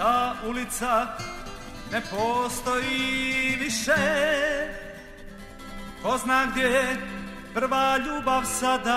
Ta ulica ne postoji više Ko zna gdje prva ljubav sada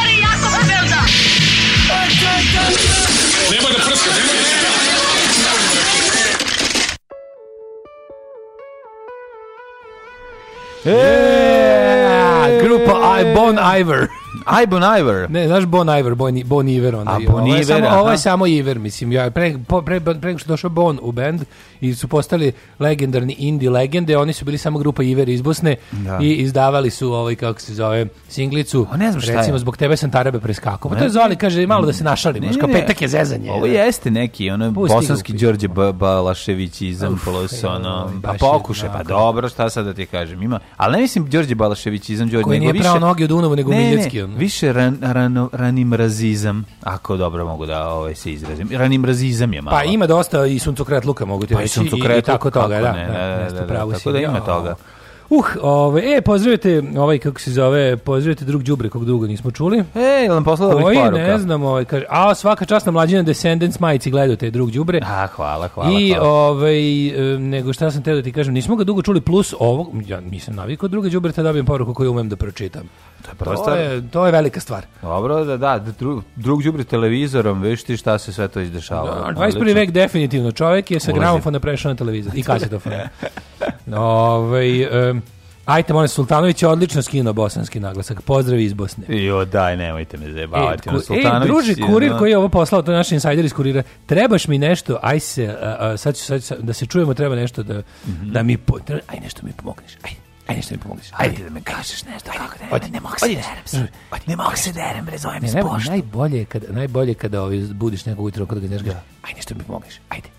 by Bon Iver. Aj Bon Iver. Ne, znaš Bon Iver, Bon, bon Iver onda. A Bon ovaj Iver, ovo samo, ovo ovaj je samo Iver, mislim. Ja, pre, pre, pre, pre, što došao Bon u band i su postali legendarni indie legende, oni su bili samo grupa Iver iz Bosne da. i izdavali su ovaj, kako se zove, singlicu. O, ne znam šta Recimo, je. zbog tebe sam tarabe preskakao. Pa to je Zoli, kaže, malo da se našali, ne, kao petak je zezanje. Ovo jeste neki, ono je bosanski Đorđe Balašević iz Ampolos, ono, pa pokušaj, pa dobro, šta sad da ti kažem, ima, ali ne mislim Đorđe Balašević izam Đorđe, nego više... Koji nije prao noge u Dunavu, nego u Miljetski, ono. Više ran, ran, ranim razizam, ako dobro mogu da ovaj, se izrazim. Ranim razizam je pa malo. Pa ima dosta i suncokret luka, mogu ti pa reći. Pa i suncokret tako toga, da, da. Ne, da, da, da, da tako da, da ima toga. Uh, ove, e, pozdravite, ovaj kako se zove, pozdravite drug Đubre, kog dugo nismo čuli. E, jel nam poslala ovih poruka? ne znam, ovaj, kaže, a svaka čast na mlađina Descendants majici gledao te drug Đubre. A, hvala, hvala. I, hvala. ovaj, e, nego šta sam teo da ti kažem, nismo ga dugo čuli, plus ovog, ja nisam navikao druga Đubreta, dobijem poruku koju umem da pročitam. To je prva to stvar. Je, to je velika stvar. Dobro, da, da, da drug, drug džubri televizorom, vidiš ti šta se sve to izdešava. Da, 21. vek definitivno, čovjek je sa gramofona prešao na televizor i kasetofon. Ove, ovaj, um, Ajte, molim, Sultanović je odlično skinuo bosanski naglasak. Pozdrav iz Bosne. Jo, daj, nemojte me zajebavati. E, ku, e, druži, kurir koji je ovo poslao, to je naš insajder iz kurira. Trebaš mi nešto, aj se, a, a, sad, ću, sad, sad, da se čujemo, treba nešto da, mm -hmm. da mi, treba, aj nešto mi pomogneš, aj. Ajde što mi pomogliš. Ajde. Ajde da me kažeš nešto. Ajde, kako da ne, ne, ne mogu se derem se. Ne mogu se derem, bre, zove me pošta. Najbolje je kada, najbolje kada ovaj budiš nekog ujutro kada ga znaš ga. Da. Ajde što mi pomogliš. Ajde.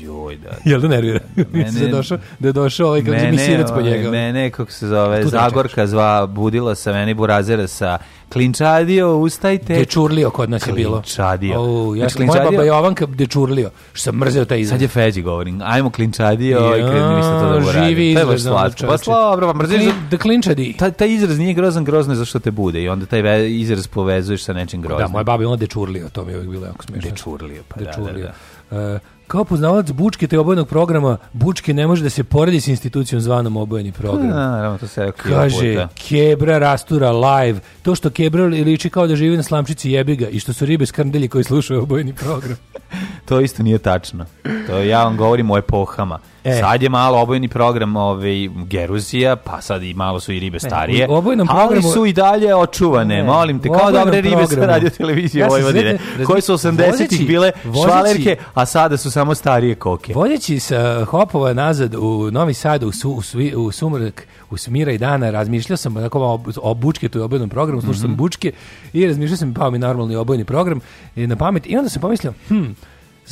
Joj, da. Jel da nervira? Da, da. da mene, da došao, da je došao ovaj, kako mene, se po njega. Ovaj, mene, kako se zove, Zagorka zva, budila sa meni burazera sa Klinčadio, ustajte. Dečurlio kod nas je bilo. Klinčadio. Oh, ja sam, moja znači, baba Jovanka dečurlio, što sam mrzio taj izraz. Sad je Feđi govorim, ajmo Klinčadio ja, i krenu mi se to da uradi. Živi izraz. To je baš slatko. Baš dobro, pa mrzeš. Da Klinčadi. Taj, taj izraz nije grozan, grozno je zašto te bude i onda taj izraz povezuješ sa nečim groznim. Da, moja baba je onda dečurlio, to mi je uvijek bilo jako smiješno. Dečurlio, pa dečurlio. da, da, da. Uh, kao poznavalac Bučke te obojenog programa, Bučke ne može da se poredi s institucijom zvanom obojeni program. Da, da, to se ovaj Kaže, Kebra rastura live. To što Kebra liči kao da živi na slamčici jebiga i što su ribe skrndelji koji slušaju obojeni program. to isto nije tačno. To ja vam govorim o epohama. E. Sad je malo obojni program ovaj, Geruzija, pa sad i malo su i ribe e, starije, u obojnom programu... ali su i dalje očuvane, ne. molim te, kao dobre ribe programu. sa radio televizije ja Vojvodine, svete, koje su 80-ih bile švalerke, a sada su samo starije koke. Vodeći sa Hopova nazad u Novi Sad, u, su, u, svi, u sumrak, u smira i dana, razmišljao sam tako, o, o bučke, tu je obojnom programu, slušao mm -hmm. sam mhm. bučke i razmišljao sam, pao mi normalni obojni program i e, na pamet i onda sam pomislio, hm,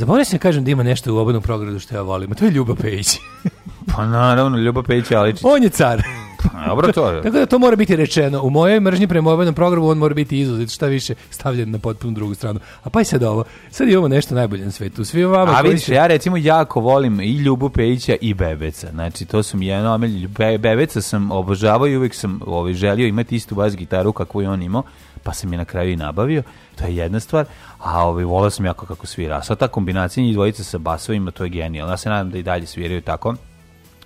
Zaboravio sam da kažem da ima nešto u obanom progradu što ja volim, a to je Ljuba Pejić. pa naravno, Ljuba Pejić je Aličić. On je car. Pa, dobro to je. Tako da to mora biti rečeno. U mojoj mržnji prema obanom programu on mora biti izuzet, šta više, stavljen na potpuno drugu stranu. A pa i sad ovo, sad imamo nešto najbolje na svetu. Svi vama a vidiš, se... ja recimo jako volim i Ljubu Pejića i Bebeca. Znači, to su mi jedno, Bebeca sam obožavao i uvijek sam ovaj, želio imati istu bas gitaru kakvu je on imao pa sam je na kraju i nabavio, to je jedna stvar, a ovaj, volao sam jako kako svira. A sad ta kombinacija njih dvojica sa basovima, to je genijalno. Ja se nadam da i dalje sviraju tako.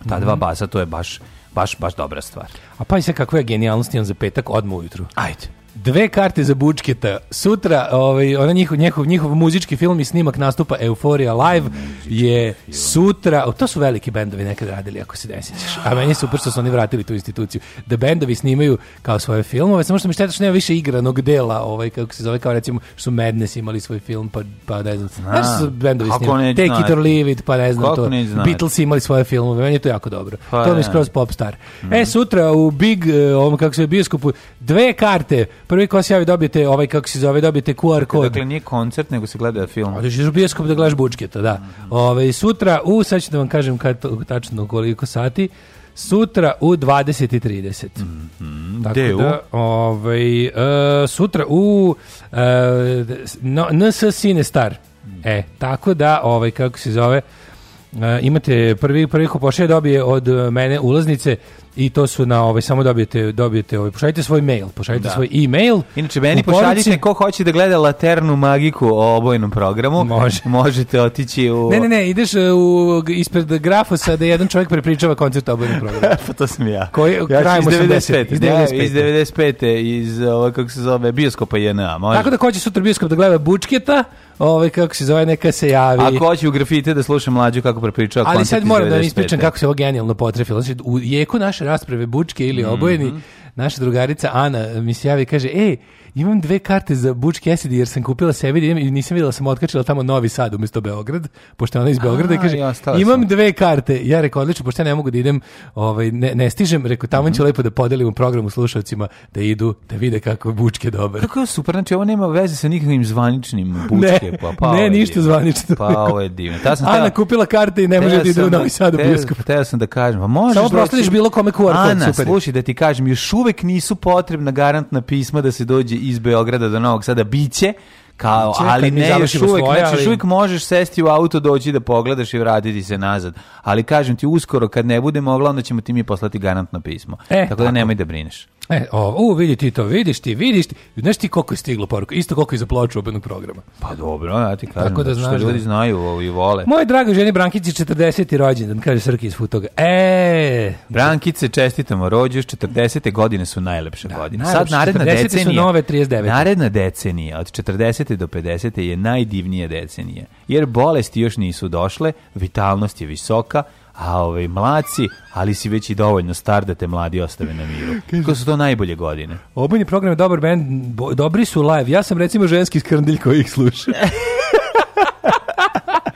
Ta dva mhm. basa, to je baš, baš, baš dobra stvar. A pa i se kako je genijalnost imam za petak odmah ujutru. Ajde dve karte za Bučketa. Sutra ovaj ona njihov njihov njihov muzički film i snimak nastupa Euphoria Live je sutra. O, to su veliki bendovi nekad radili ako se desićeš. A meni je super što su oni vratili tu instituciju. Da bendovi snimaju kao svoje filmove, samo što mi šteta što nema više igranog dela, ovaj kako se zove kao recimo što Madness imali svoj film pa pa ne znam. Znaš su bendovi snimali Take It or znači? Leave It, pa ne znam to. Znači? Beatles imali svoje filmove, meni je to jako dobro. Pa, to mi je skroz popstar. E, mm E sutra u Big, e, ovom kako se bioskopu, dve karte prvi ko se javi dobijete ovaj kako se zove dobijete QR kod. Dakle nije koncert nego se gleda film. Odeš u bioskop da gledaš Bučketa, da. Mm. Ovaj sutra u sad ću da vam kažem kad tačno koliko sati. Sutra u 20.30. Mm -hmm. Tako da, ovaj, uh, sutra u uh, no, NS Sinestar. Mm. E, tako da, ovaj, kako se zove, Uh, imate prvi prvi ko pošalje dobije od mene ulaznice i to su na ovaj samo dobijete dobijete ovaj pošaljite svoj mail, pošaljite da. svoj e-mail. Inače meni pošaljite poruci... ko hoće da gleda laternu magiku o obojnom programu, Može. možete otići u Ne, ne, ne, ideš e, u ispred grafosa da jedan čovjek prepričava koncert obojnog programa. pa to sam ja. Koji ja kraj iz 95. Iz 95. iz 95. iz ovaj kako se zove bioskopa JNA, može. Tako da hoće će sutra bioskop da gleda Bučketa, ovaj kako se zove neka se javi. A ko hoće u grafite da sluša mlađu kako prepričava koncert. Ali sad moram da ispričam kako se ovo genijalno potrefilo. Znači u jeku naše naše rasprave bučke ili obojeni, mm -hmm. naša drugarica Ana mi se javi i kaže, ej, imam dve karte za Buč Cassidy jer sam kupila sebi da i nisam videla da sam otkačila tamo Novi Sad umesto Beograd, pošto ona iz Beograda i kaže ja, imam sam. dve karte. Ja rekao odlično, pošto ja ne mogu da idem, ovaj, ne, ne stižem, rekao tamo mm -hmm. će mhm. lepo da podelim u programu slušalcima da idu, da vide kako Bučke dobar. Kako je super, znači ovo nema veze sa nikakvim zvaničnim Bučke. Ne, pa, pa ne ništa zvanično. Pa ovo je divno. Ta sam Ana kupila karte i ne može da ide u da- Novi Sad u bioskop. Teo sam da kažem, pa možeš Samo proslediš bilo kome QR Ana, super. slušaj da ti kažem, još uvek nisu potrebna garantna pisma da se dođe iz Beograda do Novog Sada biće kao Čekaj, ali ne još uvijek, svoje, znači, ali... uvijek možeš sesti u auto doći da pogledaš i vratiti se nazad ali kažem ti uskoro kad ne bude mogla onda ćemo ti mi poslati garantno pismo e, tako da nemoj da brineš E, o, u, vidi ti to, vidiš ti, vidiš ti. Znaš ti koliko je stiglo poruka? Isto koliko je za ploču obenog programa. Pa dobro, ja ti kažem, Tako da znaš, što da- ljudi da... znaju i vole. Moje drago ženi Brankici 40. rođendan, kaže Srki iz Futoga. E, Brankice, čestitamo rođeš, 40. godine su najlepše da, godine. Sad naredna decenija. su nove 39. Naredna decenija od 40. do 50. je najdivnija decenija. Jer bolesti još nisu došle, vitalnost je visoka, a ovaj, mlaci, ali si već i dovoljno star da te mladi ostave na miru. Kako su to najbolje godine? Obojni program je dobar band, dobri su live. Ja sam recimo ženski skrndilj koji ih sluša.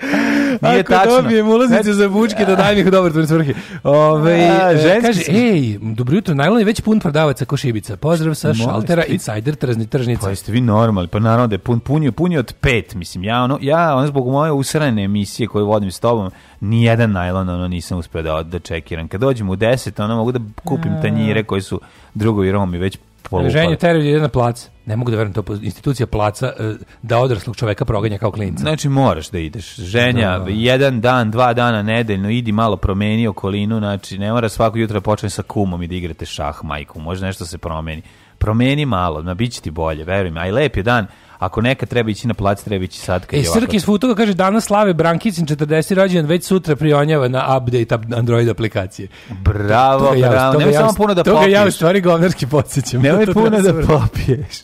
Nije Ako tačno. Ako dobijem ulaznice znači, za bučke, da daj mi ih u dobrotvorne svrhe. Ove, A, e, kaže, ej, dobro jutro, najlon je već pun prodavaca košibica. Pozdrav sa Možete šaltera i sajder trzni tržnice. Pa jeste vi normalni, pa naravno da je pun, punio, punio od pet, mislim. Ja, ono, ja ono, zbog moje usrane emisije koju vodim s tobom, nijedan najlon ono, nisam uspio da, da čekiram. Kad dođem u deset, ono, mogu da kupim tanjire koje su drugovi Romi već polupa. Ženje teror ide na plac. Ne mogu da verujem to institucija placa e, da odraslog čoveka proganja kao klinca. Znači moraš da ideš. Ženja, da, da, jedan dan, dva dana nedeljno idi malo promeni okolinu, znači ne mora svako jutro počne sa kumom i da igrate šah, majku, može nešto se promeni. Promeni malo, na bit ti bolje, veruj Aj lep dan Ako neka treba ići na plac, treba ići sad kad e, je ovako. Srkis Futoga kaže danas slave Brankicin 40 rođendan, već sutra prionjava na update Android aplikacije. Bravo, to, to ja, bravo. Nemoj samo puno da popiješ. Toga ja u stvari govnarski podsjećam. Nemoj puno da, da popiješ.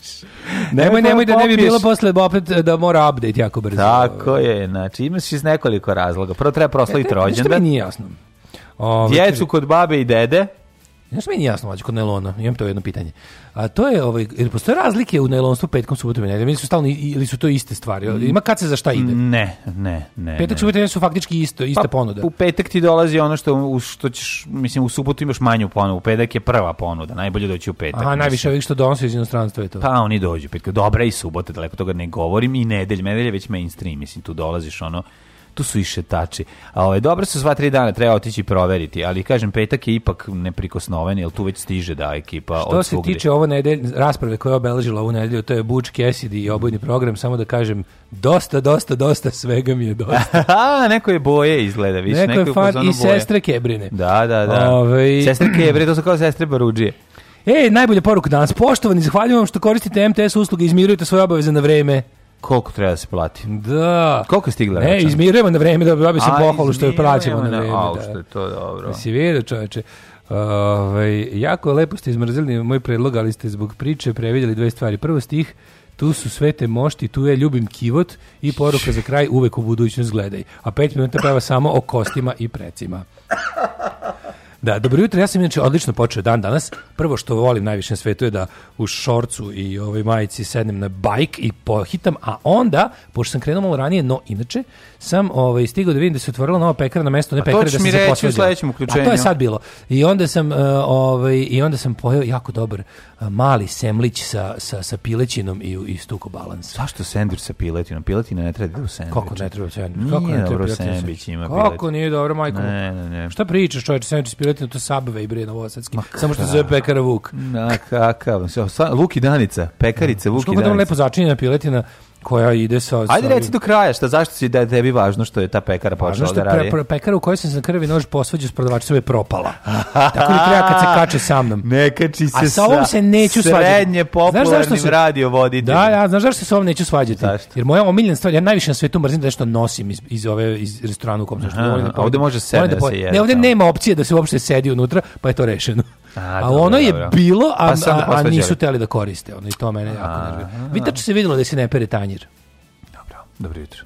Nemoj, nemoj da, da ne bi bilo posle da opet da mora update jako brzo. Tako je, znači imaš iz nekoliko razloga. Prvo treba e, proslaviti rođendan. Ništa nije jasno. Djecu kod babe i dede. Znaš, meni jasno, mađu, kod nelona, imam to jedno pitanje. A to je, ovaj, jer postoje razlike u nelonstvu petkom, subotom i nedeljom, ili su stalno, ili su to iste stvari? Mm. Ima kad se za šta ide? Mm, ne, ne, ne. Petak, subota i su faktički isto, pa, iste pa, ponude. U petak ti dolazi ono što, u, što ćeš, mislim, u subotu imaš manju ponudu, u petak je prva ponuda, najbolje doći u petak. Aha, mislim. najviše ovih što donose iz inostranstva je to. Pa oni dođu, petak, dobra i subota, daleko toga ne govorim, i nedelj, nedelje već mainstream, mislim, tu dolaziš ono, tu su i šetači. A ovaj dobro su sva tri dana treba otići proveriti, ali kažem petak je ipak neprikosnoven, jel tu već stiže da ekipa Što se svugde. tiče ove nedelje rasprave koja je obeležila ovu nedelju, to je Buč Kesidi i obojni program, samo da kažem dosta, dosta, dosta svega mi je dosta. A, neko je boje izgleda, više neko, neko je fan i sestre Kebrine. Da, da, da. Ove... Ovaj- sestre Kebrine, to su kao sestre Baruđije. E, najbolja poruka danas. Poštovani, zahvaljujem vam što koristite MTS usluge i izmirujete svoje obaveze na vreme koliko treba da se plati? Da. Koliko je stigla računa? Ne, izmirujemo na vreme da bi se pohvalu što je plaćamo na, na vreme. da. što je to dobro. Da si vidio čoveče. Ove, ovaj, jako lepo ste izmrzili moj predlog, ali ste zbog priče previdjeli dve stvari. Prvo stih, tu su sve te mošti, tu je ljubim kivot i poruka za kraj uvek u budućnost gledaj. A pet minuta prava samo o kostima i precima. Da, dobro jutro, ja sam inače odlično počeo dan danas. Prvo što volim najviše na svetu je da u šorcu i ovoj majici sednem na bajk i pohitam, a onda, pošto sam krenuo malo ranije, no inače, sam ovaj, stigao da vidim da se otvorila nova pekara na mesto, ne pekara da se posvađao. A to je sad bilo. I onda sam, eh, ovaj, i onda sam pojeo jako dobar mali semlić sa, sa, sa pilećinom i, i stuko balans. Zašto sendvič sa piletinom? Piletina ne treba da u sendvič. Kako ne treba sendvič? Kako nije ne dobro sendvič ima piletin. Kako nije dobro, majko? Ne, ne, ne. Šta pričaš, čovječe, sendvič s piletinom, to sabave i brije novosadski. Samo što zove pekara Vuk. Na kakav. Luki Danica, pekarice Vuki i Danica. Kako da lepo začinjena piletina, koja ide sa... Ajde sa... reci do kraja, šta, zašto si da je tebi važno što je ta pekara počela da radi? Pre, pekara u kojoj sam se na krvi nož posvađao s prodavačicom je propala. Tako da treba kad se kače sa mnom. Ne kači se sa... A sa ovom se neću svađati. Srednje popularnim su... radio voditi. Da, ja, znaš zašto se sa ovom neću svađati? Zašto? Jer moja omiljena stvar, ja najviše na svetu mrzim da nešto nosim iz, iz, ove, iz restorana u kom se što volim da Ovde može sede da, da se jede. Ne, ovde nema opcije da se uopšte sedi unutra, pa je to rešeno. A, a ono je bilo, a, pa a, a nisu teli da koriste. Ono i to mene jako nervira. Vitač se videlo da se ne pere tanjir. Dobro, dobro jutro.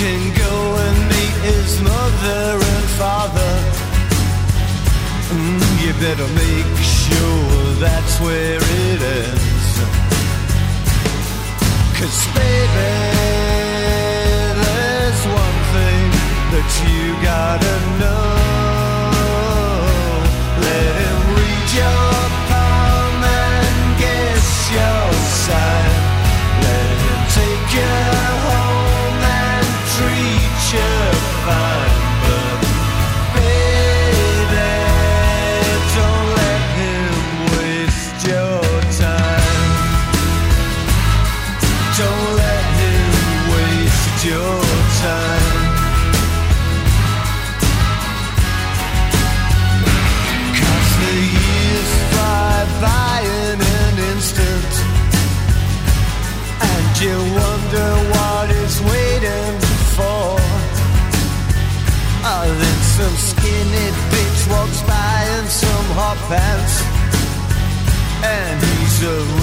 can go and meet his mother and father. Mm, you better make sure that's where it ends. Cause baby, there's one thing that you gotta know. Let him read your palm and guess your sign. Let him take your pants, and he's a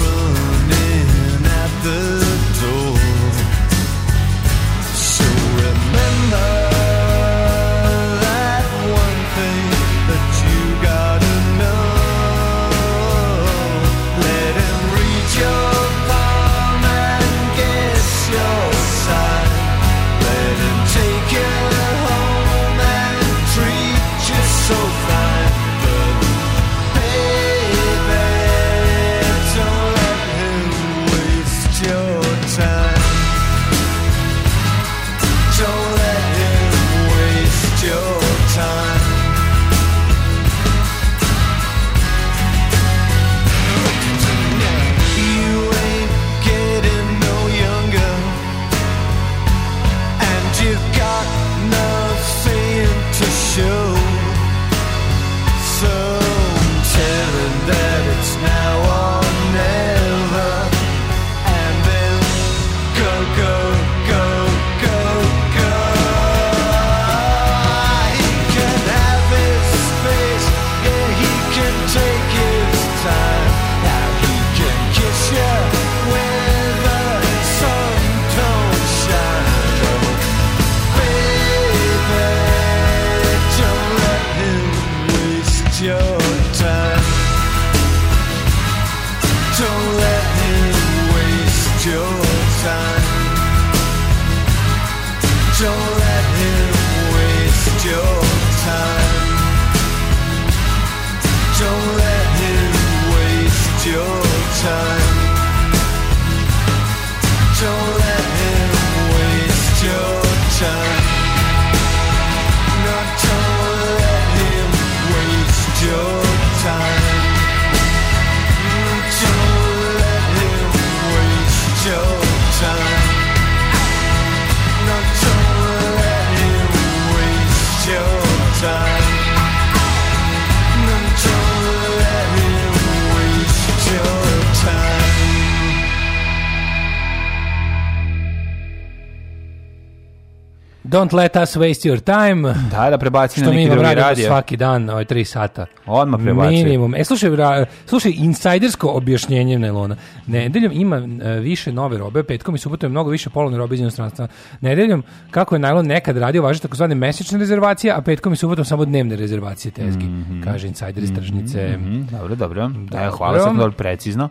Don't let us waste your time. Da, da prebaci na neki drugi radio. Što mi svaki dan, ovaj 3 sata. Odma prebaci. Minimum. E, slušaj, ra, slušaj, insajdersko objašnjenje Nelona. Nedeljom ima e, više nove robe, petkom i subotom je mnogo više polovne robe iz inostranstva. Nedeljom, kako je Nelon nekad radio, važi takozvane mesečne rezervacije, a petkom i subotom samo dnevne rezervacije tezgi, mm -hmm. kaže insajder iz mhm, tržnice. Mm -hmm. Dobro, dobro. Da, e, hvala sam dobro precizno.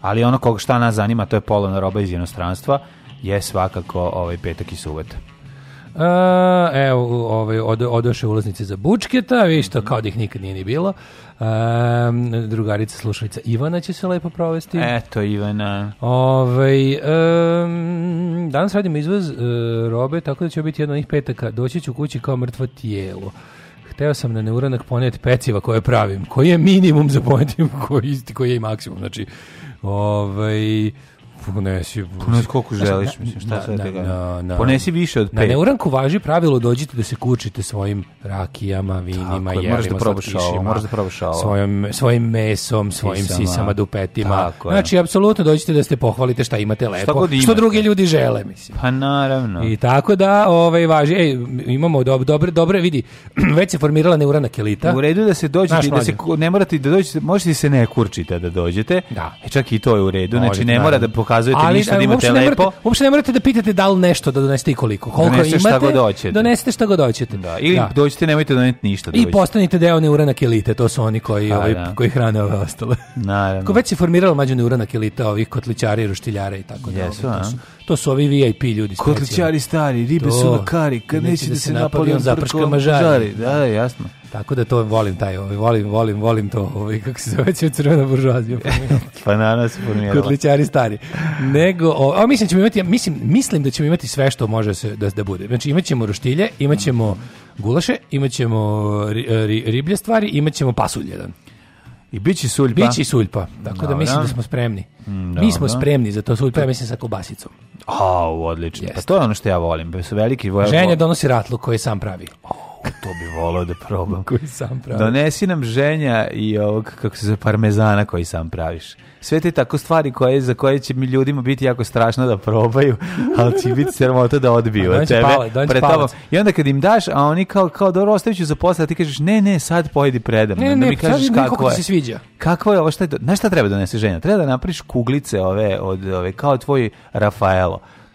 Ali ono koga šta nas zanima, to je polovna roba iz inostranstva, je svakako ovaj petak i subota. E, evo, ovaj, od, odoše ulaznice za bučketa, vi što kao da ih nikad nije ni bilo. Um, drugarica slušalica Ivana će se lepo provesti. Eto, Ivana. Ovaj, um, danas radimo izvoz uh, robe, tako da će biti jedan od njih petaka. Doći ću kući kao mrtvo tijelo. Hteo sam na neuranak poneti peciva koje pravim, koji je minimum za poneti, koji, koji je i maksimum. Znači, ovaj, Ponesi, ponesi koliko želiš, mislim, šta na, sad na, Ponesi više od pet. Na neuranku važi pravilo, dođite da se kučite svojim rakijama, vinima, tako, jelima, slatkišima, moraš da probaš da Svojim, svojim mesom, svojim sisama, sisama dupetima. Tako, znači, apsolutno dođite da ste pohvalite šta imate lepo, šta imate. što drugi ljudi žele, mislim. Pa naravno. I tako da, ovaj, važi, ej, imamo dob, dobre, dobre, vidi, već se formirala neuranak elita. U redu da se dođete, da se, ne morate da dođete, možete da se ne kurčite da dođete, da. E, čak i to je u redu, znači ne mora da pokazujete ali, ništa e, da imate uopšte lepo. morate, uopšte ne morate da pitate da li nešto da donesete i koliko. Koliko donesete imate, šta god hoćete. Donesete šta god hoćete. Da, ili da. dođete, nemojte doneti ništa. Da dođete. I postanite deo neuranak elite, to su oni koji, A, pa ovaj, da. koji hrane ove ostale. Naravno. Ko već se formiralo mađa neuranak elita, ovih kotličari, roštiljara i tako Jesu, da. To su, to su ovi VIP ljudi. Kotličari stari, ribe to, su na kari, kad neće da, da se napali, on zaprška mažari. Da, jasno. Tako da to volim taj, ovaj, volim, volim, volim to, ovaj, kako se zove, će crvena buržuazija. pa naravno da se formirala. Kotličari stari. Nego, o, a mislim, da ćemo imati, mislim, mislim da ćemo imati sve što može se, da, da bude. Znači, imat ćemo roštilje, imat ćemo gulaše, imat ćemo ri, ri, riblje stvari, imat ćemo pasulj jedan. I bići suljpa. Bići suljpa, tako da mislim da smo spremni. Dobre. Mm, Mi smo spremni za to suljpa, ja mislim sa kobasicom. A, odlično. Yes. Pa to je ono što ja volim. Pa su veliki voja... Ženja donosi ratlu koji sam pravi. Oh. to bi volao da probam. koji sam pravi. Donesi nam ženja i ovog, kako se zove, parmezana koji sam praviš. Sve te tako stvari koje, za koje će mi ljudima biti jako strašno da probaju, ali će biti sramota da odbiju od tebe. Pale, pred I onda kad im daš, a oni kao, kao dobro, da ostavit ću za posle, ti kažeš, ne, ne, sad pojedi predam. Ne, da ne, onda mi kažeš ne, kako je. se sviđa. Kako je ovo, šta je, znaš šta treba da donese ženja? Treba da napraviš kuglice ove, od, ove, kao tvoj Rafaelo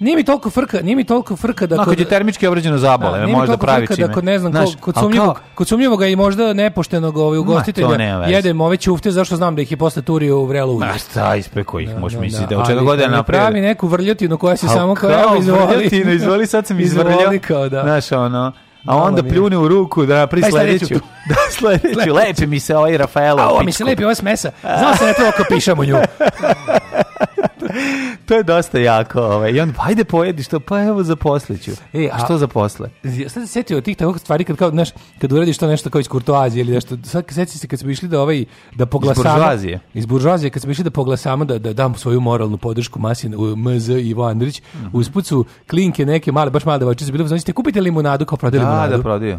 Nije mi toliko frka, nije mi toliko frka da no, kod je termički obrađeno zabole, da, možda pravi da čime. Da kod ne znam Znaš, kod, kod sumnjivog, kod sumnjivog i možda nepoštenog ovog ovaj, ugostitelja ne jedem ove ćufte zašto znam da ih je posle turio u vrelo ulje. Ma šta ispeko ih, da, možeš misliti da, da, da od na pravi neku vrljotinu koja se samo kao, kao izvoli. Vrljotinu, izvoli, sad sam izvrljao. da. Znaš ono. A onda pljune u ruku da pri sledeću. Da sledeću. Lepi mi se ovaj Rafaelo. A ovo mi se lepi ovo smesa. Znao sam da to oko pišam nju. to je dosta jako. Ovaj. I on, ajde pojedi što, pa evo zaposliću. E, a, što zaposle? Sad se sjetio tih takvih stvari kad, kao, znaš, kad uradiš to nešto kao iz kurtoazije ili nešto. Sad sjeti se kad smo išli da, ovaj, da poglasamo. Iz buržuazije. Iz buržuazije, kad smo išli da poglasamo da, da dam svoju moralnu podršku masin u MZ Ivo Andrić. Mm -hmm. Usput su klinke neke male, baš male devojčice bilo, znači, te kupite limunadu kao prodaju da, da, limunadu. Da, da, prodaju.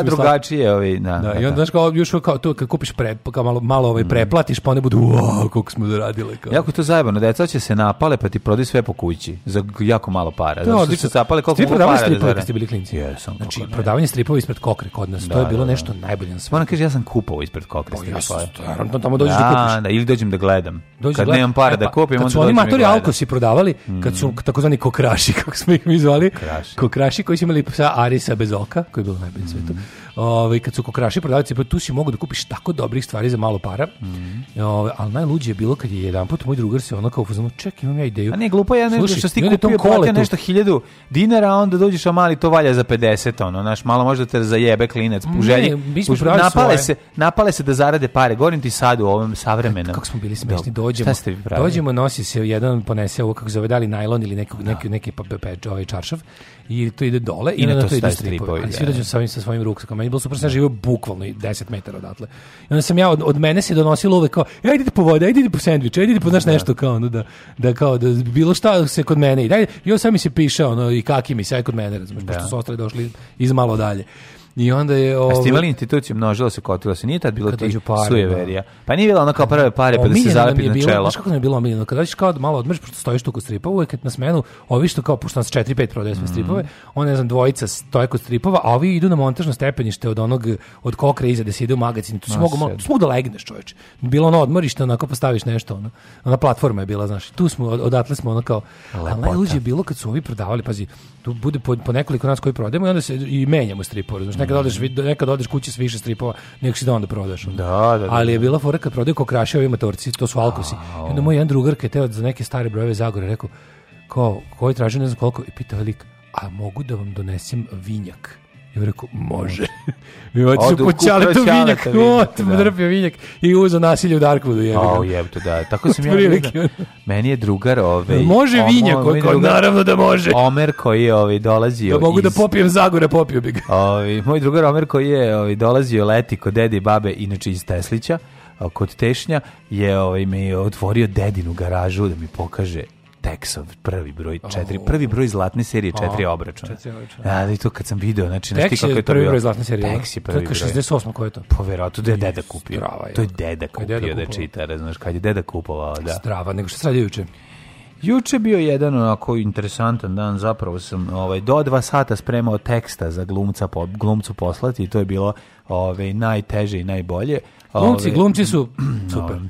A drugačije ovi, da. da, da I onda da. znaš kao još kao tu kad kupiš pre, kao malo malo ovaj preplatiš pa one budu wow, koliko smo zaradile kao. Jako to zajebano, deca će se napale pa ti prodaju sve po kući za jako malo para. Da, znači se zapale koliko para. Ti prodavali stripove kad ste bili klinci. Jesam. Znači prodavanje stripova ispred kokre kod nas, to je da, bilo da, nešto najbolje na svetu. Ona kaže ja sam kupovao ispred kokre pa stripove. Ja tamo dođeš da kupiš. Da, ili dođem da gledam. Kad nemam para e, da pa, kupim, onda dođem. Oni alkosi prodavali, kad su mm. takozvani kokraši kako smo ih mi zvali. Kokraši koji su imali psa Arisa bez oka, koji je bio najbolji na svetu ovaj, kad su kokraši prodavci, pa tu si mogu da kupiš tako dobrih stvari za malo para. Mm. Ovaj, ali najluđe je bilo kad je jedan put moj drugar se ono kao uzmano, ček, imam ja ideju. A ne, glupo je nešto što si ti kupio, platio nešto 1000 dinara, a onda dođeš, a mali to valja za 50, ono, znaš, malo možda te zajebe klinac u želji. napale, se, napale se da zarade pare, govorim ti sad u ovom savremenom. Kako smo bili smešni, dođemo, dođemo, nosi se jedan, ponese ovo, kako zove, da najlon ili nekog, da. neki, neki, neki pa- ovaj čaršav, i to ide dole i, na, na to, ide idu stripovi. Ali svi da. dođu sa svojim, sa svojim ruksakama. Meni bilo super, sam da. živio bukvalno 10 metara odatle. I onda sam ja, od, od mene se donosilo uvek kao, ajde idite po vode, ajde idite po sandviče, ajde idite po znaš da. nešto kao, ono, da, da, kao, da bilo šta se kod mene ide. I on sam mi se piše, ono, i kakim mi se, kod mene, razumiješ, pošto su ostali došli iz malo dalje. I onda je ovo... A ste ovaj- imali instituciju, množilo se, kotilo se, nije tad bilo ti sujeverija. Da. Pa nije bilo ono kao prve pare pa da se zalepi na čelo. Znaš kako nam je bilo omiljeno? Kada dođeš kao da malo odmrš, pošto stojiš tu kod stripa, uvek na smenu, ovi što kao, pošto nas 4-5 prodaju sve stripove, on ne znam, dvojica stoje kod stripova, a ovi idu na montažno stepenište od onog, od kokre iza da se ide u magazin. Tu smo mogu, da legneš čoveče. Bilo ono odmorište, onako postaviš pa nešto, ono. Ona platforma je bila, znaš. Tu smo, odatle smo ono kao... Lepota. Ali najluđe je bilo kad su ovi prodavali, pazi, tu bude po, po nekoliko nas koji prodajemo i onda se i menjamo stripove. Znači, nekad mhm. odeš, nekad odeš kući s više stripova, nek si da onda prodaš. Da, da, da, Ali je bila fora kad prodaju kokraše ovi motorci, to su alkosi. I onda moj jedan drugar kad je teo za neke stare brojeve Zagore, rekao, kao, koji traži ne znam koliko, i pitao lik, a mogu da vam donesem vinjak? Ja bih rekao, može. I otišu po Ćaletu Vinjak, otim da. drpio Vinjak i uzo nasilje u Darkwoodu. Je. O, jebito, da. Tako sam ja vidio. Meni je drugar ove... Ovaj, može omo, Vinjak, koji, drugar, naravno da može. Omer koji je ove, ovaj, dolazio... Da mogu da iz... da popijem Zagora, popio bi ga. Ove, ovaj, moj drugar Omer koji je ove, dolazio leti kod dede i babe, inače iz Teslića, kod Tešnja, je ove, mi je otvorio dedinu garažu da mi pokaže Texov, prvi broj, četiri, oh. prvi broj zlatne serije, oh, četiri oh. obračuna. Četiri obračuna. Ja, da i to kad sam video, znači, znači kako je, je to prvi bio. broj zlatne serije. Tex da? je prvi broj. 68. ko je to? Po pa verovatno da je deda kupio. Strava, To je deda kupio, je deda da čita, znaš, kad je deda kupovao, da. Strava, nego što se juče. Juče bio jedan onako interesantan dan, zapravo sam ovaj, do dva sata spremao teksta za glumca, po, glumcu poslati i to je bilo ovaj, najteže i najbolje. Glumci, ovaj, glumci su super. No,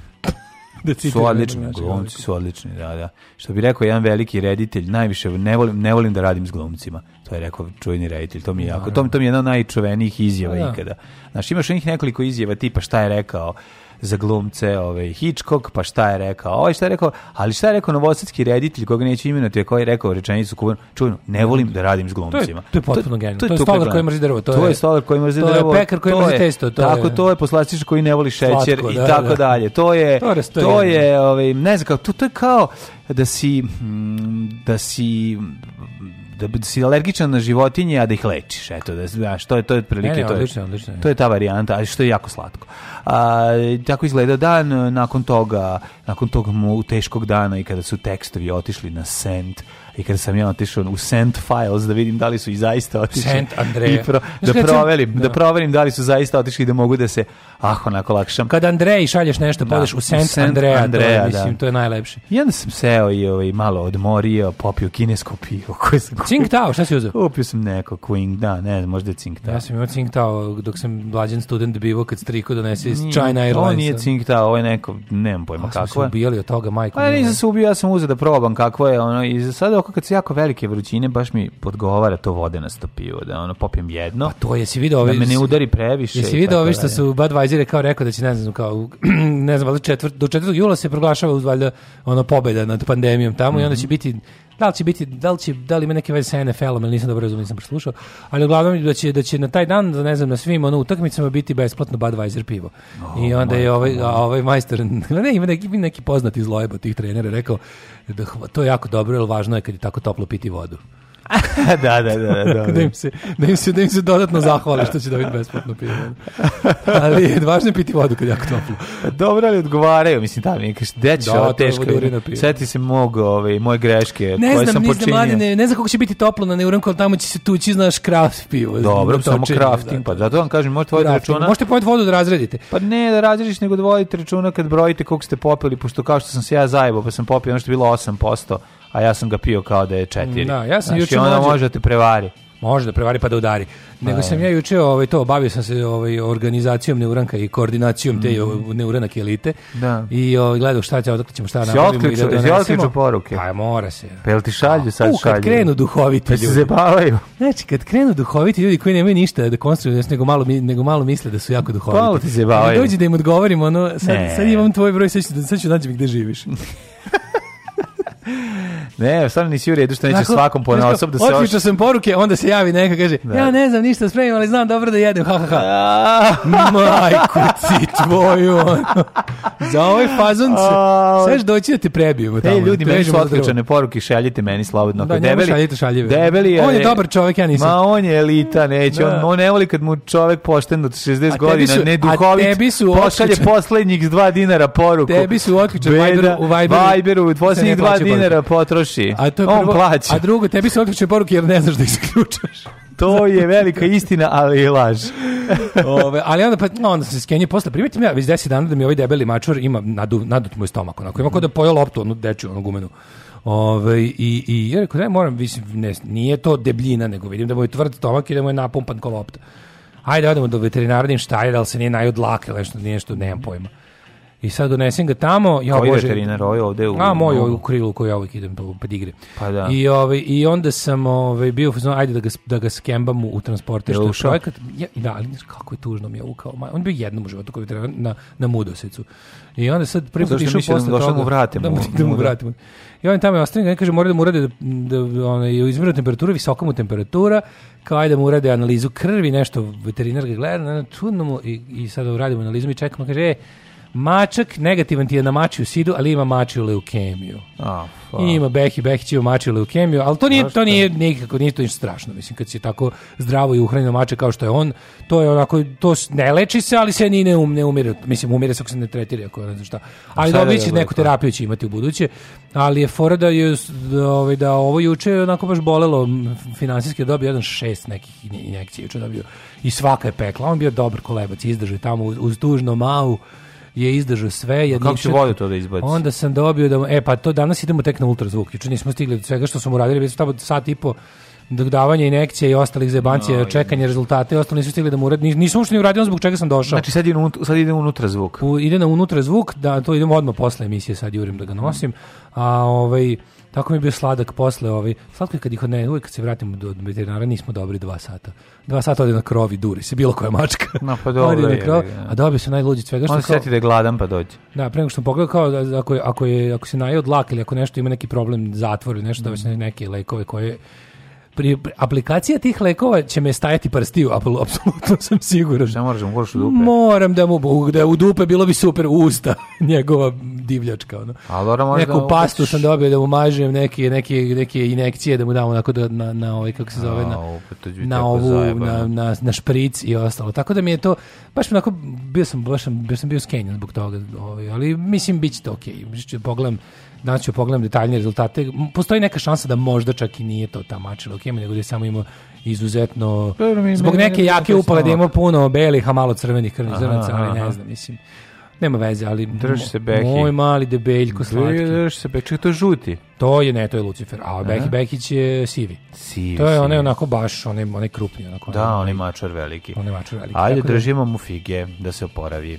da Su odlični, znači, znači, glumci su odlični, da, da. Što bi rekao jedan veliki reditelj, najviše ne volim, ne volim da radim s glumcima. To je rekao čuveni reditelj, to mi je jako, da. to, to mi je jedna od najčuvenijih izjava da. ikada. Znaš, imaš onih nekoliko izjava tipa šta je rekao, za glumce ovaj, Hitchcock, pa šta je rekao, ovaj šta je rekao, ali šta je rekao novosadski reditelj koga neću imenuti, je koji je rekao rečenicu kuvenu, čujno, ne volim da radim s glumcima. To je, to je potpuno genijalno. To, to, je stolar koji mrzi drvo. To, to je, je stolar koji mrzi drvo. To je pekar koji mrzi testo. To tako, je, to je poslastiš koji ne voli šećer slatko, da, i da, tako da. dalje. To je, to, to je, ovaj, ne znam, to, to je kao da si, mm, da si da si alergičan na životinje, a da ih lečiš. Eto, da, što je to otprilike to. Odlično, je, odlično. To je ta varijanta, ali što je jako slatko. A, tako izgleda dan e, nakon toga, nakon tog teškog dana i kada su tekstovi otišli na sent i kada sam ja otišao u Sent Files da vidim da li su i zaista otišli. Sent Andreja. Pro, da, proverim, da. da proverim da li su zaista otišli da mogu da se, ah, onako lakšam. kad Andreji šalješ nešto, da, u Sent, Sent Andreja, Andreja to, je, da. mislim, da. to je najlepše. I onda sam seo i ovaj, malo odmorio, popio kinesko pivo. Koje sam kupio. Cink Tao, šta si uzeo? Kupio sam neko Queen, da, ne znam, možda je Cink Tao. Ja sam imao Cink Tao dok sam mlađen student bivo kad striko donese iz China Airlines. Ovo nije Cink Tao, ovo je neko, nemam pojma kako je. A smo ubijali od toga, majko. Pa ja nisam se ubio, ja sam uzeo da probam kako je, ono, i sada ovako kad su jako velike vrućine, baš mi podgovara to vode na stopivo, da ono popijem jedno. Pa to jesi video ovi. Da me ne udari previše. Jesi video ovi što su Budweiser kao rekao da će ne znam kao ne znam, četvrt, do 4. jula se proglašava uz valjda ono pobeda nad pandemijom tamo mm -hmm. i onda će mhm. biti da li će biti, da li, će, da li ima neke veze sa NFL-om ili nisam dobro razumio, nisam preslušao, ali uglavnom da će, da će na taj dan, da ne znam, na svim ono, utakmicama biti besplatno Budweiser pivo. Oh, I onda je ovaj, ovaj majster, ne, ima neki, neki poznati zlojeb od tih trenera, rekao, da, to je jako dobro, jer važno je kad je tako toplo piti vodu. da, da, da. da, da, im se, da, im se, da im se dodatno zahvali što će dobiti besplatno pivo. Ali je važno piti vodu kad je jako toplo. Dobro, li odgovaraju, mislim, da mi kažeš, gde ćeš da, ovo teško. Sjeti se mog, ove, ovaj, moje greške ne koje znam, sam počinio. Mladi, ne, ne znam kako će biti toplo na Neuranku, ali tamo će se tući, znaš, kraft pivo. Dobro, samo krafting, pa zato vam kažem, možete voditi računa. Možete pojeti vodu da razredite. Pa ne da razrediš, nego da vodite računa kad brojite koliko ste popili, pošto kao što sam se ja zajebao, pa sam popio ono što je bilo 8% a ja sam ga pio kao da je četiri. Da, ja sam znači, juče ona može da te prevari. Može da prevari pa da udari. Nego pa sam ja juče ovaj to bavio sam se ovaj organizacijom neuranka i koordinacijom te mm -hmm. Ovaj, neuranak elite. Da. I ovaj gledao šta će odakle ćemo šta napravimo i da donesemo. poruke. Pa mora se. Pel pa ti šalju sad šalju. U, kad krenu duhoviti pa ljudi. Se zebavaju. Znači kad krenu duhoviti ljudi koji nemaju ništa da konstruuju, znači, nego malo nego malo misle da su jako duhoviti. Malo ti zabavaju. Dođi da im odgovorimo ono sad, sad imam tvoj broj, sad ću, sad ću naći gde živiš. ne, stvarno nisi u redu što neće dakle, svakom po osob da se oš... Otključao sam poruke, onda se javi neka, kaže, da. ja ne znam ništa spremim, ali znam dobro da jedem, ha, ha, ha. Majku ti tvoju, ono. Za ovaj fazon sve doći da te prebijemo tamo. Ej, ljudi, da meni su otključane poruke, šaljite meni slobodno. Da, debeli, šaljite šaljive. Da. Debeli, on je dobar čovjek, ja nisam. Ma, on je elita, neće, da. on, on ne voli kad mu čovjek pošten od 60 godina, su, ne duhovit, pošalje poslednjih dva dinara poruku. Tebi su otključane u Viberu, u Viberu, posljednjih dva dinara dinara potroši. A to je On plaća. A drugo, tebi se otključe poruke jer ne znaš da isključaš. to je velika istina, ali i laž. Ove, ali onda, pa, no, onda se skenje posle. Primetim ja već 10 dana da mi ovaj debeli mačor ima nadu, nadut mu stomak. Onako. Ima kod da pojel loptu, onu dečju, onu gumenu. Ove, i, i ja rekao, ne, moram, mislim, ne, nije to debljina, nego vidim da mu je tvrd stomak i da mu je napumpan ko lopta. Ajde, odemo do veterinarnim štajera, ali se nije najodlake, nešto, nešto, nemam pojma. I sad donesem ga tamo, ja Koji bože, veterinar ovaj ovde u A moj u krilu koji ja uvijek idem po pa- pod pa igre. Pa da. I ovaj i onda sam ovaj bio znači ajde da ga da ga skembam u transporter što je projekat. Ja, da, ali kako je tužno mi je ovo kao. On bio jednom u životu koji treba na na Mudosecu. I onda sad prvi put išao posle Da mu vratimo. Da mu, da mu vratimo. I on tamo je ostavljen, ne kaže, mora da mu urade da, da, onaj, izmeru temperature, visoka mu temperatura, kao ajde da mu urade analizu krvi, nešto, veterinar ga gleda, na, čudno mu, i, i sad radimo analizu, mi čekamo, kaže, e, Mačak negativan ti je na mačju sidu, ali ima mačju leukemiju. Oh, I ima Behi Behić mačju leukemiju, ali to nije, to nije nikako, nije to ništa strašno. Mislim, kad si tako zdravo i uhranjeno mače kao što je on, to je onako, to ne leči se, ali se ni ne, um, ne umire. Mislim, umire se ako se ne tretira, ako ne znam šta. Ali dobit će neku terapiju će imati u buduće. Ali je fora da, je, da, ovaj, da ovo juče je onako baš bolelo finansijski je dobio jedan šest nekih injekcija juče dobio. I svaka je pekla. On bio dobar kolebac, izdržao tamo uz, uz tužno mau je izdržao sve. Ja kako će vodu to da izbaci? Onda sam dobio da... E, pa to danas idemo tek na ultrazvuk. Juče nismo stigli od svega što smo uradili, već tamo sat i po davanja injekcija i ostalih zebancija, no, čekanje rezultata i ostalo nisu stigli da mu uradi. Nisam uopšte ni uradio zbog čega sam došao. Znači sad, unut, sad ide unutra zvuk. U, ide na unutra zvuk, da to idemo odmah posle emisije, sad jurim da ga nosim. A ovaj, Tako mi je bio sladak posle ovi. Ovaj, slatko je kad ih odne, uvijek kad se vratimo do, do veterinara nismo dobri dva sata. Dva sata ode na krovi, duri se, bilo koja mačka. No, pa dobro, ode na krov, a dobio se najluđi svega. Što On se seti da je gladan pa dođe. Da, pre nego što pogledao, kao da, ako, je, ako, je, ako se naje od laka ili ako nešto ima neki problem, zatvor ili nešto, da mm. dobio se neke lekove koje pri, aplikacija tih lekova će me stajati prstiju, apsolutno sam siguran. Šta moraš, da moraš u dupe? Moram da mu, da u dupe bilo bi super usta njegova divljačka. Ono. Ali Neku pastu upućiš. sam dobio da mu mažem, neke, neke, neke inekcije da mu dam onako da, na, na ovaj, kako se zove, na, A, na ovu, na, na, na, špric i ostalo. Tako da mi je to, baš onako, bio sam, baš, bio sam bio skenjan zbog toga, ovaj, ali mislim, bit će to okej. Okay. Pogledam, danas ću pogledam detaljnije rezultate. Postoji neka šansa da možda čak i nije to ta mača leukemija, nego da je samo imao izuzetno pa mi, zbog neke mi, jake upale da ima puno belih, a malo crvenih krvnih zrnaca, ali ne znam, mislim. Nema veze, ali drži se Behi. Moj mali debeljko slatki. Drži se Behi, Čekaj, to je žuti. To je ne, to je Lucifer, a Behi Behić je sivi. Sivi. To je onaj onako baš, onaj onaj krupni onako. Da, onaj mačar veliki. Onaj mačar veliki. Ajde da- držimo mu fige da se oporavi.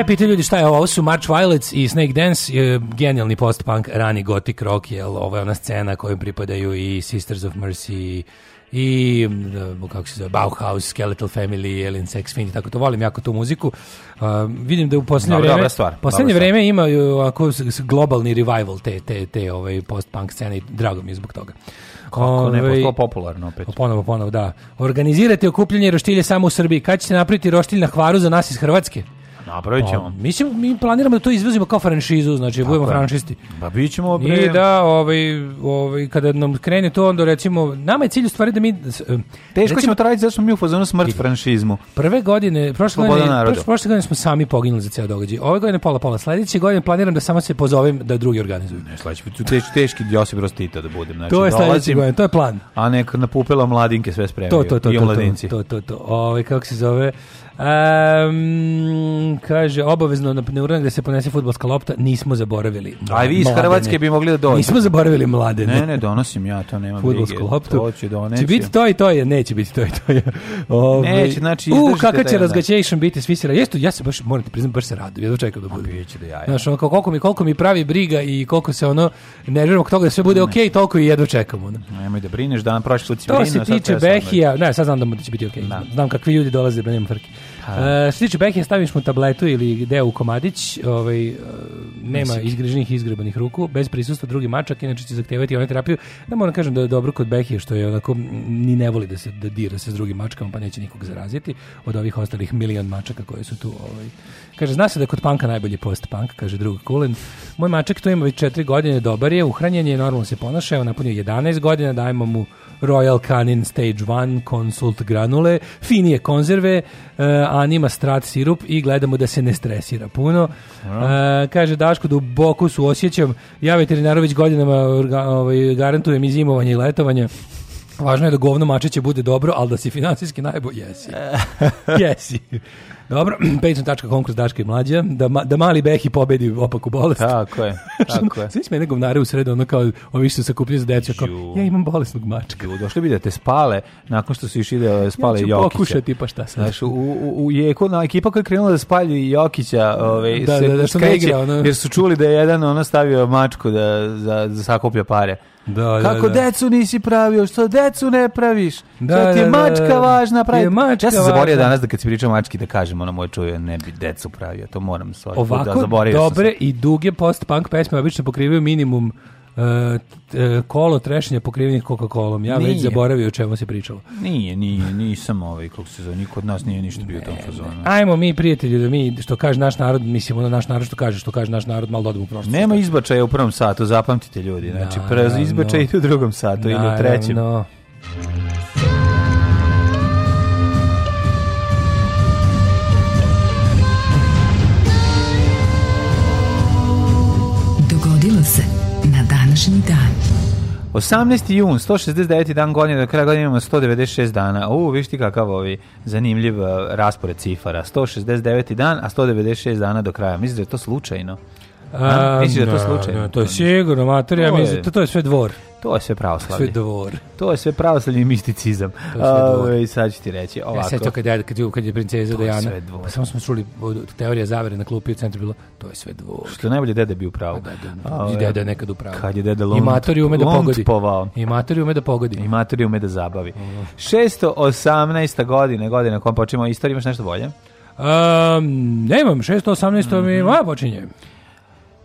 je pitao ljudi šta je ovo? Ovo su March Violets i Snake Dance, e, genijalni post-punk, rani gotik rock, jel ovo je ona scena kojoj pripadaju i Sisters of Mercy i e, kako se zove, Bauhaus, Skeletal Family, Alien Sex Fiend, tako to volim jako tu muziku. Uh, vidim da u posljednje Dobre, vreme, stvar, poslednje vreme ima e, ovako globalni revival te, te, te ovaj post-punk scene i drago mi je zbog toga. Kako ne, ovaj, postalo popularno opet. Pa ponovo, ponovo, da. Organizirate okupljanje roštilje samo u Srbiji. Kad ćete napraviti roštilj na hvaru za nas iz Hrvatske? Napravit ćemo. Pa, mislim, mi planiramo da to izvezimo kao franšizu, znači budemo franšisti. Pa bit ćemo bre. I da, ovaj, ovaj, kada nam krene to, onda recimo, nama je cilj u stvari da mi... E, Teško recimo, ćemo tražiti da smo mi u fazonu smrt franšizmu. Prve godine, prošle godine, prošle, prošle godine smo sami poginuli za cijel događaj. Ove godine pola pola. Sledeće godine planiram da samo se pozovem da drugi organizuju. Ne, sledeće, teš, teški Josip Rostita da budem. Znači, to je sljedeće godine, to je plan. A neka napupela mladinke sve spremio. To, to, to, to, to, to, to, to, to, to, to, to, to, to, Um, kaže, obavezno na Neuronak da se ponese futbolska lopta, nismo zaboravili. A vi iz mladene. Hrvatske bi mogli da dođe. Nismo zaboravili mlade. Ne, ne, donosim ja, to nema Futbolsku brige. loptu. To ću doneći. Će biti to i to je, neće biti to i to je. Ove, neće, ovaj, znači U, kakav će razgaćation biti, svi se ra... Jesto, ja se baš, morate ti priznam, baš se radu. Da ja dočekam da bude. Biće da ja. Znaš, ono, koliko mi, koliko mi pravi briga i koliko se ono nerviramo toga da sve bude okej, okay, toliko i jedno čekamo. Ono. Nemoj da brineš, dan prošli To se tiče Behija, ne, sad znam da da će biti okej. Okay. Da. Znam kakvi ljudi dolaze, da nema frke. Uh, što tiče Behe, staviš mu tabletu ili deo u komadić, ovaj, uh, nema Mislim. izgreženih izgrebanih ruku, bez prisustva drugi mačak, inače će zahtevati onaj terapiju. Da moram kažem da je dobro kod Behe, što je onako, ni ne voli da se da dira se s drugim mačkama, pa neće nikog zaraziti od ovih ostalih milion mačaka koje su tu. Ovaj. Kaže, zna se da je kod panka najbolji post-punk, kaže drug Kulen. Moj mačak to ima već četiri godine, dobar je, uhranjen je, normalno se ponaša, evo napunio 11 godina, dajemo mu Royal Canin Stage 1, Consult Granule, finije konzerve, uh, anima strat sirup i gledamo da se ne stresira puno. Uh, kaže Daško, duboko su osjećam, ja veterinarović godinama ovaj, garantujem i zimovanje i letovanje. Važno je da govno mačiće bude dobro, ali da si finansijski najbolji jesi. jesi. Dobro, patreon.com kroz Daška i Mlađa, da, ma, da mali Behi pobedi opaku bolest. Tako je, tako je. Svi smo jednog u sredu, ono kao, ovi što se kuplje za deca, kao, ja imam bolesnog mačka. Ju, došli bi da te spale, nakon što su išli da spale ja Jokića. Ja ću pokušati, pa šta sad. Znaš, u, u, u jeku, na, ekipa koja je krenula da spalju Jokića, ove, ovaj, da, se da, da, da skreće, igra, ono... jer su čuli da je jedan ono stavio mačku da, za, da sakuplja pare. Da, da, Kako da, da. decu nisi pravio, što decu ne praviš, da, što da, da, ti je mačka važna pravi. Je mačka ja sam zaboravio važna. danas da kad se priča mački da kažem, ono moj čuje ne bi decu pravio, to moram svaki Ovako, da, dobre sam. i duge post-punk pesme obično pokrivaju minimum E, e, kolo trešnje pokrivenih Coca-Colom. Ja nije. već zaboravio o čemu se pričalo. Nije, nije, nisam ovaj, kako se zove, niko od nas nije ništa bio u tom fazonu. Ajmo mi, prijatelji, da mi, što kaže naš narod, mislim, ono naš narod što kaže, što kaže naš narod, malo da odemo u Nema izbačaja u prvom satu, zapamtite ljudi. Znači, pre, izbačaj no. u drugom satu ili u trećem. No. 18. jun, 169. dan godine, do kraja godine imamo 196 dana. U, viš ti kakav ovi zanimljiv eh, raspored cifara. 169. dan, a 196 dana do kraja. Mislim da je to slučajno. Um, Misliš da je to da, slučaj? Da, to je sigurno, mater, ja mislim, to, to je sve dvor. To je sve pravoslavlje. Sve dvor. To je sve pravoslavlje i misticizam. I sad ću ti reći e, ovako. Ja sad to kad je, kad je, kad je princeza to Dejana, je pa samo smo čuli teorija zavere na klupi u centru bilo, to je sve dvor. Što je najbolje deda bio pravo. Pa da, da, da. I deda je nekad upravo. Kad je deda lont, I matori ume da pogodi. Povao. I matori ume da pogodi. I matori ume da zabavi. Mm. 618. godine, godine na kom počinemo istoriju, imaš nešto bolje? Um, nemam, 618. Mm -hmm. mi mhm. moja počinje.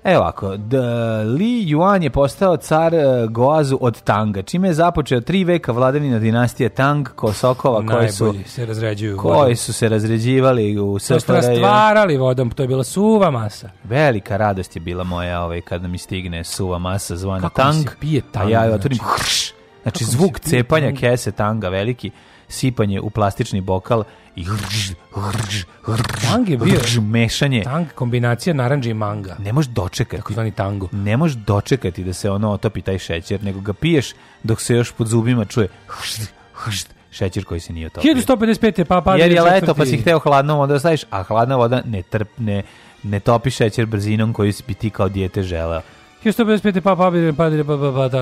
Evo ovako, d, Li Yuan je postao car e, Goazu od Tanga, čime je započeo tri veka vladavina dinastije Tang, Kosokova, koji su se razređuju. Koji su se razređivali u SFRJ. stvarali vodom, to je bila suva masa. Velika radost je bila moja ovaj, kad mi stigne suva masa zvana Kako Tang. Kako pije Tang? A ja otvorim, znači, hrš, znači zvuk cepanja tang? kese Tanga veliki, sipanje u plastični bokal i rž, rž, tang je bio rž, mešanje. Tang kombinacija naranđe i manga. Ne možeš dočekati. Takozvani tango. Ne možeš dočekati da se ono otopi taj šećer, nego ga piješ dok se još pod zubima čuje šećer koji se nije otopio. 1155. pa pa Jer je leto pa si hteo hladnom voda da staviš, a hladna voda ne trpne, ne topi šećer brzinom koju si bi ti kao dijete želeo. 1155. Papa Adrian, Padre,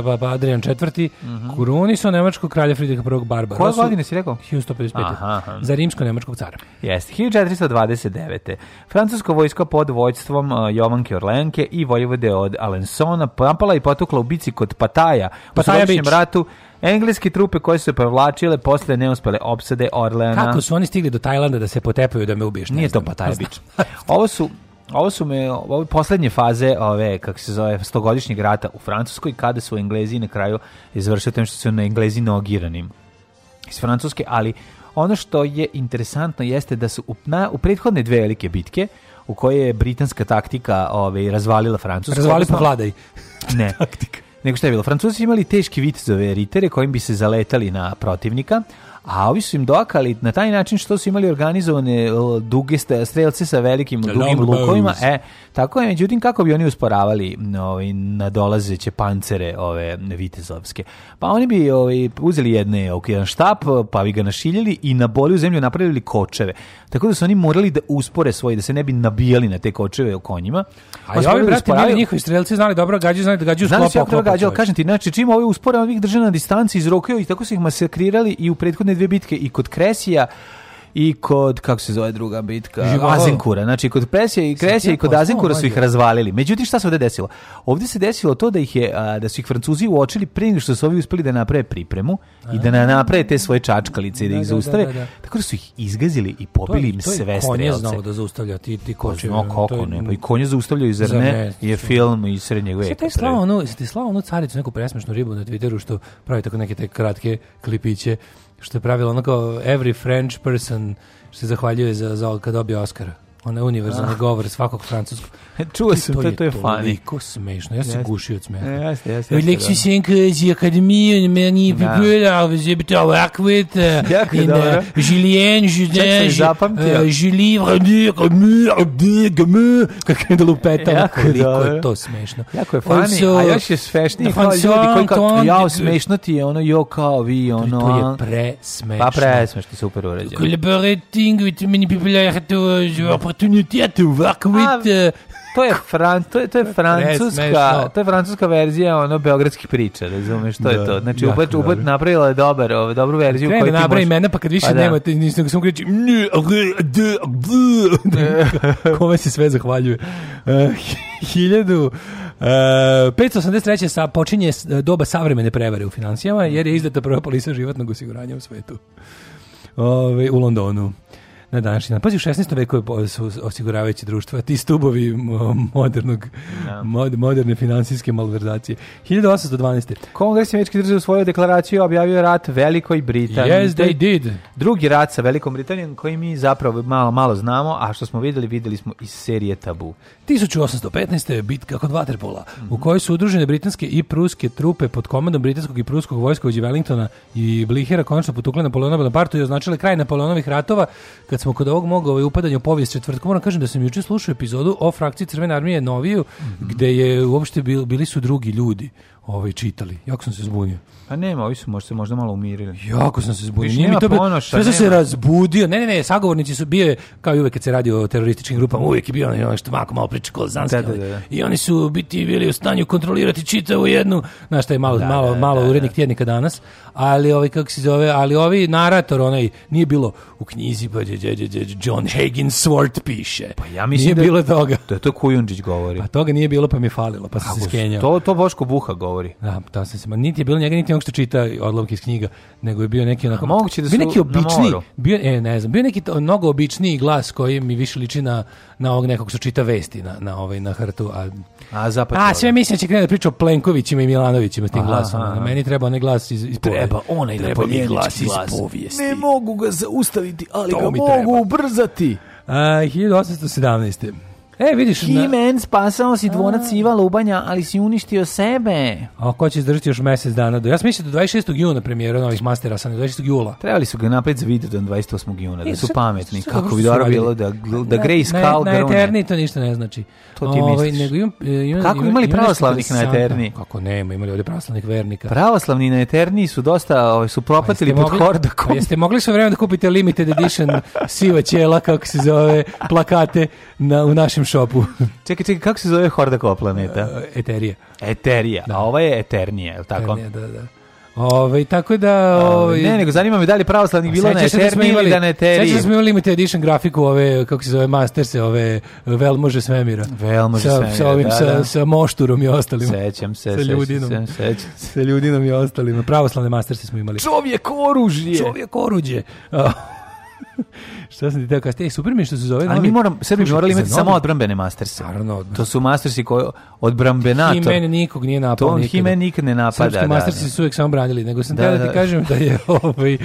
Papa Adrian IV. Mm -hmm. Koronisao nemačkog kralja Fridrika I. Barbarosu. Koje godine si rekao? 1155. Aha, Za rimsko-nemačkog cara. Jeste. 1429. Francusko vojsko pod vojstvom uh, e, Jovanke Orlenke i vojvode od Alensona napala i potukla u bici kod Pataja. Pataja u ratu Engleske trupe koje su se prevlačile posle neuspele opsade Orleana. Kako su oni stigli do Tajlanda da se potepaju da me ubiješ? Nije znam. to Pataja Beach. Ovo su Ovo su me, ove poslednje faze ove, kako se zove, stogodišnjeg rata u Francuskoj, kada su Englezi na kraju izvršili tem što su na Englezi nogiranim iz Francuske, ali ono što je interesantno jeste da su u, na, u prethodne dve velike bitke, u koje je britanska taktika ove, razvalila Francusku. Razvali pa vladaj. ne. Taktika. Nego što je bilo? Francuzi imali teške vitezove ritere kojim bi se zaletali na protivnika, a ovi su im dokali na taj način što su imali organizovane e, duge strelce sa velikim dugim lukovima, e, tako je, međutim, kako bi oni usporavali ovaj, nadolazeće pancere ove vitezovske? Pa oni bi ovaj, uzeli jedne, ok, jedan štap, pa bi ga našiljili i na bolju zemlju napravili kočeve. Tako da su oni morali da uspore svoje, da se ne bi nabijali na te kočeve o konjima. A i ovi brati bili njihovi strelci znali dobro gađaju, znali da gađaju sklopa. Znali su jako dobro gađaju, kažem ti, znači čim ovi uspore, ovih drže na distanci, izrokaju i tako su ih masakrirali i u prethodne jedne dvije bitke i kod Kresija i kod, kako se zove druga bitka, Živolo. Azenkura. Znači, kod Presija i Kresija i kod Azenkura su ih razvalili. Međutim, šta se ovde desilo? Ovde se desilo to da, ih je, a, da su ih Francuzi uočili prije nego što su ovi uspeli da naprave pripremu i da na- naprave te svoje čačkalice i da, Da, ih da, da, zaustave. da, da. Tako da su ih izgazili i pobili im sve strelce. znao da zaustavlja ti, ti pa koče. Znao kako ne, pa i konje zaustavljaju, zar Zar ne? ne? Je film iz srednjeg Sve veka. taj slao ono, jesi ti slao onu caricu, neku presmešnu ribu na Twitteru što pravi tako neke te kratke klipiće što je pravilo ono every French person što se zahvaljuje za, za kad dobije Oscara. Ona univerzalni ah. govor svakog francuskog. Čuo sam, to, to, je, to je funny. Toliko smešno, ja se gušio od smeha. Jeste, jeste. Leksisenka da. iz akademije, meni pipila, zebite ovakvet, in eh, Julien, eh, Julien, Julivre, kako je da lupetala, jako koliko je to smešno. Jako je funny, a još je svešniji da, kao ljudi koji kao, jao, smešno ti je ono, jo, kao vi, ono. To je presmešno. Pa presmešno, super uređeno. Collaborating with many people, I had to, eh, oportunitete u Vakvit. To je, fran, to je, to je francuska, to je francuska verzija ono beogradskih priča, razumeš, to da, je to. Znači, dakle, Ubet, napravila je dobar, ov, ovaj, dobru verziju koju ti možeš... napravi mene, pa kad više pa nema, ti nisam sam kreći... Kome se sve zahvaljuje? E, hiljadu... Uh, e, 583. Sa, počinje e, doba savremene prevare u financijama, jer je izdata prva polisa životnog osiguranja u svetu. Ove, ovaj, u Londonu na današnji dan. Pazi, u 16. veku su osiguravajući društva, ti stubovi modernog, no. Da. moderne finansijske malverzacije. 1812. Kongres je američki držav svoju deklaraciju i objavio rat Velikoj Britaniji. Yes, they did. Drugi rat sa Velikom Britanijom koji mi zapravo malo, malo znamo, a što smo videli, videli smo iz serije Tabu. 1815. je bitka kod Waterpola, mm -hmm. u kojoj su udružene britanske i pruske trupe pod komandom britanskog i pruskog vojskovođe Wellingtona i Blihera konačno potukle Napoleona Bonaparte i označile kraj Napoleonovih ratova kad smo kod ovog moga ovaj, upadanja u povijest četvrtka, moram kažem da sam juče slušao epizodu o frakciji Crvene armije Noviju, mm -hmm. gde je uopšte bili, bili su drugi ljudi ovaj čitali. Jako sam se zbunio. Pa nema, ovi su možda možda malo umirili. Jako sam se zbunio. Nije mi to ponoša, sve sam se razbudio. Ne, ne, ne, sagovornici su bio kao i uvek kad se radi o terorističkim grupama, uvek je bio ono, ono što mako malo priča kolozanski. Da, da, da, I oni su biti bili u stanju kontrolirati čitavu jednu, znaš šta je malo, da, malo, da, malo da, urednik tjednika danas, ali ovi kako se zove, ali ovi narator onaj nije bilo u knjizi pa John Hagin Swart piše. Pa ja mislim nije bilo toga. Da to Kujundžić govori. Pa toga nije bilo pa mi je falilo, pa se skenjao. To to Boško Buha govori govori. Da, da sam se, niti je bilo njega, niti onog što čita odlomke iz knjiga, nego je bio neki onako... A moguće da su neki obični, bio, e, ne znam, bio neki to, mnogo običniji glas koji mi više liči na, na ovog nekog što čita vesti na, na, ovaj, na hrtu. A, a, zapad a sve mislim da će krenuti da priča o Plenkovićima i Milanovićima s tim aha, glasom. Aha. Meni treba onaj glas iz, iz Treba onaj treba glas iz povijesti. Ne mogu ga zaustaviti, ali to ga mogu ubrzati. A, 1817. E, vidiš... He-Man, spasao si dvonac Iva Lubanja, ali si uništio sebe. A ko će izdržati još mjesec dana? Do... Ja sam mislio do da 26. juna premijera novih mastera, sam do 26. jula. Trebali su ga napet za video do 28. juna, da e, da su sad, pametni. Sad, Kako bi dobro bilo da, da Grace na, Cal na, na Eterni to ništa ne znači. To ti Ovo, misliš. Ovaj, nego, imam, e, imam, Kako imam, imali pravoslavnih na Eterni? Kako nema, imali ovdje pravoslavnih vernika. Pravoslavni na Eterni su dosta, ovaj, su propatili pod hordakom. Jeste mogli su vremena da kupite limited edition siva ćela, kako se zove, plakate na, u našem našem šopu. čekaj, čekaj, kako se zove horda kao planeta? E, Eterija. Eterija, da. a ova je Eternija, je li tako? Eternija, da, da. Ove, tako da... Ove, ovaj, ne, nego zanima me da li pravoslavnih pa bilo na Eterni da ili da na Eteriji. Sveća da smo imali limited edition grafiku ove, kako se zove, masterse, ove velmože svemira. Velmože sa, svemira, sa ovim, da, sa, da. sa mošturom i ostalim. Sećam se, sa ljudinom. Sećam, sećam. Sa ljudinom i ostalim. Pravoslavne masterse smo imali. Čovjek oružje! Čovjek oruđe! Šta sam ti teo kasnije? Super mi što se zove. Ali mi moram, Srbi morali imati novi... samo odbrambene masterse. Naravno. To su mastersi koji odbrambenator. Himen nikog nije napao. To on Himen nikog ne napada. Srpski da, mastersi da, su uvijek samo branili. Nego sam da, da, da, ti kažem da je ovaj,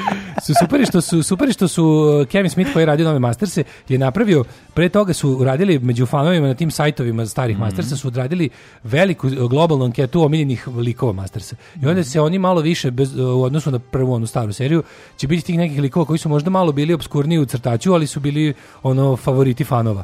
su super što su, super što su uh, Kevin Smith koji je radio nove masterse je napravio, pre toga su radili među fanovima na tim sajtovima starih mm -hmm. mastersa su odradili veliku uh, globalnu anketu omiljenih likova mastersa. I onda mhm. se oni malo više bez, uh, u odnosu na prvu onu staru seriju će biti tih nekih likova koji su možda malo bili obskurni u crtaču mlađu, ali su bili ono favoriti fanova.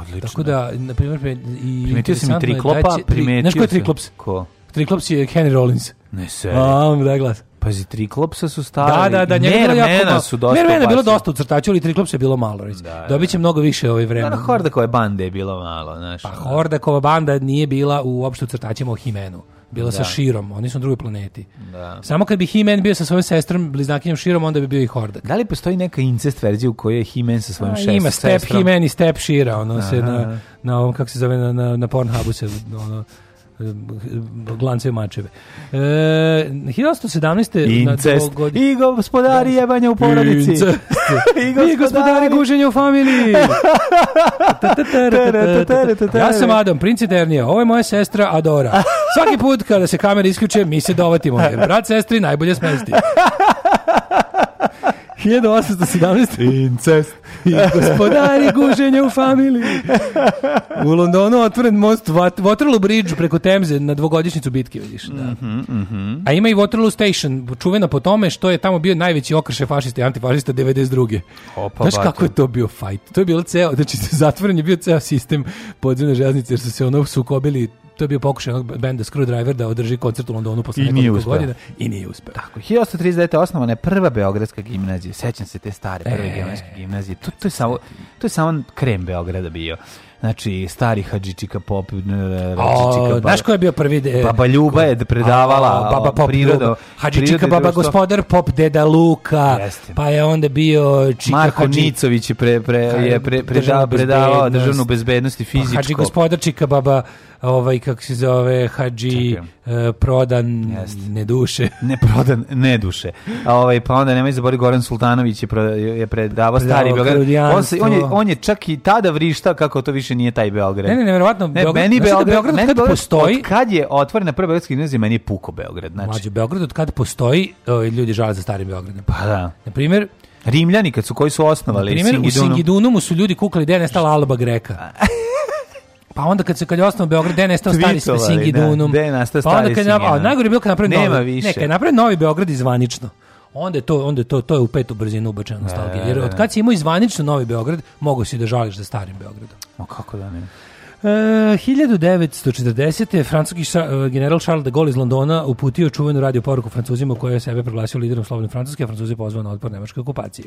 odlično. Tako da, da. na primjer, i primetio sam i da Triklopa, da primetio Znaš ko je Triklops? Ko? Triklops je Henry Rollins. Ne se. A, da glas. Pazi, Triklopsa su stali. Da, da, da. Mermena jako, su dosta Mermena bilo dosta u crtaču, ali Triklopsa je bilo malo. Reći. Da, da. Dobit će da. mnogo više ovaj vremena. Da, Hordakova banda je bilo malo. Znaš, pa Hordakova banda nije bila uopšte u crtačima o Himenu bila sa Širom, da. oni su na drugoj planeti. Da. Samo kad bi He-Man bio sa svojom sestrom, bliznakinjem Širom, onda bi bio i Hordak. Da li postoji neka incest verzija u kojoj je He-Man sa svojom sestrom? Ima Step He-Man i Step Šira, ono Aha. se na, na ovom, kako se zove, na, na, na Pornhubu se, ono, glance mačeve. E, 1817. Incest. Na I gospodari da. jebanja u porodici. I gospodari, I gospodari guženja u familiji. ja sam Adam, princ Eternija. Ovo je moja sestra Adora. Svaki put kada se kamera isključe, mi se dovatimo. Jer brat, sestri, najbolje smesti. 1817. Incest. I gospodari guženja u familiji. U Londonu otvoren most Waterloo Bridge preko Temze na dvogodišnjicu bitke, vidiš. Da. Mm -hmm, mm -hmm. A ima i Waterloo Station, čuvena po tome što je tamo bio najveći okršaj fašista i antifašista 92. Opa, Znaš kako je to bio fight? To je bilo ceo, znači zatvoren je bio ceo sistem podzemne železnice jer su se ono sukobili to je bio pokušaj onog benda Screwdriver da održi koncert u Londonu posle nekoliko godina i nije uspeo. Tako, 1839. osnovana je prva beogradska gimnazija. Sećam se te stare prve e, beogradske gimnazije. To, to, je samo, to je samo krem Beograda bio. Znači, stari Hadžičika Pop, Hadžičika Znaš ko je bio prvi? De, baba Ljuba je predavala a, a, baba pop, prirodu. Hadžičika Baba društvo. Gospodar Pop, Deda Luka, Jeste. pa je onda bio Čika Marko Hadži, Nicović je, pre, pre, je pre, predavao državnu bezbednost i pa fizičko. Hadži Gospodar, Čika Baba ovaj, kako se zove, Hadži, uh, prodan, Jest. ne duše. ne prodan, ne duše. A, ovaj, pa onda nemoj zabori, Goran Sultanović je, pro, je predavao stari Beograd. On, se, on, je, on je čak i tada vrišta kako to više nije taj Beograd. Ne, ne, nevjerovatno, ne, Beograd, meni da Beograd, Beograd, meni kad Beograd, postoji... Od kad je otvorena prva Beogradska gimnazija, meni je puko Beograd. Znači. Mlađi Beograd od kad postoji, ovaj, ljudi žale za starim Beogradom. Pa da. Na primjer, Rimljani kad su koji su osnovali Primjer, u Singidunumu su ljudi kukali da je nestala Alba Greka. Pa onda kad se kad je osnovao Beograd, gde je nestao stari sa Singidunum? Da. gde je nastao stari pa onda kad je, a, najgore je bilo kad napravi Nema novi, više. ne, kad napravi novi Beograd izvanično. Onda je to, onda je to, to je u petu brzinu ubačena da, nostalgije. Da, Jer od kad si imao izvanično Novi Beograd, mogu si da žališ za starim Beogradom. O kako da ne. E, uh, 1940. francuski uh, general Charles de Gaulle iz Londona uputio čuvenu radio poruku Francuzima koja je sebe proglasio liderom slobodne Francuske, a Francuzi pozvao na otpor nemačke okupacije.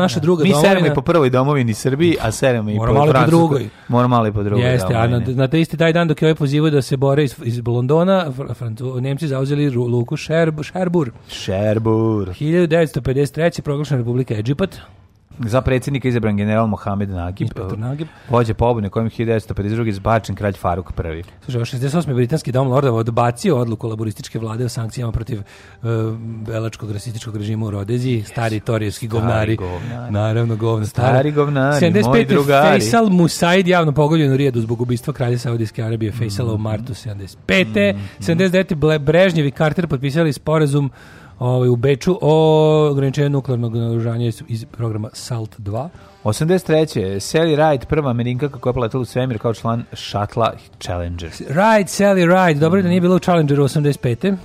naša da. druga Mi domovina. Mi seremo i po prvoj domovini Srbiji, a seremo i po Francuskoj. Moramo po drugoj. Moramo ali po drugoj Jeste, domovini. a na, na te isti taj dan dok je ovaj pozivaju da se bore iz, iz Londona, Francu, Nemci zauzeli luku Šerb, Šerbur. Šerbur. 1953. proglašena Republika Egipat. Za predsjednika izabran general Mohamed Nagib, Nagib. vođe pobune kojim 1952. izbačen kralj Faruk I. Slušaj, 68. britanski dom Lordova odbacio odluku laborističke vlade o sankcijama protiv uh, e, belačkog rasističkog režima u Rodeziji, yes. stari torijski govnari, govnari. Naravno, govna, stari, stari govnari, 75. moji drugari. Faisal Musaid javno pogoljen u Rijedu zbog ubistva kralja Saudijske Arabije mm. Faisala mm. u martu 75. Mm. 79. Brežnjev i Carter potpisali sporazum ovaj, u Beču o ograničenju nuklearnog naoružanja iz programa SALT 2. 83. Sally Ride, prva Amerinka koja je platila u svemir kao član šatla Challenger. Ride, Sally Ride, dobro mm. da nije bila u Challengeru 85.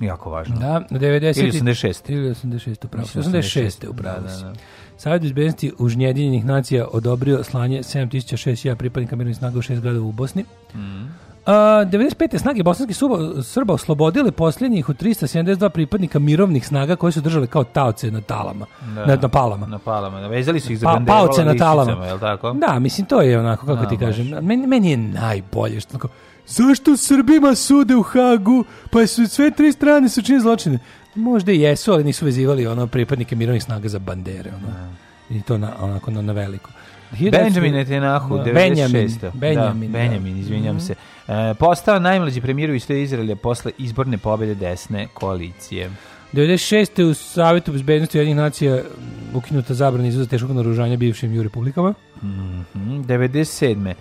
Jako važno. Da, 90. Ili 86. Ili 86, upravo. 86. upravo da, da, da, da. Savjet bezbednosti Ujedinjenih nacija odobrio slanje 7600 pripadnika mirnih snaga u šest gradova u Bosni. Mhm. Uh, 95. snage bosanskih Srba oslobodile posljednjih od 372 pripadnika mirovnih snaga koji su držali kao taoce na talama. Da, na, na palama. Na palama. Navezali da, su ih za pa, Paoce na talama. Jel tako? Da, mislim, to je onako, kako no, ti kažem. Meni, meni je najbolje što tako, zašto Srbima sude u Hagu, pa su sve tri strane su čini zločine. Možda i jesu, ali nisu vezivali ono pripadnike mirovnih snaga za bandere. Ono. No. Da. I to na, onako na, na veliko. Benjamin Netanyahu, 96. Benjamin, Benjamin, da, da. izvinjam mm -hmm. se. E, postao najmlađi premijer u istoriji Izraelja posle izborne pobede desne koalicije. 96. u Savetu bezbednosti jednih nacija ukinuta zabrana izvoza teškog naružanja bivšim ju republikama. Mm -hmm. 97.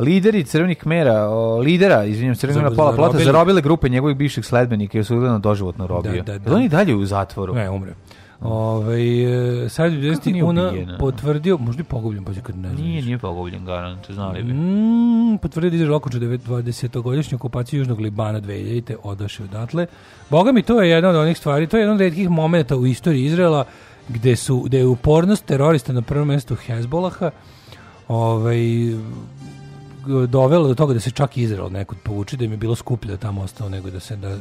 Lideri crvenih mera, o, lidera, izvinjam, crvenih mera Pola Plota zarobile grupe njegovih bivših sledbenika i osudili na doživotno robiju. da, da. da oni dalje u zatvoru? Ne, umre. Ovaj sad je ona potvrdio, možda je pogubljen pa kad ne znaš. Nije, nije pogubljen garant, znali bi. Mm, potvrdio da izražava okonča 20 godišnju okupaciju Južnog Libana 2000-te odaše odatle. Boga mi to je jedna od onih stvari, to je jedan od retkih momenata u istoriji Izraela gde su gde je upornost terorista na prvom mestu Hezbolaha ovaj dovelo do toga da se čak Izrael nekud povuče, da im je bilo skuplje da tamo ostao nego da se da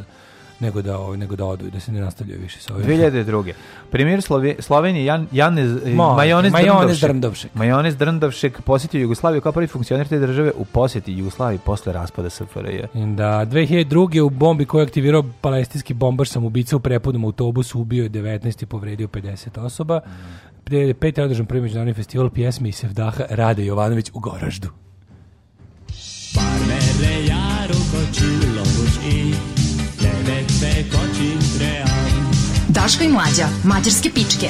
nego da ovaj nego da odu da se ne nastavljaju više sa ovim. 2002. Premijer Slove, Slovenije Jan Janez e, Mo, Majonez, Majonez Drndovšek. Majonez Drndovšek posjetio Jugoslaviju kao prvi funkcioner te države u posjeti Jugoslaviji posle raspada SFRJ. Da 2002. u bombi koju aktivirao palestinski bombar sam ubica u prepodnom autobusu ubio je 19 i povredio 50 osoba. Mm. 2005. je održan prvi međunarodni festival pjesme i sevdaha Rade Jovanović u Goraždu. Parmere jaru kočilo buš i se kočim trean. Daško i mlađa, mađarske pičke.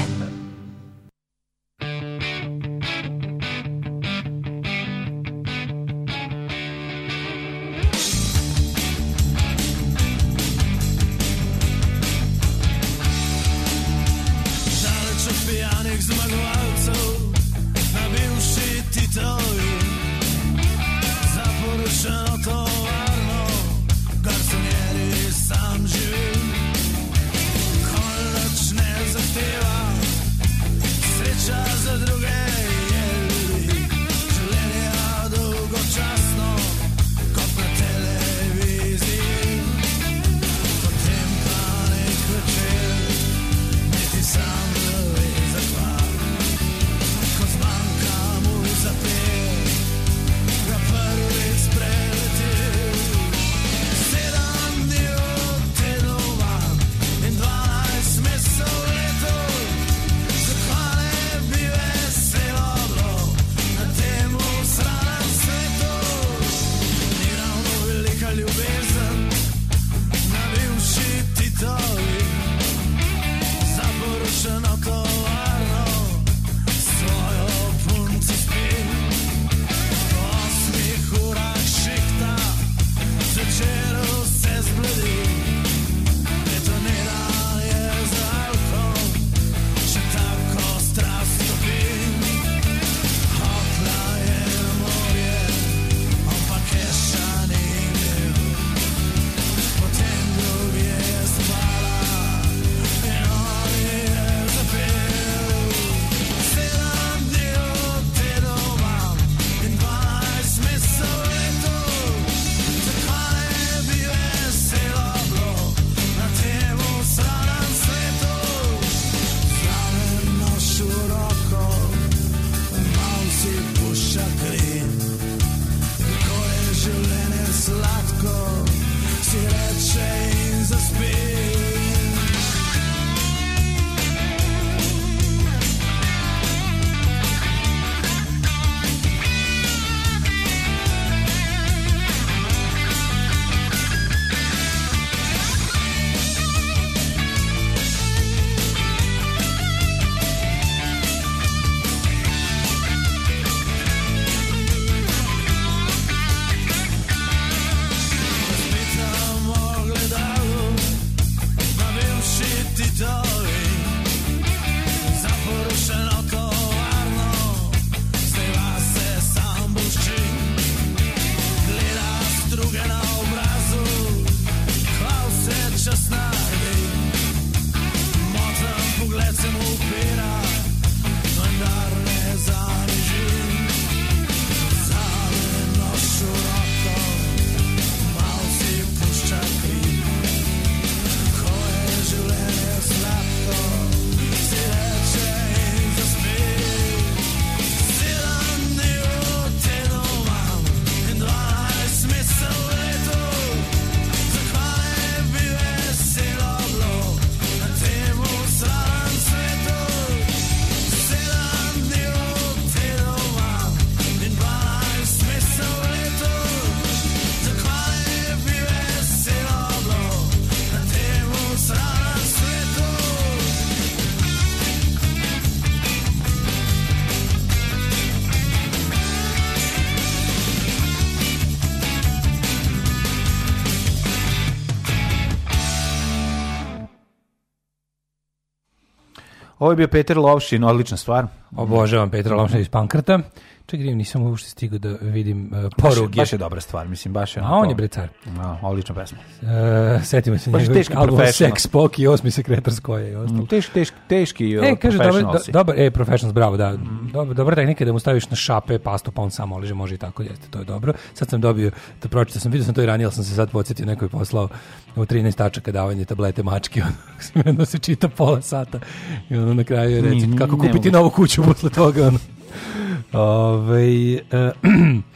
Ovo je bio Peter Lovšin, odlična stvar. Obožavam Petra Lovšina iz Pankrta čekaj, nisam uopšte stigao da vidim uh, e, poruge. Baš, je dobra stvar, mislim, baš je. A on je brecar. A, odlična pesma. Uh, setimo se baš njegovih albuma Sex, Pok i osmi sekretar skoje i ostalo. Mm, teški, teški, e, kaže, dobar, do, dobar, e, professionals, bravo, da. Mm. Dobar, dobra tehnika da mu staviš na šape pastu, pa on samo oliže, može i tako, jeste, to je dobro. Sad sam dobio, da pročitao sam, vidio sam to i ranije, ali sam se sad podsjetio, neko je poslao u 13 tačaka davanje tablete mačke, ono, se čita pola sata i ono na kraju je reći kako kupiti novu kuću posle toga, ono. Ove, uh,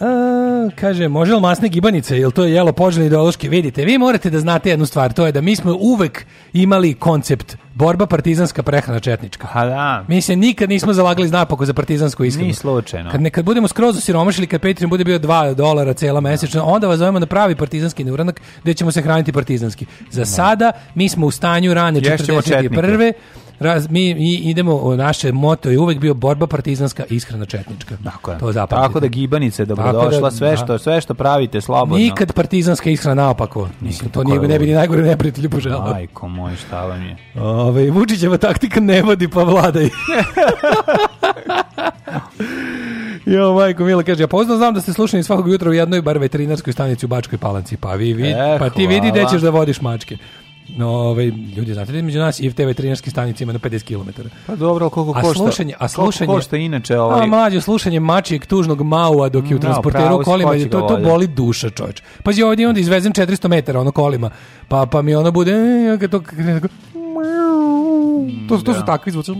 A, kaže, može li masne gibanice, jel to je jelo poželjno ideološki? Vidite, vi morate da znate jednu stvar, to je da mi smo uvek imali koncept borba partizanska prehrana četnička. Ha pa da. Mi se nikad nismo zalagali napako za partizansku iskrenu. Ni slučajno. Kad, ne, kad budemo skroz osiromašili, kad Patreon bude bio 2 dolara cela mesečno, onda vas zovemo na pravi partizanski neuranak, gde ćemo se hraniti partizanski. Za da. sada mi smo u stanju rane Ješćemo 41. Četnike raz, mi, mi idemo, naše moto je uvek bio borba partizanska, ishrana četnička. Tako je. To zapamtite. Tako da gibanice dobrodošla, da, sve da. što, sve što pravite slobodno. Nikad partizanska ishrana naopako. Mislim, to nije, ne bi ni najgore neprijatelju poželao. Majko moj, šta vam je? Ove, Vučićeva taktika ne vodi pa vladaj. Jo, majko Mila kaže, ja pozno znam da ste slušani svakog jutra u jednoj bar veterinarskoj stanici u Bačkoj Palanci, pa vi, vi e, eh, pa ti vidi gde ćeš da vodiš mačke. No, ovaj, ljudi, znate da među nas i TV trenerski stanice ima na 50 km. Pa dobro, ali koliko košta? A slušanje, a slušanje, koliko košta inače ovaj... A mlađe, slušanje mačijeg tužnog maua dok je u mm, transporteru no, kolima, je to, to boli duša, čovječ. Pazi, ovdje onda izvezem 400 metara, ono kolima, pa, pa mi ono bude... E, to, to, mm, to su da. takvi zvuci.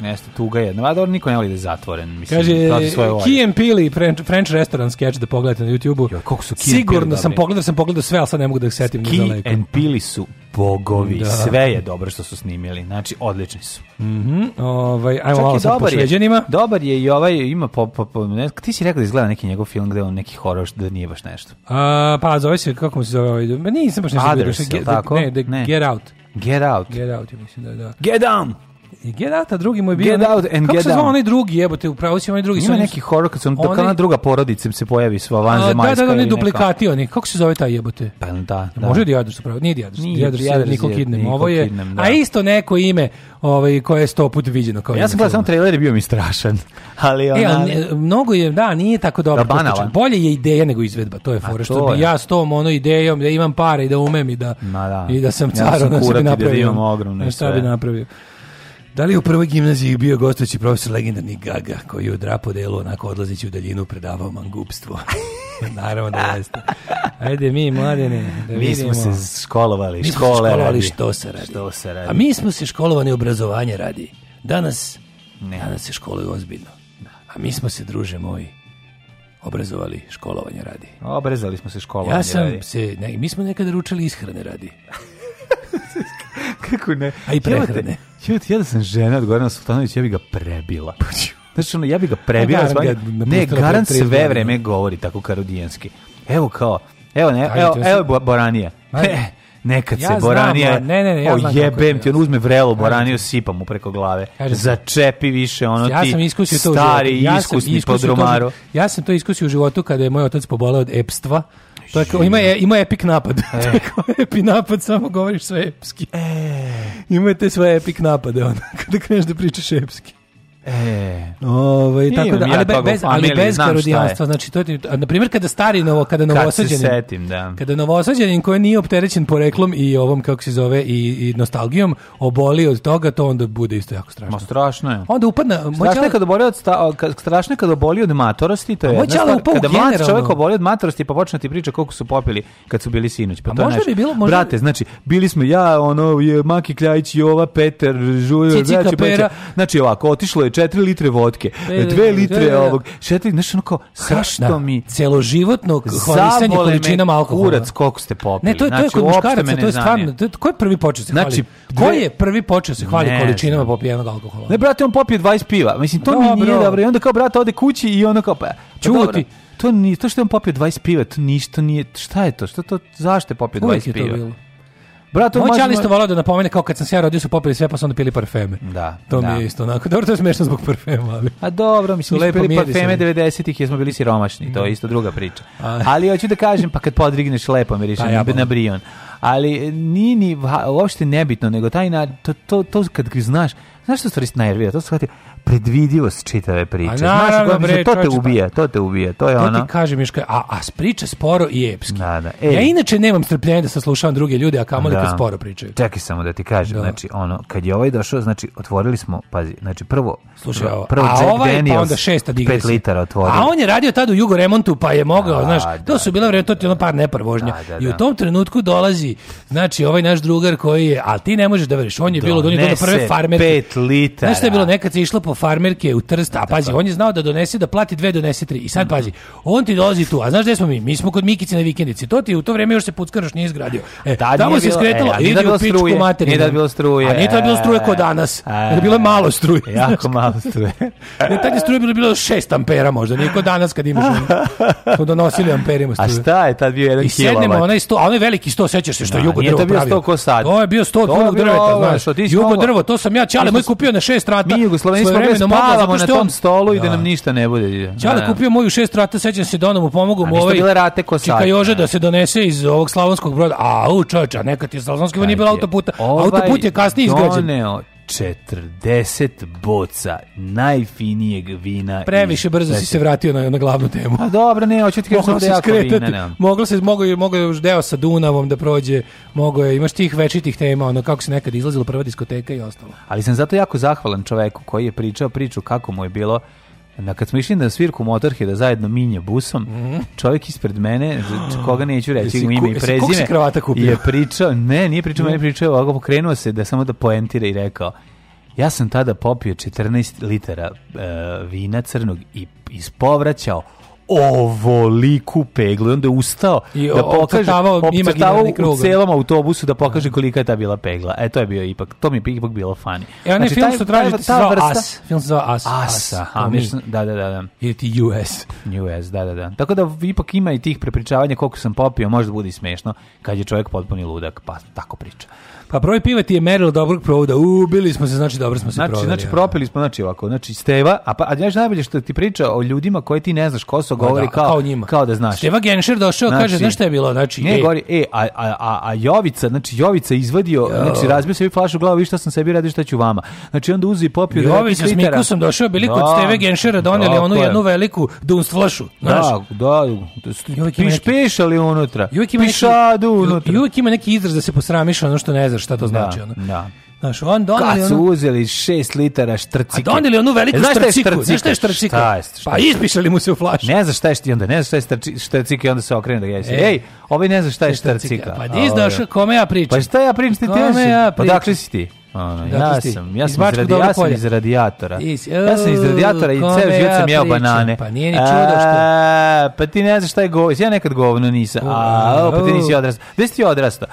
Nešto tuga jedna. A dobro, niko ne voli da je zatvoren. Mislim, Kaže, svoje volje. Key and Pili, French, French restaurant sketch da pogledate na YouTube-u. Jo, kako su Key Sigurno sam pogledao, sam pogledao sve, ali sad ne mogu da ih setim. Key and Pili su bogovi. Da. Sve je dobro što su snimili. Znači, odlični su. Mm -hmm. ovaj, ajmo malo sad po šveđanima. Dobar je i ovaj, ima po, po, po, ne, ti si rekao da izgleda neki njegov film gde on neki horor da nije baš nešto. A, pa zove se, kako mu se zove ovaj? Nisam baš nešto. Others, vidio, tako? Ne, the, ne, Get Out. Get Out. Get Out, mislim da, da. Get Down! Get Out, a drugi moj bio... Get Out and Kako se zvao onaj drugi, jebote, upravo si onaj drugi. Ima neki horor kad se on, onaj, ona druga porodica se pojavi sva van zemaljska. Da, da, da, oni duplikati oni. Kako se zove taj jebote? Pa da, da. Može da Dijadrus upravo, nije Dijadrus. Nije Dijadrus, Dijadrus Niko Kidnem. Ovo je, da. a isto neko ime ovaj, koje je sto put viđeno. Kao ja sam gledao samo trailer i bio mi strašan. Ali e, ona... E, ali, mnogo je, da, nije tako dobro. Da, banalan. Bolje je ideja nego izvedba, to je fora. Što bi ja s tom ono idejom da imam pare i da umem i da, da. i da sam car, ja sam kurati, da imam ogromno. Šta bi napravio? Da li u prvoj gimnaziji bio gostujući profesor legendarni Gaga, koji je u drapo delu onako odlazići u daljinu predavao mangupstvo? Naravno da jeste. Ajde mi, mladene, da mi vidimo. smo se školovali, mi škole smo se školovali radi. Što se radi. Što se radi. A mi smo se školovani obrazovanje radi. Danas, ne. danas se školuju ozbiljno. Da. A mi smo se, druže moji, obrazovali školovanje radi. Obrazali smo se školovanje radi. Ja sam radi. se, ne, mi smo nekada ručali ishrane radi. Kako ne? A i prehrane. Jebote, ja da sam žena od Gorana Sultanovića, ja bi ga prebila. Znači, ono, ja bi ga prebila. Da, da, da, garan ga, ne, Garan sve vreme govori tako karodijanski. Evo kao, evo, ne, evo, evo Boranija. Nekad se Boranija, ne, ne, ne, ja o jebem ti, on uzme vrelo Boraniju, sipa mu preko glave, začepi više ono ja sam ti stari, iskusni podromaro. Ja sam to iskusio u životu kada je moj otac pobolao od epstva, Tako, ima, ima epic napad. E. Tako, epic napad, samo govoriš sve epski. E. Ima te svoje epic napade, onda, kada kreneš da pričaš epski. E. Ovaj tako da ali ja bez ali bez karodijanstva, znači to je na primjer kada stari novo kada novosađeni. Kad se setim, da. Kada novosađeni koji nije opterećen poreklom i ovom kako se zove i, i nostalgijom oboli od toga, to onda bude isto jako strašno. Ma strašno je. Onda upadne moj čale kada oboli od sta, strašno je kada oboli od matorosti, to je. Moj čale upao kada mlad čovjek oboli od matorosti pa počne da ti priča koliko su popili kad su bili sinoć, pa to znači. bi bilo, možda... Brate, znači bili smo ja, ono je Maki Kljajić, Jova Peter, Žujo, znači, znači ovako, otišlo je 4 litre votke, 2 e, e, litre da, da, da. ovog, 4, znaš, ono kao, zašto mi... Celoživotno hvalisanje količinama alkohola. Kurac, koliko ste popili. Ne, to, je, to je znači, kod muškaraca, to je stvarno, ko je prvi počeo se znači, hvali? ko je prvi počeo se hvali količinama popijenog alkohola? Ne, brate, on popije 20 piva, mislim, to mi nije dobro, i onda kao, brate, ode kući i ono kao, pa, pa čuti to ni to što on popije 20 piva, to ništa nije. Šta je to? Šta to? Zašto je popio 20 piva? Brato, Moj čali isto volao da napomene kao kad sam se ja rodio su popili sve pa su onda pili parfeme. Da. To da. mi je isto onako. Dobro, to je smešno zbog parfema. Ali. A dobro, mislim, mi pili parfeme 90-ih jer smo bili siromašni. To je isto druga priča. Ali hoću da kažem, pa kad podrigneš lepo miriš pa ja na brion. Ali eh, nije ni uopšte nebitno, nego taj na, to, to, to kad znaš, znaš što stvari najnervira, to shvatio, predvidivost čitave priče. A Znaš, bre, to te ubija, pa to te ubija, to je to Ja ti kažem, Miška, a, a priča sporo i epski. Da, da. E, ja inače nemam strpljenja da saslušavam druge ljude, a kamoli da. kad sporo pričaju. Čekaj samo da ti kažem, da. znači, ono, kad je ovaj došao, znači, otvorili smo, pazi, znači, prvo, Slušaj, prvo, prvo a Jack ovaj, pa Daniels, pa onda šesta digresija. Pet litara otvorili. A on je radio tad u Jugo remontu, pa je mogao, da, znaš, da, to su bila vremena, to ti ono par nepar vožnja. Da, da, I u da. tom trenutku dolazi, znači, ovaj naš drugar koji je, ali ti ne možeš da veriš, on je bilo do, do prve farmerke. Pet litara. Znaš što je bilo, nekad se išlo po farmerke u Trst, a pazi, on je znao da donese, da plati dve, donese tri. I sad pazi, on ti dolazi tu, a znaš gde smo mi? Mi smo kod Mikice na vikendici. To ti u to vreme još se puckaroš nije izgradio. E, da, tamo se skretalo, e, idi u da pičku materinu. Nije da bilo struje. A nije da bilo struje kod e, danas. Da bilo malo struje. Jako malo struje. Ne, tad je struje bilo, bilo šest ampera možda, nije kod danas kad imaš. Smo donosili amperima struje. A šta je tad bio jedan kilovat? I sednemo, onaj, sto, a onaj veliki sto, sećaš se što je da, jugo drvo pravio. Nije to bio sto ko sad. To je bio sto punog drveta, znaš. Jugo drvo, to sam ja, Čale, moj kupio na šest rata. Mi Jugosloveni vremena da spavamo na tom stolu i da, da nam ništa ne bude. Ja da. kupio moju šest rata, sećam se da mu pomogu mu ovaj. bile rate ko sad. Čika da se donese iz ovog slavonskog broda. Au, čoveče, neka ti slavonski nije bilo autoputa. Ovaj Autoput je kasnije izgrađen. 40 boca najfinijeg vina. Previše brzo si se vratio na, na glavnu temu. A dobro, ne, hoću ti kažem da je jako vina. Ne. Moglo se, mogo je, mogo je još deo sa Dunavom da prođe, mogo je, imaš tih večitih tema, ono kako se nekad izlazila prva diskoteka i ostalo. Ali sam zato jako zahvalan čoveku koji je pričao priču kako mu je bilo na kad smo išli na svirku motorke da zajedno minje busom, mm. čovjek ispred mene, koga neću reći mu ime i prezime, je pričao, ne, nije pričao, mm. meni pričao, ovako pokrenuo se da samo da poentira i rekao, ja sam tada popio 14 litara uh, vina crnog i ispovraćao ovoliku peglu i onda je ustao I da pokaže obcrtavao u celom autobusu da pokaže kolika je ta bila pegla e to je bio ipak to mi je ipak bilo funny e onaj znači, film taj, što tražite ta, ta vrsta, As film se zove As As, As mislim, da da da da ili ti US US da da da tako da ipak ima i tih prepričavanja koliko sam popio možda bude i smešno kad je čovjek potpuni ludak pa tako priča Pa broj piva ti je merilo dobrog provoda. Ubili smo se, znači dobro smo se znači, proveli. Znači, propili smo, znači ovako, znači Steva, a pa a znaš najbolje što ti priča o ljudima koje ti ne znaš ko su, pa govori da, kao, kao, njima. kao da znaš. Steva Genšer došao, znači, kaže, znaš šta je bilo, znači, ne, e, govori, e, a, a, a, a Jovica, znači Jovica izvadio, jo. znači razbio sebi flašu glavu, vi šta sam sebi radio, šta ću vama. Znači onda uzi i popio Jovica s Mikusom došao, bili da, kod Steve Genšera da, doneli onu jednu veliku dunst flašu, da, znaš. Da, da, piš, pešali unutra. Pišadu unutra. uvijek ima neki izraz da se posramiš ono što ne znaš razumeš šta to da, znači. Da, ono. da. Znaš, on doneli ono... uzeli 6 litara štrcike. A doneli onu veliku e, znaš štrciku. Šta znaš šta je štrcika? Šta je, šta Pa ispišali mu se u flašu. Ne znaš šta je šti, onda, ne znaš šta je štrcika, onda se okrenu da jesi. E. Ej, Ej ovaj ne znaš šta je štrcika. Pa ti znaš kome ja pričam. Pa šta ja pričam, ti ti Kome ja pričam. Pa dakle si ti? Ono, dakle ja sam, ja sam, iz, radi, ja sam iz radijatora. Is, ja sam iz radijatora i ceo život sam jeo banane. Pa nije ni čudo e, što... A, pa ti ne znaš šta je govno. Ja nekad govno nisam. A, o, pa ti nisi odrastao. Gde si ti odrastao?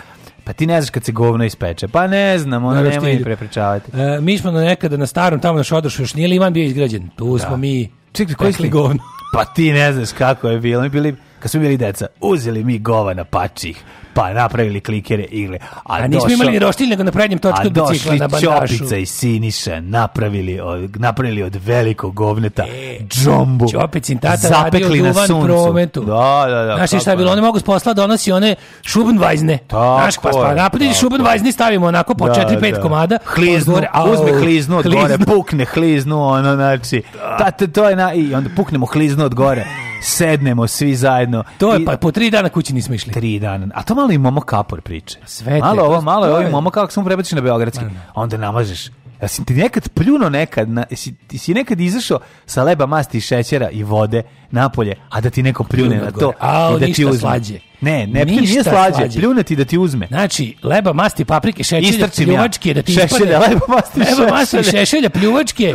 Pa ti ne znaš kad se govno ispeče. Pa ne znam, ona nema i prepričavati. E, mi smo na nekada na starom, tamo na Šodrošu, još nije Liman bio izgrađen. Tu da. smo mi Čekaj, koji sli govno? Pa ti ne znaš kako je bilo. Mi bili, kad smo bili deca, uzeli mi gova na pačih, pa napravili klikere igle. A, a nismo imali ni roštilj, nego na prednjem točku od bicikla na bandašu. A došli i Siniša, napravili od, napravili od velikog govneta e, džombu. Ćopicin tata zapekli radio na duvan prometu. Da, da, da. Znaš šta je bilo, oni mogu s posla da donosi one šubenvajzne. Znaš, pa, pa napravili šubenvajzne stavimo onako po 4-5 da, da. komada. Hliznu, uzme hliznu od gore, pukne hliznu, ono, znači, tate, to je na, i onda puknemo hliznu od gore sednemo svi zajedno. To je, pa po tri dana kući nismo išli. Tri dana. A to malo i Momo Kapor priče. Sve malo ovo, malo je ovo Momo kako smo prebaciš na Beogradski. Ano. Da, da. Onda namažeš ja si ti nekad pljuno nekad, na, si, ti si nekad izašao sa leba masti i šećera i vode napolje, a da ti neko pljune Pljuno na to a, i da ti uzme. Slađe. Ne, ne, Ništa nije slađe. slađe. Pljune ti da ti uzme. Znači, leba, masti, paprike, šešelja, pljuvačke, ja. da ti šešelja, ispade. leba, masti, leba, šešelja. masti, šešelja, pljuvačke,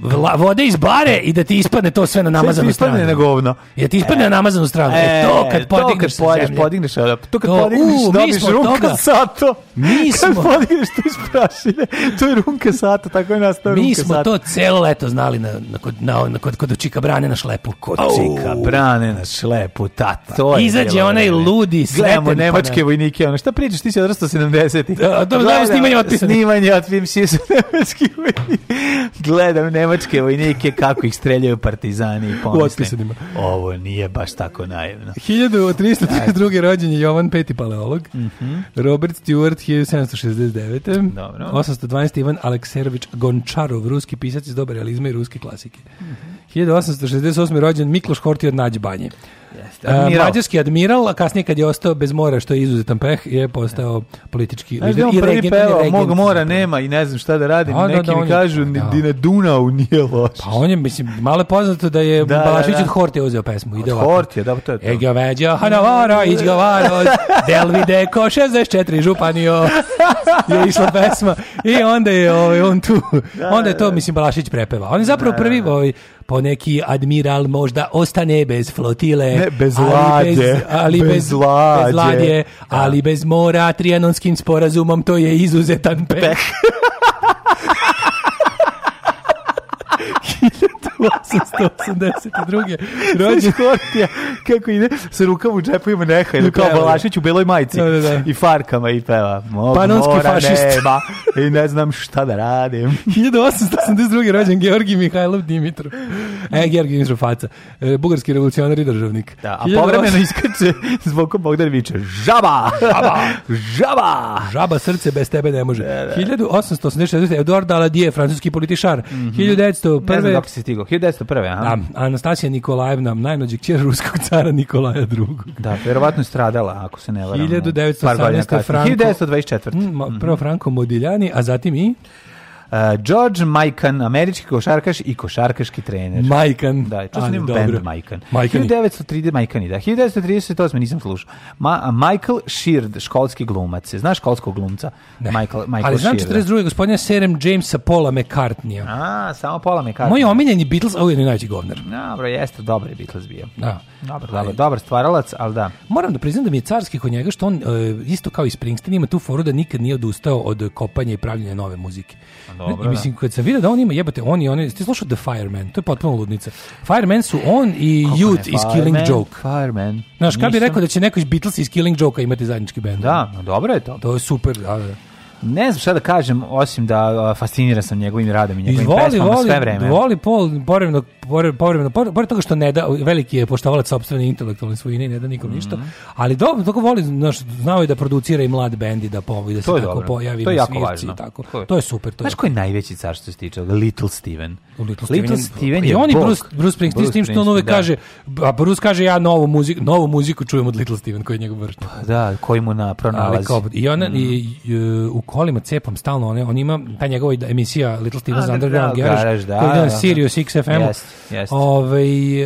vla, vode iz bare i da ti ispadne to sve na namazanu stranu. Ispadne na govno. I da ti ispadne e. na namazanu stranu. E, e to kad podigneš to kad podigneš, podigneš, to kad to, podigneš, u, dobiš runka sato. Mi smo. Kad podigneš to iz prašine, to je runka sato, tako je nastao runka sato. Mi smo to celo leto znali na, na, na, na, kod, kod Čika Brane na šlepu. Kod Čika Brane na šlepu, tata. To je izađe onaj ludi sretan. nemačke vojnike, ono, šta pričaš, ti si odrastao 70-ih. Da, da, da, snimanje otpisane. Snimanje otpisane su nemački Gledam nemačke vojnike kako ih streljaju partizani i pomislim. Ovo nije baš tako naivno. 1332. rođen je Jovan Peti paleolog, mm -hmm. Robert Stewart 1769. Dobro. 812. Ivan Alekserović Gončarov, ruski pisac iz doba realizma i ruske klasike. Mm -hmm. 1868. rođen Mikloš Horti od Nađbanje. Jeste, e, admiral. mađarski admiral, a kasnije kad je ostao bez mora, što je izuzetan peh, je postao politički Znaš lider. Da on prvi regent, pevao, regent, mog mora nema i ne znam šta da radim, a, da, neki da, da, mi kažu da. ni na Dunavu nije loš. Pa on je, mislim, malo poznato da je da, Balašić da, da. od Horte uzeo pesmu. Ide od Horte, da, to je to. Ega veđa, hanavara, izgovaro, delvide ko 64 županio, je išla pesma. I onda je ovaj, on tu, da, onda je to, da, mislim, Balašić prepeva. On je zapravo prvi, ovaj, poneki admiral možda ostane bez flotile, ne, bez ali bez, ali bez, bez, lade. bez ladje, da. ali bez mora, trijanonskim sporazumom to je izuzetan peh. peh. 1882. rođen. Škortija, kako ide, sa rukom u džepu ima neha, ili kao Balašić u beloj majici da, da, da. i farkama i peva. Mog Panonski mora fašist. Nema, I ne znam šta da radim. 1882. rođen Georgi Mihajlov Dimitrov. E, Georgi Dimitrov faca. E, bugarski revolucionari državnik. Da, a povremeno iskače zvuk Bogdan viče žaba! Žaba! žaba! Žaba srce bez tebe ne može. Da, da. 1886. Eduard Daladier, francuski političar. Mm -hmm. 1901. Ne znam kako se stigao. 1901. Aha. Da, Anastasija Nikolajevna, najmlađeg čer ruskog cara Nikolaja II. Da, verovatno je stradala, ako se ne varam. 1918. Franko, 1924. Mhm. prvo Franko Modiljani, a zatim i... Uh, George Majkan, američki košarkaš i košarkaški trener. Majkan. Da, čuo sam band Majkan. Majkani. 1930, Majkani, da. 1938, nisam slušao. Ma, Michael Sheard, školski glumac. Znaš školskog glumca? Ne. Michael, Michael Ali znam 42. gospodina Serem Jamesa Paula McCartney. A, samo Paula McCartney. Moj omiljeni Beatles, ovo je najveći govner. Dobro, jeste, dobar je Beatles bio. Da. Dobar, dobar, dobar stvaralac, ali da. Moram da priznam da mi je carski kod njega što on, e, isto kao i Springsteen, ima tu foru da nikad nije odustao od kopanja i pravljenja nove muzike. Pa Dobro, I da. mislim, kad sam vidio da on ima, jebate, on i oni, ste slušao The Fireman, to je potpuno ludnica. Fireman su on i Kako Youth iz Killing Joke. Fireman. Znaš, kad bi rekao da će neko iz Beatles iz Killing Joke a imati zajednički band? Da, no, dobro je to. To je super, da, da. Ne znam šta da kažem, osim da fascinira sam njegovim radom i njegovim voli, pesmama voli, sve vreme. Voli Paul, borevno povremeno, pored toga što ne da, veliki je poštovalac sopstvene intelektualne svojine i ne da nikom ništa, mm -hmm. ali dobro, toko voli, znaš, znao je da producira i mlad bendi, da, povi, da se tako dobro. pojavi to je jako važno. Tako. To je. to je super. To znaš je. ko je najveći car što se tiče? Little Steven. Little, Little Steven, je pa I on i Bruce, Bruce Springsteen, s tim što on uvek da. kaže, a Bruce kaže ja novu muziku, novu muziku čujem od Little Steven, koji je njegov Pa Da, koji mu na pronalazi. Kao, I ona, mm. i, mhm. e, u kolima cepam stalno, on, on ima, ta njegova da emisija Little Steven's da, Underground da, Garage, da, da, da, da, da, da, Jeste. Ove, ovaj,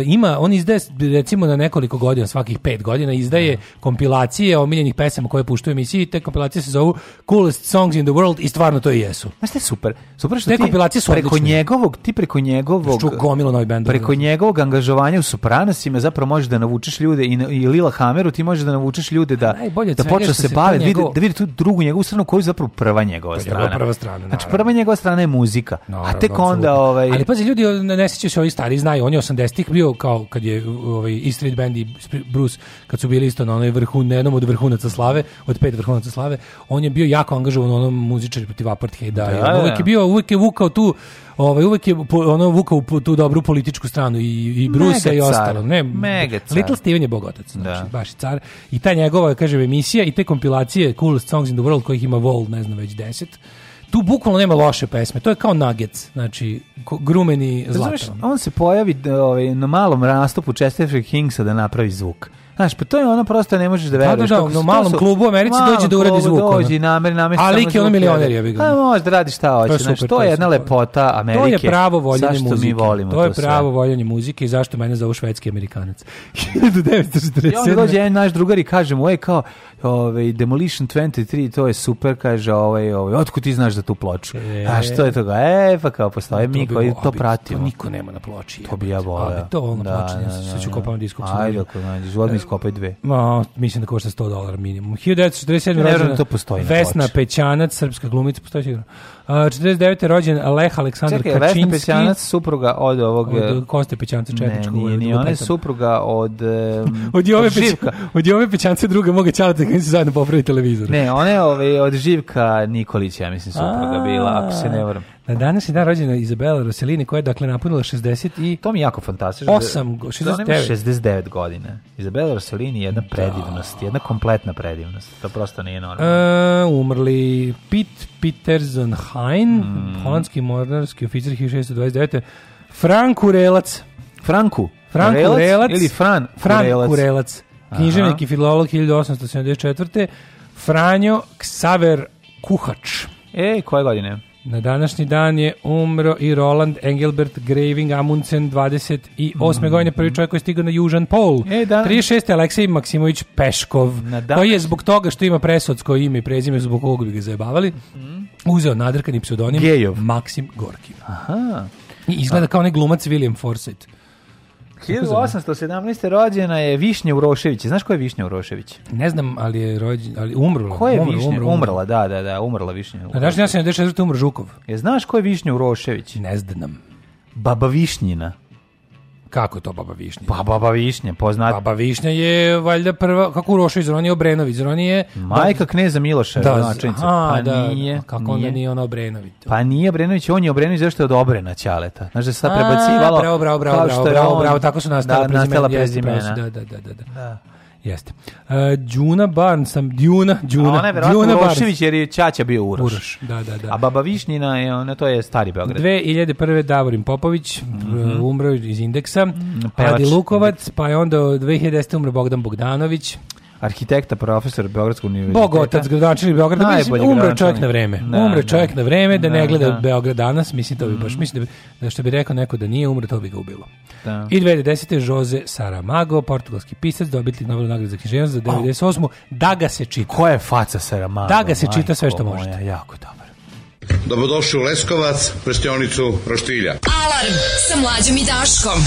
e, ima, on izdaje recimo na nekoliko godina, svakih pet godina, izdaje ja. Da. kompilacije omiljenih pesama koje puštuje emisiji, te kompilacije se zovu Coolest Songs in the World i stvarno to i jesu. Znaš te super? Super što te ti kompilacije su preko odlične. njegovog, ti preko njegovog gomilo novi Preko njegovog angažovanja u Sopranosima zapravo možeš da navučeš ljude i, i Lila Hammeru ti možeš da navučeš ljude da, da počne da se bave, njegov... da vidi tu drugu njegovu stranu koju je zapravo prva njegova strana. Prva strana, znači, naravno. Znači prva njegova strana je muzika. Naravno, a tek onda... Ovaj... Ali pazi, ljudi ne Mesić se ovi stari znaju, on je 80-ih bio kao kad je ovaj i Street Band i Bruce kad su bili isto na onoj vrhu, na jednom od vrhunaca slave, od pet vrhunaca slave, on je bio jako angažovan onom muzičari protiv apartheida. Da, da. Uvek je bio, uvek je vukao tu ovaj uvek je ono vukao tu dobru političku stranu i i Brusa i ostalo. Ne, Mega car. Little Steven je bogotac, znači da. baš car. I ta njegova, kaže emisija i te kompilacije Cool Songs in the World kojih ima Vol, ne znam, već 10 tu bukvalno nema loše pesme. To je kao nugget, znači grumeni da zlatan. Znaš, on se pojavi ovaj, na malom rastupu Chesterfield Kingsa da napravi zvuk. Znaš, pa to je ono prosto ne možeš da, da veruješ. Da, da, da, u malom su, klubu u Americi dođe da uradi zvuk. Dođe i nameri, nameri. Ali lik je da ono milioner je bih. A pa može da radi šta hoće. To je, super, znaš, to je jedna super. lepota Amerike. To je pravo voljenje muzike. Mi volimo to je to pravo sve. voljenje muzike i zašto mene zovu švedski amerikanac. 1947. I onda dođe jedan naš drugar i kaže mu, ej kao, Ove, ovaj, Demolition 23, to je super, kaže, ovaj, ovaj, otkud ti znaš za tu ploču? E, A što je toga? E, pa kao, postoje mi koji to pratimo. To niko nema na ploči. To bi ja volio. to ono da, ploče, da, da, da, ću da. kopam disku. Ajde, ako nađeš, odmah iskopaj dve. Ma, mislim da košta 100 dolara minimum. 1947. rođena da Vesna Pećanac, srpska glumica, postoji sigurno. 49. rođen Aleh Aleksandar Čekaj, Kačinski. Vesna Pećanac, supruga od ovog... Od Koste Pećanca Četničkog. Ne, nije, nije ona je supruga od... od, Jove od, od Jove Pećanca druga moga čalata kada se zajedno popravi televizor. Ne, ona je ovaj, od Živka Nikolića, ja mislim, supruga A, bila, ako se ne varam. Na danas je dan rođena Izabela Rossellini koja je dakle napunila 60 i To mi je jako fantastično. 8 69 69 godina. Izabela Rossellini je jedna predivnost, da. jedna kompletna predivnost. To prosto nije normalno. E, umrli Pete Peterson Hein, mm. holandski mornarski oficir 1629. Frank Urelac. Franku. Frank Urelac, Urelac ili Fran Frank Urelac. Urelac. Književnik i filolog 1874. Franjo Xaver Kuhač. Ej, koje godine? Na današnji dan je umro i Roland Engelbert Graving Amundsen 28. Mm godine prvi čovjek koji je stigao na Južan Pol. E, da. 36. Aleksej Maksimović Peškov, koji je zbog toga što ima presodsko ime i prezime, zbog kog bi ga zajebavali, mm uzeo nadrkani pseudonim Gejov. Maksim Gorki. Aha. I izgleda kao onaj glumac William Forsythe. 1817. rođena je Višnja Urošević. Znaš ko je Višnja Urošević? Ne znam, ali je rođena, ali umrla. Ko je umrla, Višnja? Umrla, umrla. umrla, da, da, da, umrla Višnja. Urošević. Znaš, ja sam je 94. umr Žukov. Je, znaš ko je Višnja Urošević? Ne znam. Baba Višnjina. Kako je to Baba Višnja? Pa Baba Višnja, poznat. Baba Višnja je valjda prva, kako Urošević, zar on je Obrenović, zar on je... Majka Kneza Miloša, da, značenica. Pa da, nije. Da, kako nije. onda nije ona Obrenović? Pa nije Obrenović, on je Obrenović zašto je od Obrena Ćaleta. Znaš da se sad prebacivalo... Bravo, bravo, bravo, bravo, bravo, bravo, tako su nastala da, prezimena. Da, prezimena. Da, da, da, da. da. da. Jeste. Uh, Đuna Barnes, sam Đuna, Đuna. A ona je verovatno Urošević jer je Ćaća bio Uroš. Uroš, da, da, da. A Baba Višnjina je, ona to je stari Beograd. 2001. Davorin Popović, mm -hmm. umro iz indeksa. Mm, Adi Lukovac, pa je onda 2010. umro Bogdan Bogdanović arhitekta, profesor Beogradskog univerziteta. Bogotac, gradonačelnik Beograda, mislim, umre čovjek na vreme. Da, umre da. čovjek na vreme da, ne da, gleda da. Beograd danas, mislim to bi baš, mm. mislim da, bi, da što bi rekao neko da nije umre, to bi ga ubilo. Da. I 2010. Jose Saramago, portugalski pisac, dobiti Nobelu nagradu za književnost za 98. Oh. Da ga se čita. Koja je faca Saramago? Da ga se čita sve što možete. Moja, jako dobar. Dobrodošli u Leskovac, prštionicu Roštilja. Alarm sa mlađom i Daškom.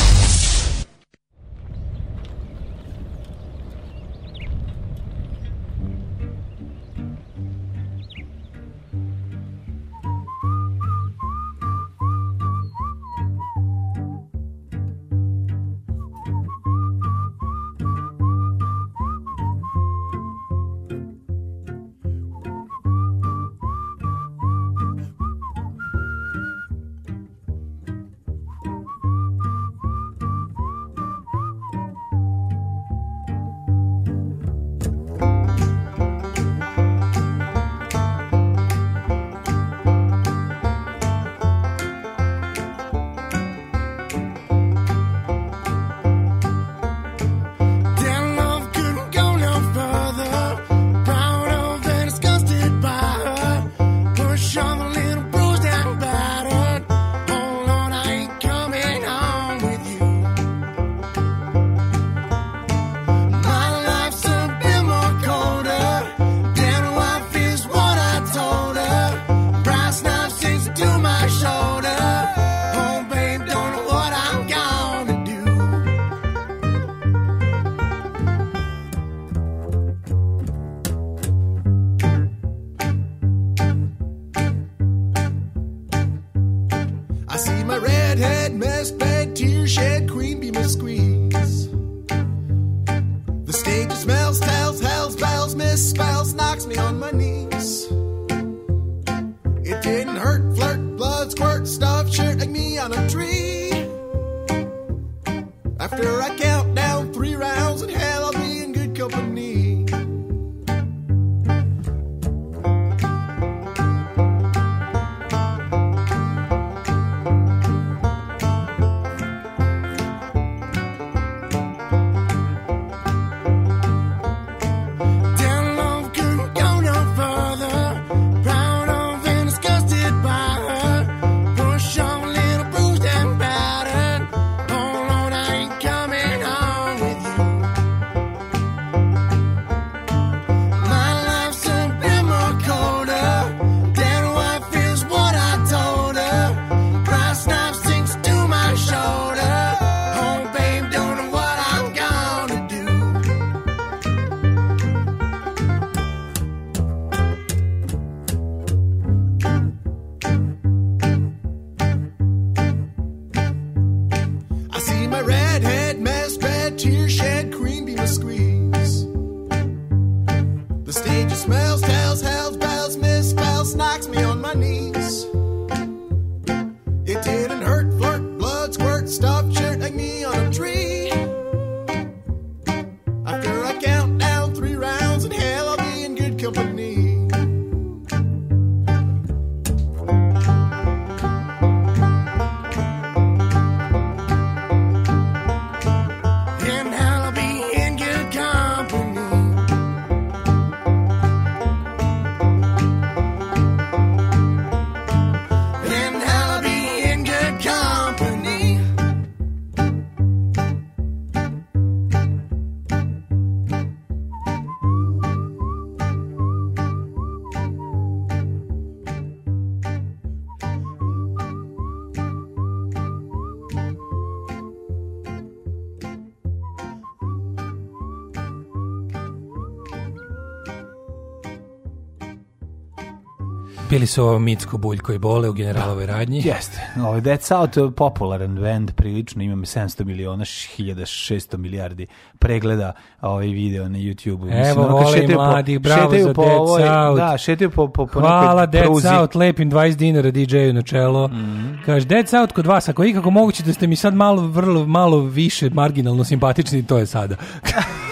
Pili su ovo Micko Buljko i Bole u generalovoj da, radnji. Jeste. Ovo ovaj, Dead da South je popularan band, prilično ima 700 miliona, 1600 milijardi pregleda ovaj video na YouTube-u. Evo, ono, vole i mladih, po, bravo za po Dead ovoj, da, South. Da, šetaju po, po, po Hvala Dead pruzi. South, lepim 20 dinara DJ-u na čelo. Mm -hmm. Kaže, Dead South kod vas, ako ikako moguće da ste mi sad malo, vrlo, malo više marginalno simpatični, to je sada.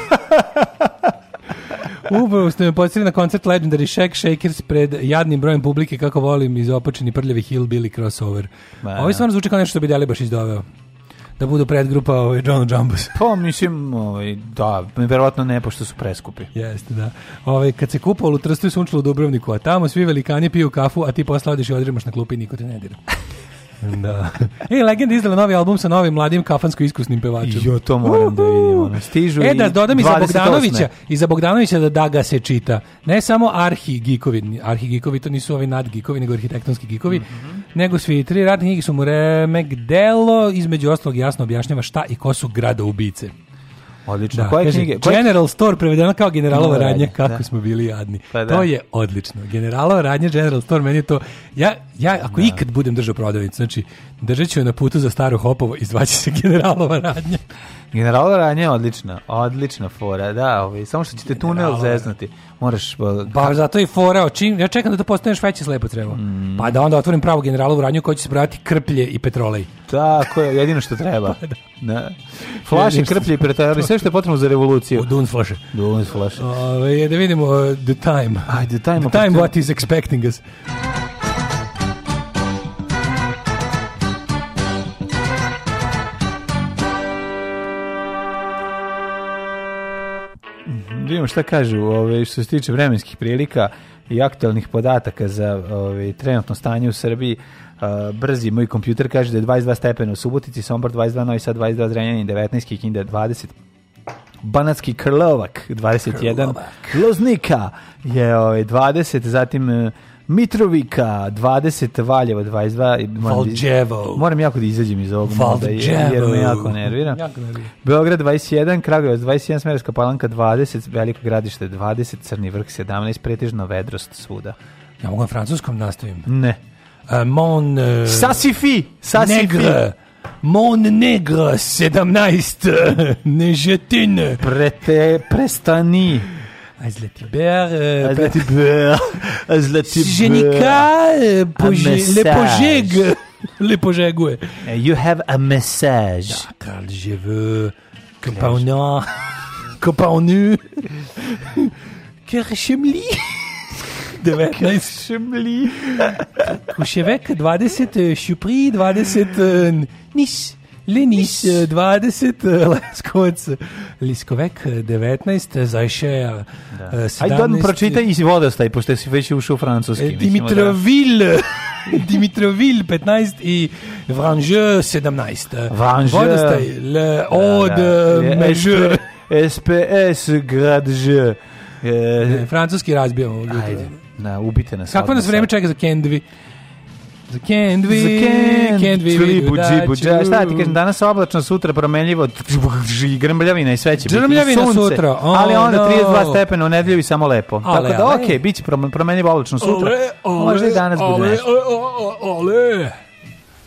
Upravo ste me podsjetili na koncert Legendary Shack Shakers pred jadnim brojem publike kako volim iz opačeni prljavi hillbilly crossover. Ovo je stvarno zvuči kao nešto što bi Delibaš izdoveo da budu predgrupa ovaj, John Jumbos. Pa mislim, ovaj, da, verovatno ne, pošto su preskupi. Jeste, da. Ovaj, kad se kupalo u Trstu i sunčilo u Dubrovniku, a tamo svi velikani piju kafu, a ti posle odeš i odrimaš na klupi i niko te ne dira. da. E, Legenda izdala novi album sa novim mladim kafansko-iskusnim pevačima. Jo, to moram uh -huh. da vidim. Ono. Stižu e, da dodam i za Bogdanovića, i za Bogdanovića da da ga se čita. Ne samo arhi-gikovi, arhi-gikovi to nisu ovi nad-gikovi, nego arhitektonski gikovi, mm -hmm. nego svi tri ratne knjige su mu remek delo, između ostalog jasno objašnjava šta i ko su gradoubice. Odlično. Da, Koje kaže, knjige? Koje... General Store prevedeno kao Generalova da, da, radnja, radnja, da. kako da. smo bili jadni. Pa da. To je odlično. Generalova radnja, General Store, meni je to... Ja, ja ako da. ikad budem držao prodavnicu, znači, držat ću je na putu za staro hopovo, i zvaće se Generalova radnja. General Ranje je odlična, odlična fora, da, ovaj, samo što ćete tunel Ranje. zeznati. Moraš... Pa zato i fora, čim, ja čekam da to postaneš veće slepo treba. Mm. Pa da onda otvorim pravo generalovu ranju koji će se brati krplje i petrolej. Tako je, jedino što treba. pa da. da. Flaše, krplje i petrolej, sve što je potrebno za revoluciju. Dun flaše. Dun flaše. Ove, da vidimo uh, the time. Aj, the time. The time what is expecting us. Da vidimo šta kažu ove, što se tiče vremenskih prilika i aktualnih podataka za ove, trenutno stanje u Srbiji. Uh, brzi moj kompjuter kaže da je 22 stepena u Subotici, Sombor 22, Novi Sad 22, Zrenjanin 19, Kikinda 20, Banatski Krlovak 21, Krlovak. Loznika je ove, 20, zatim Mitrovica 20, Valjevo 22. Valjevo. Moram jako da izađem iz ovog Valjevo. moda, jer me jako nervira. jako nervira. Beograd 21, Kragujevac 21, Smerska palanka 20, Veliko gradište 20, Crni vrh 17, pretežno vedrost svuda. Ja mogu na francuskom nastavim? Ne. Uh, mon... Uh, e, Sasifi! Sasifi! Negre. Mon negre 17, nežetine. Prete, prestani. Azlatiber, euh, le euh, les le uh, You have a message. Carl, ah, je veux copain copain nu, Kershemli. De šemli. U še vek Lenić 20, eh, eh, Leskovac, Liskovek eh, 19, Zajšeja da. 17. Ajde, odmah pročitaj i vodostaj, pošto si već ušao u francuski. Dimitroville, da... Dimitroville 15 i Vrangeux 17. Vrangeux. Vodostaj, Le Ode, da, da. Mežur. SPS Gradže. E, francuski razbijamo. Ajde, na, ubite nas. Kako nas vreme čeka za Kendvi? The can't we, the can't, can't we, do that dža, šta ti kažem, danas oblačno, sutra promenljivo, grmljavina i sve će biti. Grmljavina sutra, oh, Ali onda no. 32 stepena u nedelju i samo lepo. Ale, Tako da, okej, okay, bit će promenljivo oblačno sutra, ale, možda i danas ale, Ale, ale,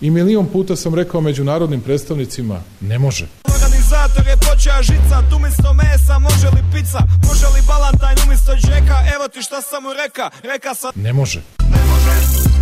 I milion puta sam rekao međunarodnim predstavnicima, ne može. Organizator je počeo žica, tu mesto mesa može li pizza, može li balantajn umjesto džeka, evo ti šta sam mu reka, reka sam... Ne može. Ne može.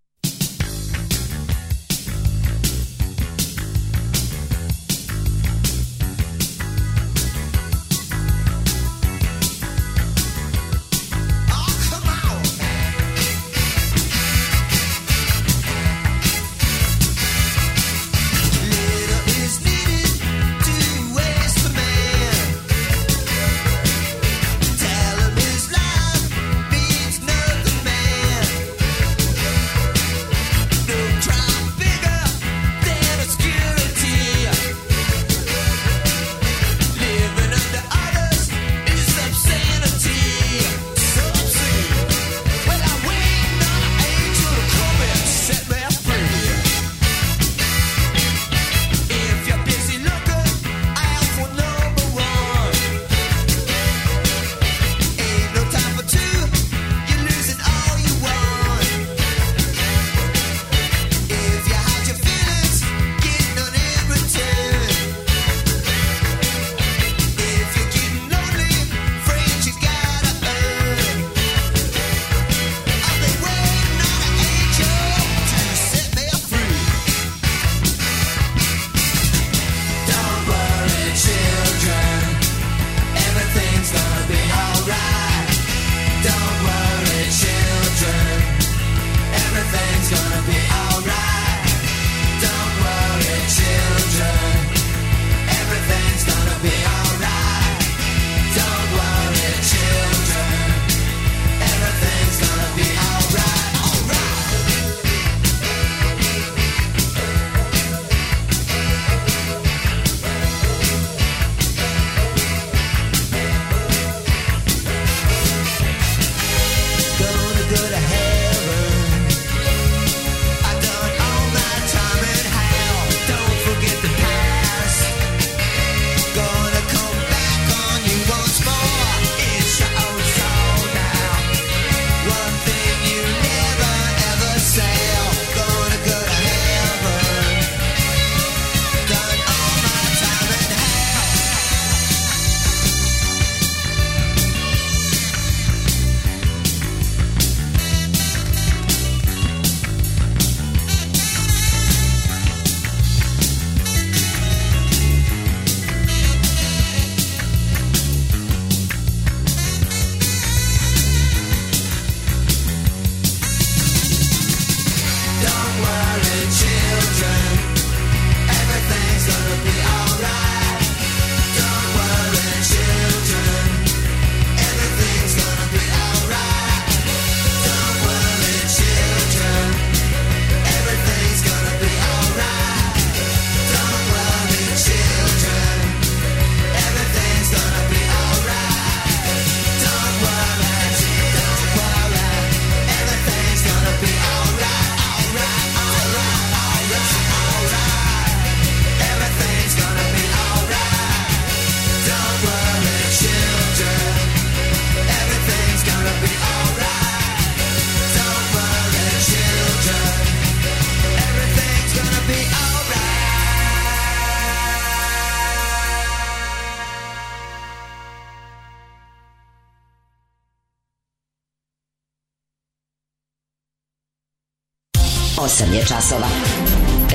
Osam je časova.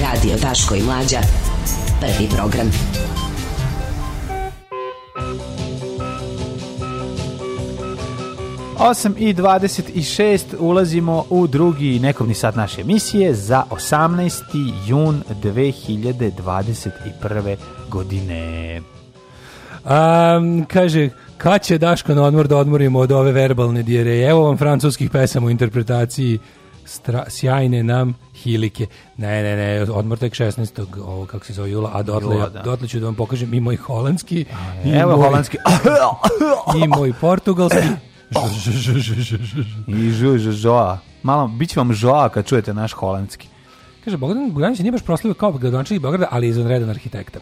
Radio Daško i Mlađa. Prvi program. Osam i 26 ulazimo u drugi nekovni sat naše emisije za 18. jun 2021. godine. Um, kaže, kad će Daško na odmor da odmorimo od ove verbalne dijereje? Evo vam francuskih pesama u interpretaciji stra, sjajne nam hilike. Ne, ne, ne, odmor tek 16. ovo kako se zove jula, a dotle, jula, da. dotle ću da vam pokažem i moj holandski, a, i, evo, moj, holandski. i moj portugalski. Oh. I žu, žu, žoa. Malo, bit vam žoa kad čujete naš holandski. Kaže, Bogdan Bogdanić nije baš proslavio kao gradonačelnik Beograda, ali je izvanredan arhitekta.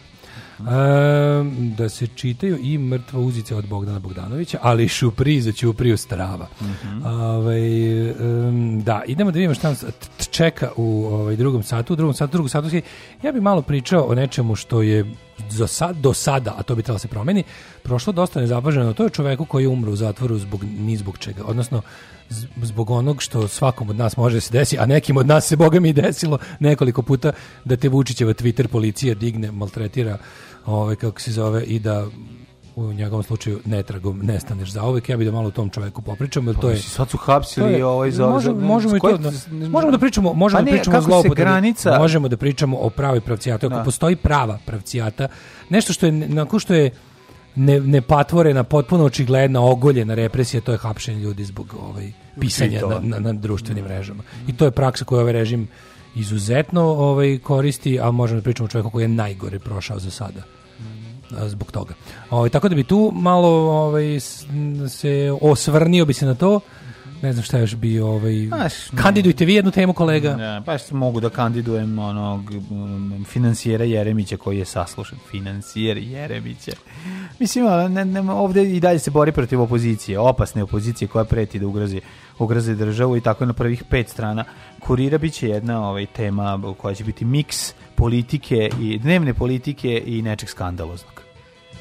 Um, da se čitaju i Mrtva uzica od Bogdana Bogdanovića, ali i Šupri za Ćupriju Strava. Mm da, idemo da vidimo šta nas čeka u ovaj, drugom satu. U drugom satu, drugom satu, ja bih malo pričao o nečemu što je do, sad, do sada, a to bi trebalo da se promeni, prošlo dosta nezapaženo. To je čoveku koji je u zatvoru zbog, ni zbog čega. Odnosno, zbog onog što svakom od nas može da se desi, a nekim od nas se, boga mi, desilo nekoliko puta da te Vučićeva Twitter policija digne, maltretira, ove, ovaj, kako se zove, i da u njegovom slučaju netragom nestaneš za uvek. Ja bih da malo o tom čoveku popričam, jer to pa je... Sad su hapsili ovaj za... Možemo, možemo, i to, možemo da pričamo, možemo pa da ne, da pričamo kako se granica... Možemo da pričamo o pravoj pravcijatu. Ako da. postoji prava pravcijata, nešto što je, na ko što je ne, ne patvorena, potpuno očigledna, ogoljena represija, to je hapšenje ljudi zbog ovaj, pisanja na, na, na društvenim mrežama. I to je praksa koju ovaj režim izuzetno ovaj, koristi, a možemo da pričamo o čovjeku koji je najgore prošao za sada zbog toga. Ovaj tako da bi tu malo ovaj se osvrnio bi se na to. Ne znam šta još bio, ovaj Aš, kandidujte vi jednu temu kolega. Ne, pa mogu da kandidujem onog mm, finansijera Jeremića koji je saslušan financijer Jeremića. Mislim ne, ne, ovde i dalje se bori protiv opozicije, opasne opozicije koja preti da ugrozi ugrozi državu i tako na prvih pet strana kurira biće jedna ovaj tema koja će biti miks politike i dnevne politike i nečeg skandaloznog.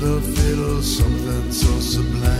the fiddle, something so sublime.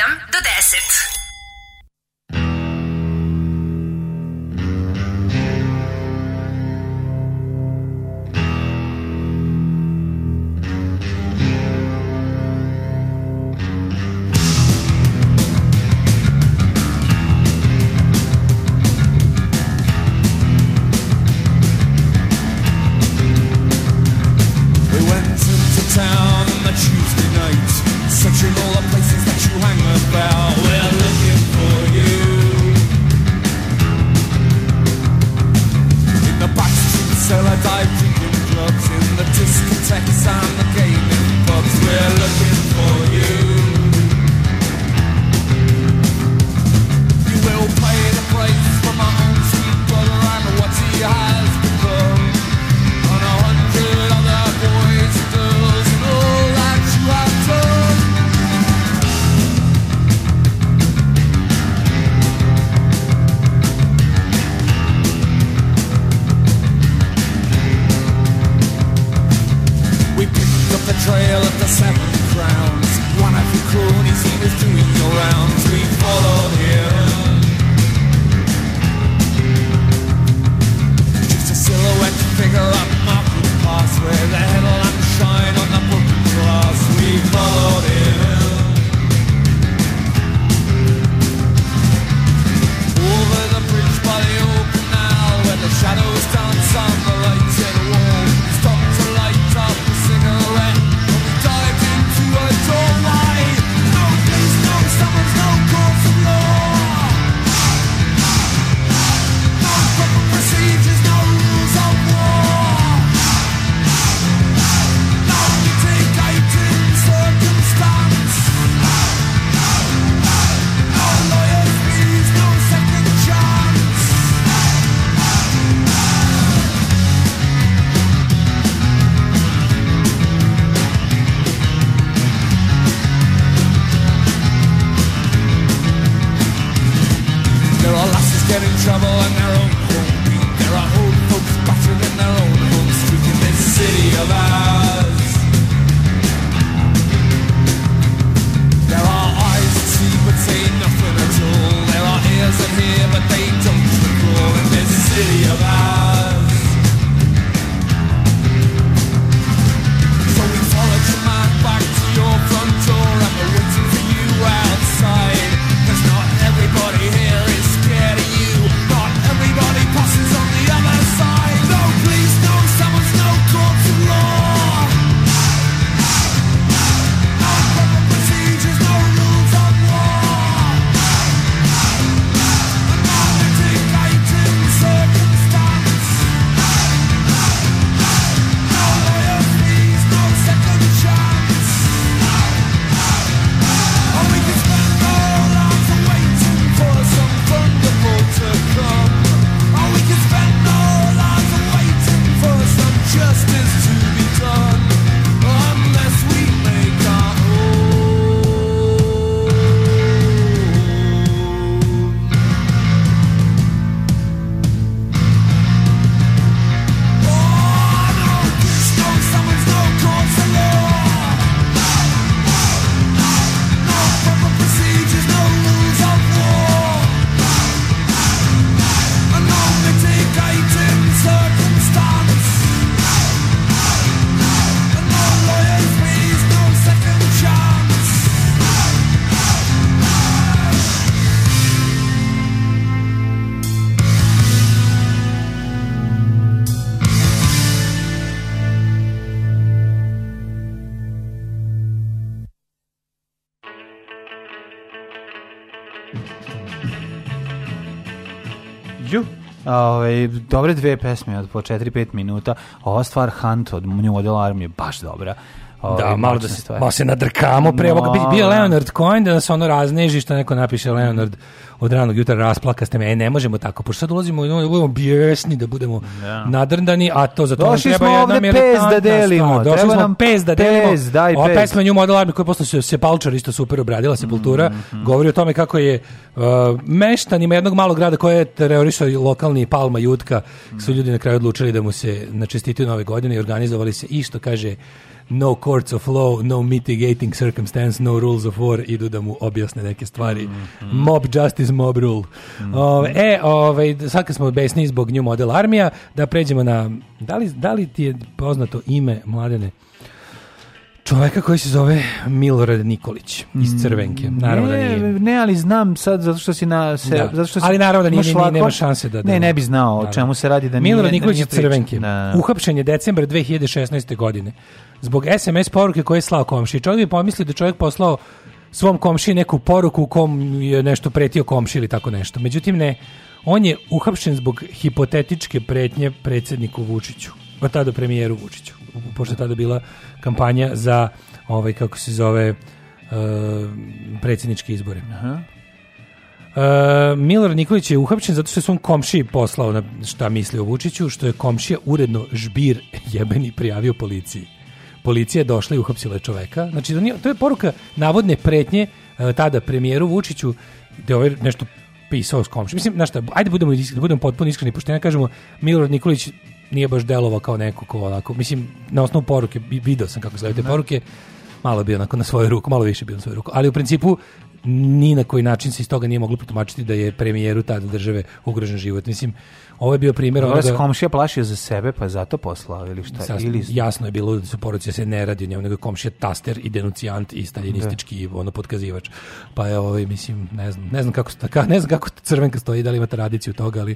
Exceptional dobre dve pesme od po 4-5 minuta. Ova stvar Hunt od New Model Army je baš dobra. Ovaj, da, malo da se, stvari. malo se nadrkamo pre ovoga. bio Leonard Coin, da se ono razneži što neko napiše Leonard od ranog jutra rasplaka ste me. E, ne možemo tako, pošto sad ulazimo da budemo bjesni da budemo ja. nadrndani, a to za to Došli nam treba jedna militantna da delimo. Došli treba smo nam pes da delimo. Pes, daj Ova pesma New Model Army koja posle se, se Palčar isto super obradila, se kultura, mm -hmm. govori o tome kako je uh, meštanima jednog malog grada koje je terorišao lokalni Palma Jutka, mm -hmm. su mhm. ljudi na kraju odlučili da mu se načestitaju nove godine i organizovali se isto, kaže no courts of law, no mitigating circumstance, no rules of war, idu da mu objasne neke stvari. Mm -hmm. Mob justice, mob rule. Mm -hmm. uh, e, ovaj, sad kad smo besni zbog nju model armija, da pređemo na, da li, da li ti je poznato ime, mladene? čoveka koji se zove Milorad Nikolić iz mm, Crvenke. Naravno da ne, da nije. Ne, ali znam sad zato što si na se da. zato što si Ali naravno da nije, nije, nema šanse da, da Ne, ne bi znao o da. čemu se radi da nije. Milorad da Nikolić iz Crvenke. Da. Uhapšen je decembar 2016. godine zbog SMS poruke koje je slao komšiji. Čovjek bi pomislio da čovjek poslao svom komšiji neku poruku u kom je nešto pretio komšiji ili tako nešto. Međutim ne, on je uhapšen zbog hipotetičke pretnje predsedniku Vučiću, od tada premijeru Vučiću pošto je tada bila kampanja za ovaj kako se zove uh, predsjedničke izbore. Aha. Uh, e, Milor Nikolić je uhapšen zato što je svom komšiji poslao na šta misli o Vučiću, što je komšija uredno žbir jebeni prijavio policiji. Policija je došla i uhapsila čoveka. Znači, to je poruka navodne pretnje uh, tada premijeru Vučiću, gde da ovaj nešto pisao s komšijom. Mislim, znaš šta, ajde budemo, da budemo potpuno iskreni, pošteno kažemo, Milorad Nikolić nije baš delovao kao neko ko onako, mislim, na osnovu poruke, video sam kako izgledaju te poruke, malo je bio onako na svoju ruku, malo više bio na svoju ruku, ali u principu ni na koji način se iz toga nije moglo protumačiti da je premijeru tada države ugrožen život. Mislim, Ovo je bio primjer onoga... Ovo komšija plašio za sebe, pa zato poslao ili šta? Sas, ili... Jasno je bilo da su porodice da se ne radi, njemu nego komšija taster i denucijant i staljinistički da. ono potkazivač. Pa je ovo, ovaj, mislim, ne znam, ne znam kako, ka, ne znam kako crvenka stoji, da li ima tradiciju toga, ali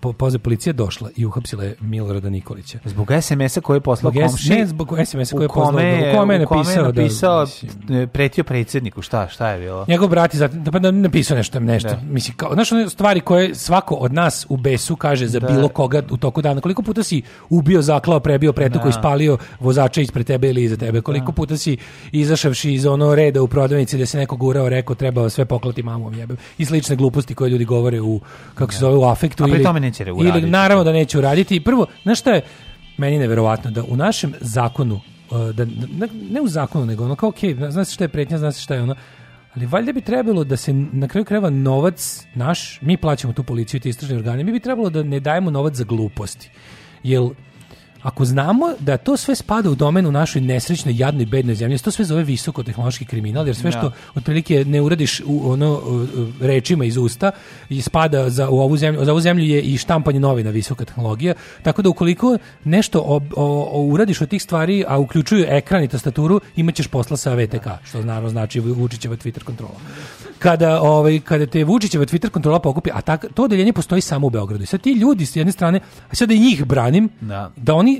po, poze policija došla i uhapsila je Milorada Nikolića. Zbog SMS-a koje je poslao komši? Ne, zbog SMS-a koje je poslao, u kome je napisao, je da, napisao da, mislim, e, pretio predsjedniku, šta, šta je bilo? Njegov brat je da, pa napisao nešto, nešto. Da. Mislim, kao, znaš, stvari koje svako od nas u besu kaže može za da. bilo koga u toku dana. Koliko puta si ubio, zaklao, prebio, pretuko, da. ispalio vozača ispred tebe ili iza tebe? Koliko da. puta si izašavši iz ono reda u prodavnici da se neko gurao, rekao treba sve poklati mamom jebem. I slične gluposti koje ljudi govore u kako se da. zove u afektu A pri ili, tome neće uraditi. ili naravno da neće uraditi. I prvo, znaš šta je meni neverovatno da u našem zakonu uh, da, ne, ne u zakonu nego ono kao okej, okay, znaš šta je pretnja, znaš šta je ono Ali valjda bi trebalo da se na kraju kreva novac naš, mi plaćamo tu policiju i te istražne organe, mi bi trebalo da ne dajemo novac za gluposti. Jel Ako znamo da to sve spada u domenu našoj nesrećnoj, jadnoj, bednoj zemlji, da to sve zove visoko tehnološki kriminal, jer sve što da. otprilike ne uradiš u ono rečima iz usta i spada za u ovu zemlju, za ovu zemlju je i štampanje novina visoka tehnologija. Tako da ukoliko nešto ob, o, o, uradiš od tih stvari, a uključuju ekran i tastaturu, imaćeš posla sa VTK, da. što naravno znači Vučićeva Twitter kontrola. Kada ovaj kada te Vučićeva Twitter kontrola pokupi, a tak, to odeljenje postoji samo u Beogradu. I sad ti ljudi s jedne strane, a sad da i njih branim, da, da oni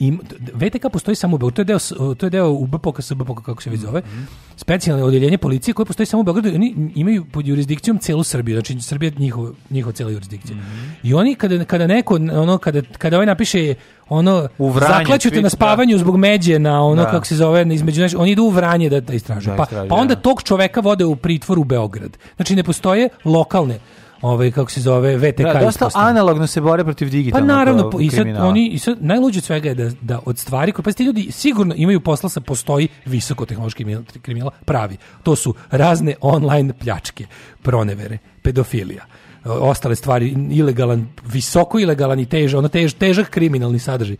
im, VTK postoji samo u Beogradu, to je deo, to je deo UBPOK, SBPOK, kako se već zove, mm -hmm. specijalno odjeljenje policije koje postoji samo u Beogradu, oni imaju pod jurisdikcijom celu Srbiju, znači Srbija je njihova njihov cela jurisdikcija. Mm -hmm. I oni kada, kada neko, ono, kada, kada ovaj napiše ono, zaklaćujete na da. spavanju da. zbog međe na ono, da. kako se zove, između, znači, oni idu u vranje da, da istražuju. Da, pa, pa onda da. tog čoveka vode u pritvor u Beograd. Znači ne postoje lokalne ovaj kako se zove VTK. Da, dosta analogno se bore protiv digitalnog. Pa naravno uh, i sad oni i sad najluđe svega je da da od stvari koje pa ti ljudi sigurno imaju posla sa postoji visoko tehnološki kriminal pravi. To su razne online pljačke, pronevere, pedofilija ostale stvari, ilegalan, visoko ilegalan i tež, ono tež, težak kriminalni sadržaj.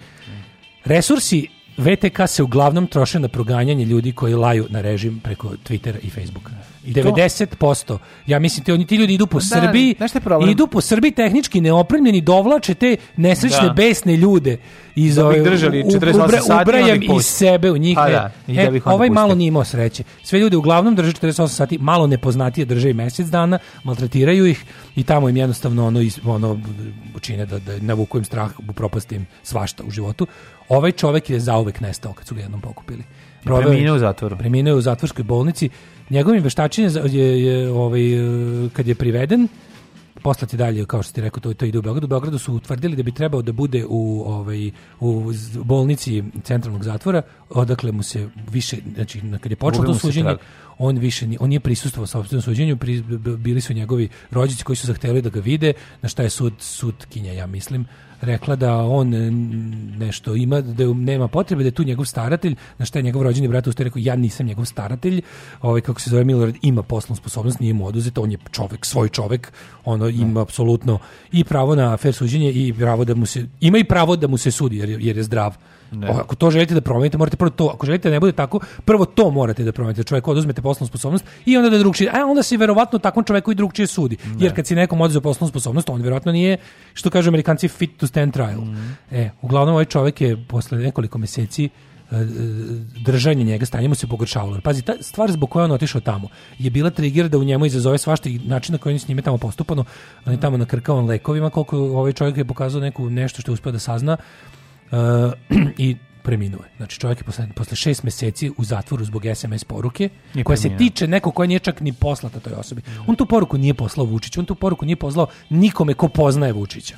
Resursi VTK se uglavnom troše na proganjanje ljudi koji laju na režim preko Twittera i Facebooka. I 90%. To? Ja mislim ti oni ti ljudi idu po da, da Srbiji. Da idu po Srbiji tehnički neopremljeni, dovlače te nesrećne da. besne ljude iz da ove držali 48 sati ubrajam iz sebe u njih. Pa, e, da, da, e, da ovaj malo nije imao sreće. Sve ljude uglavnom drže 48 sati, malo nepoznatije drže i mesec dana, maltretiraju ih i tamo im jednostavno ono ono učine da da navuku im strah, propastim svašta u životu. Ovaj čovjek je zauvek nestao kad su ga jednom pokupili. Preminuo u zatvoru. Preminuo u zatvorskoj bolnici. Njegovim veštačenjem je, je, ovaj, e, kad je priveden, poslati dalje, kao što ste rekao, to, to ide u Beogradu. U Beogradu su utvrdili da bi trebao da bude u, ovaj, u bolnici centralnog zatvora, odakle mu se više, znači kad je počelo to suđenje, on više on nije prisustvovao sopstvenom suđenju, pri, bili su njegovi rođaci koji su zahtevali da ga vide, na šta je sud, sud Kinja, ja mislim, rekla da on nešto ima, da nema potrebe, da je tu njegov staratelj, na šta je njegov rođeni brat ustoji rekao, ja nisam njegov staratelj, ovaj, kako se zove Milorad, ima poslovnu sposobnost, nije mu oduzeta, on je čovek, svoj čovek, ono da. ima apsolutno i pravo na fair suđenje i pravo da mu se, ima i pravo da mu se sudi, jer, jer je zdrav Ne. Ako to želite da promenite, morate prvo to, ako želite da ne bude tako, prvo to morate da promenite. Čovek oduzmete poslovnu sposobnost i onda da drugčije, a onda se verovatno takvom čovjeku i drugčije sudi. Ne. Jer kad si nekom oduzeo poslovnu sposobnost, on verovatno nije, što kažu Amerikanci, fit to stand trial. Mm. E, uglavnom ovaj čovek je posle nekoliko meseci e, e, držanje njega, stanje mu se pogoršavalo. Pazi, ta stvar zbog koje on otišao tamo je bila trigger da u njemu izazove svašta i način na koji on s njime tamo postupano, on je tamo nakrkavan lekovima, koliko ovaj čovjek je pokazao neku, nešto što je uspio da sazna, uh, i preminuo je. Znači čovjek je posle, posle šest meseci u zatvoru zbog SMS poruke I koja se tiče neko koja nije čak ni poslata toj osobi. On tu poruku nije poslao Vučiću, on tu poruku nije poslao nikome ko poznaje Vučića.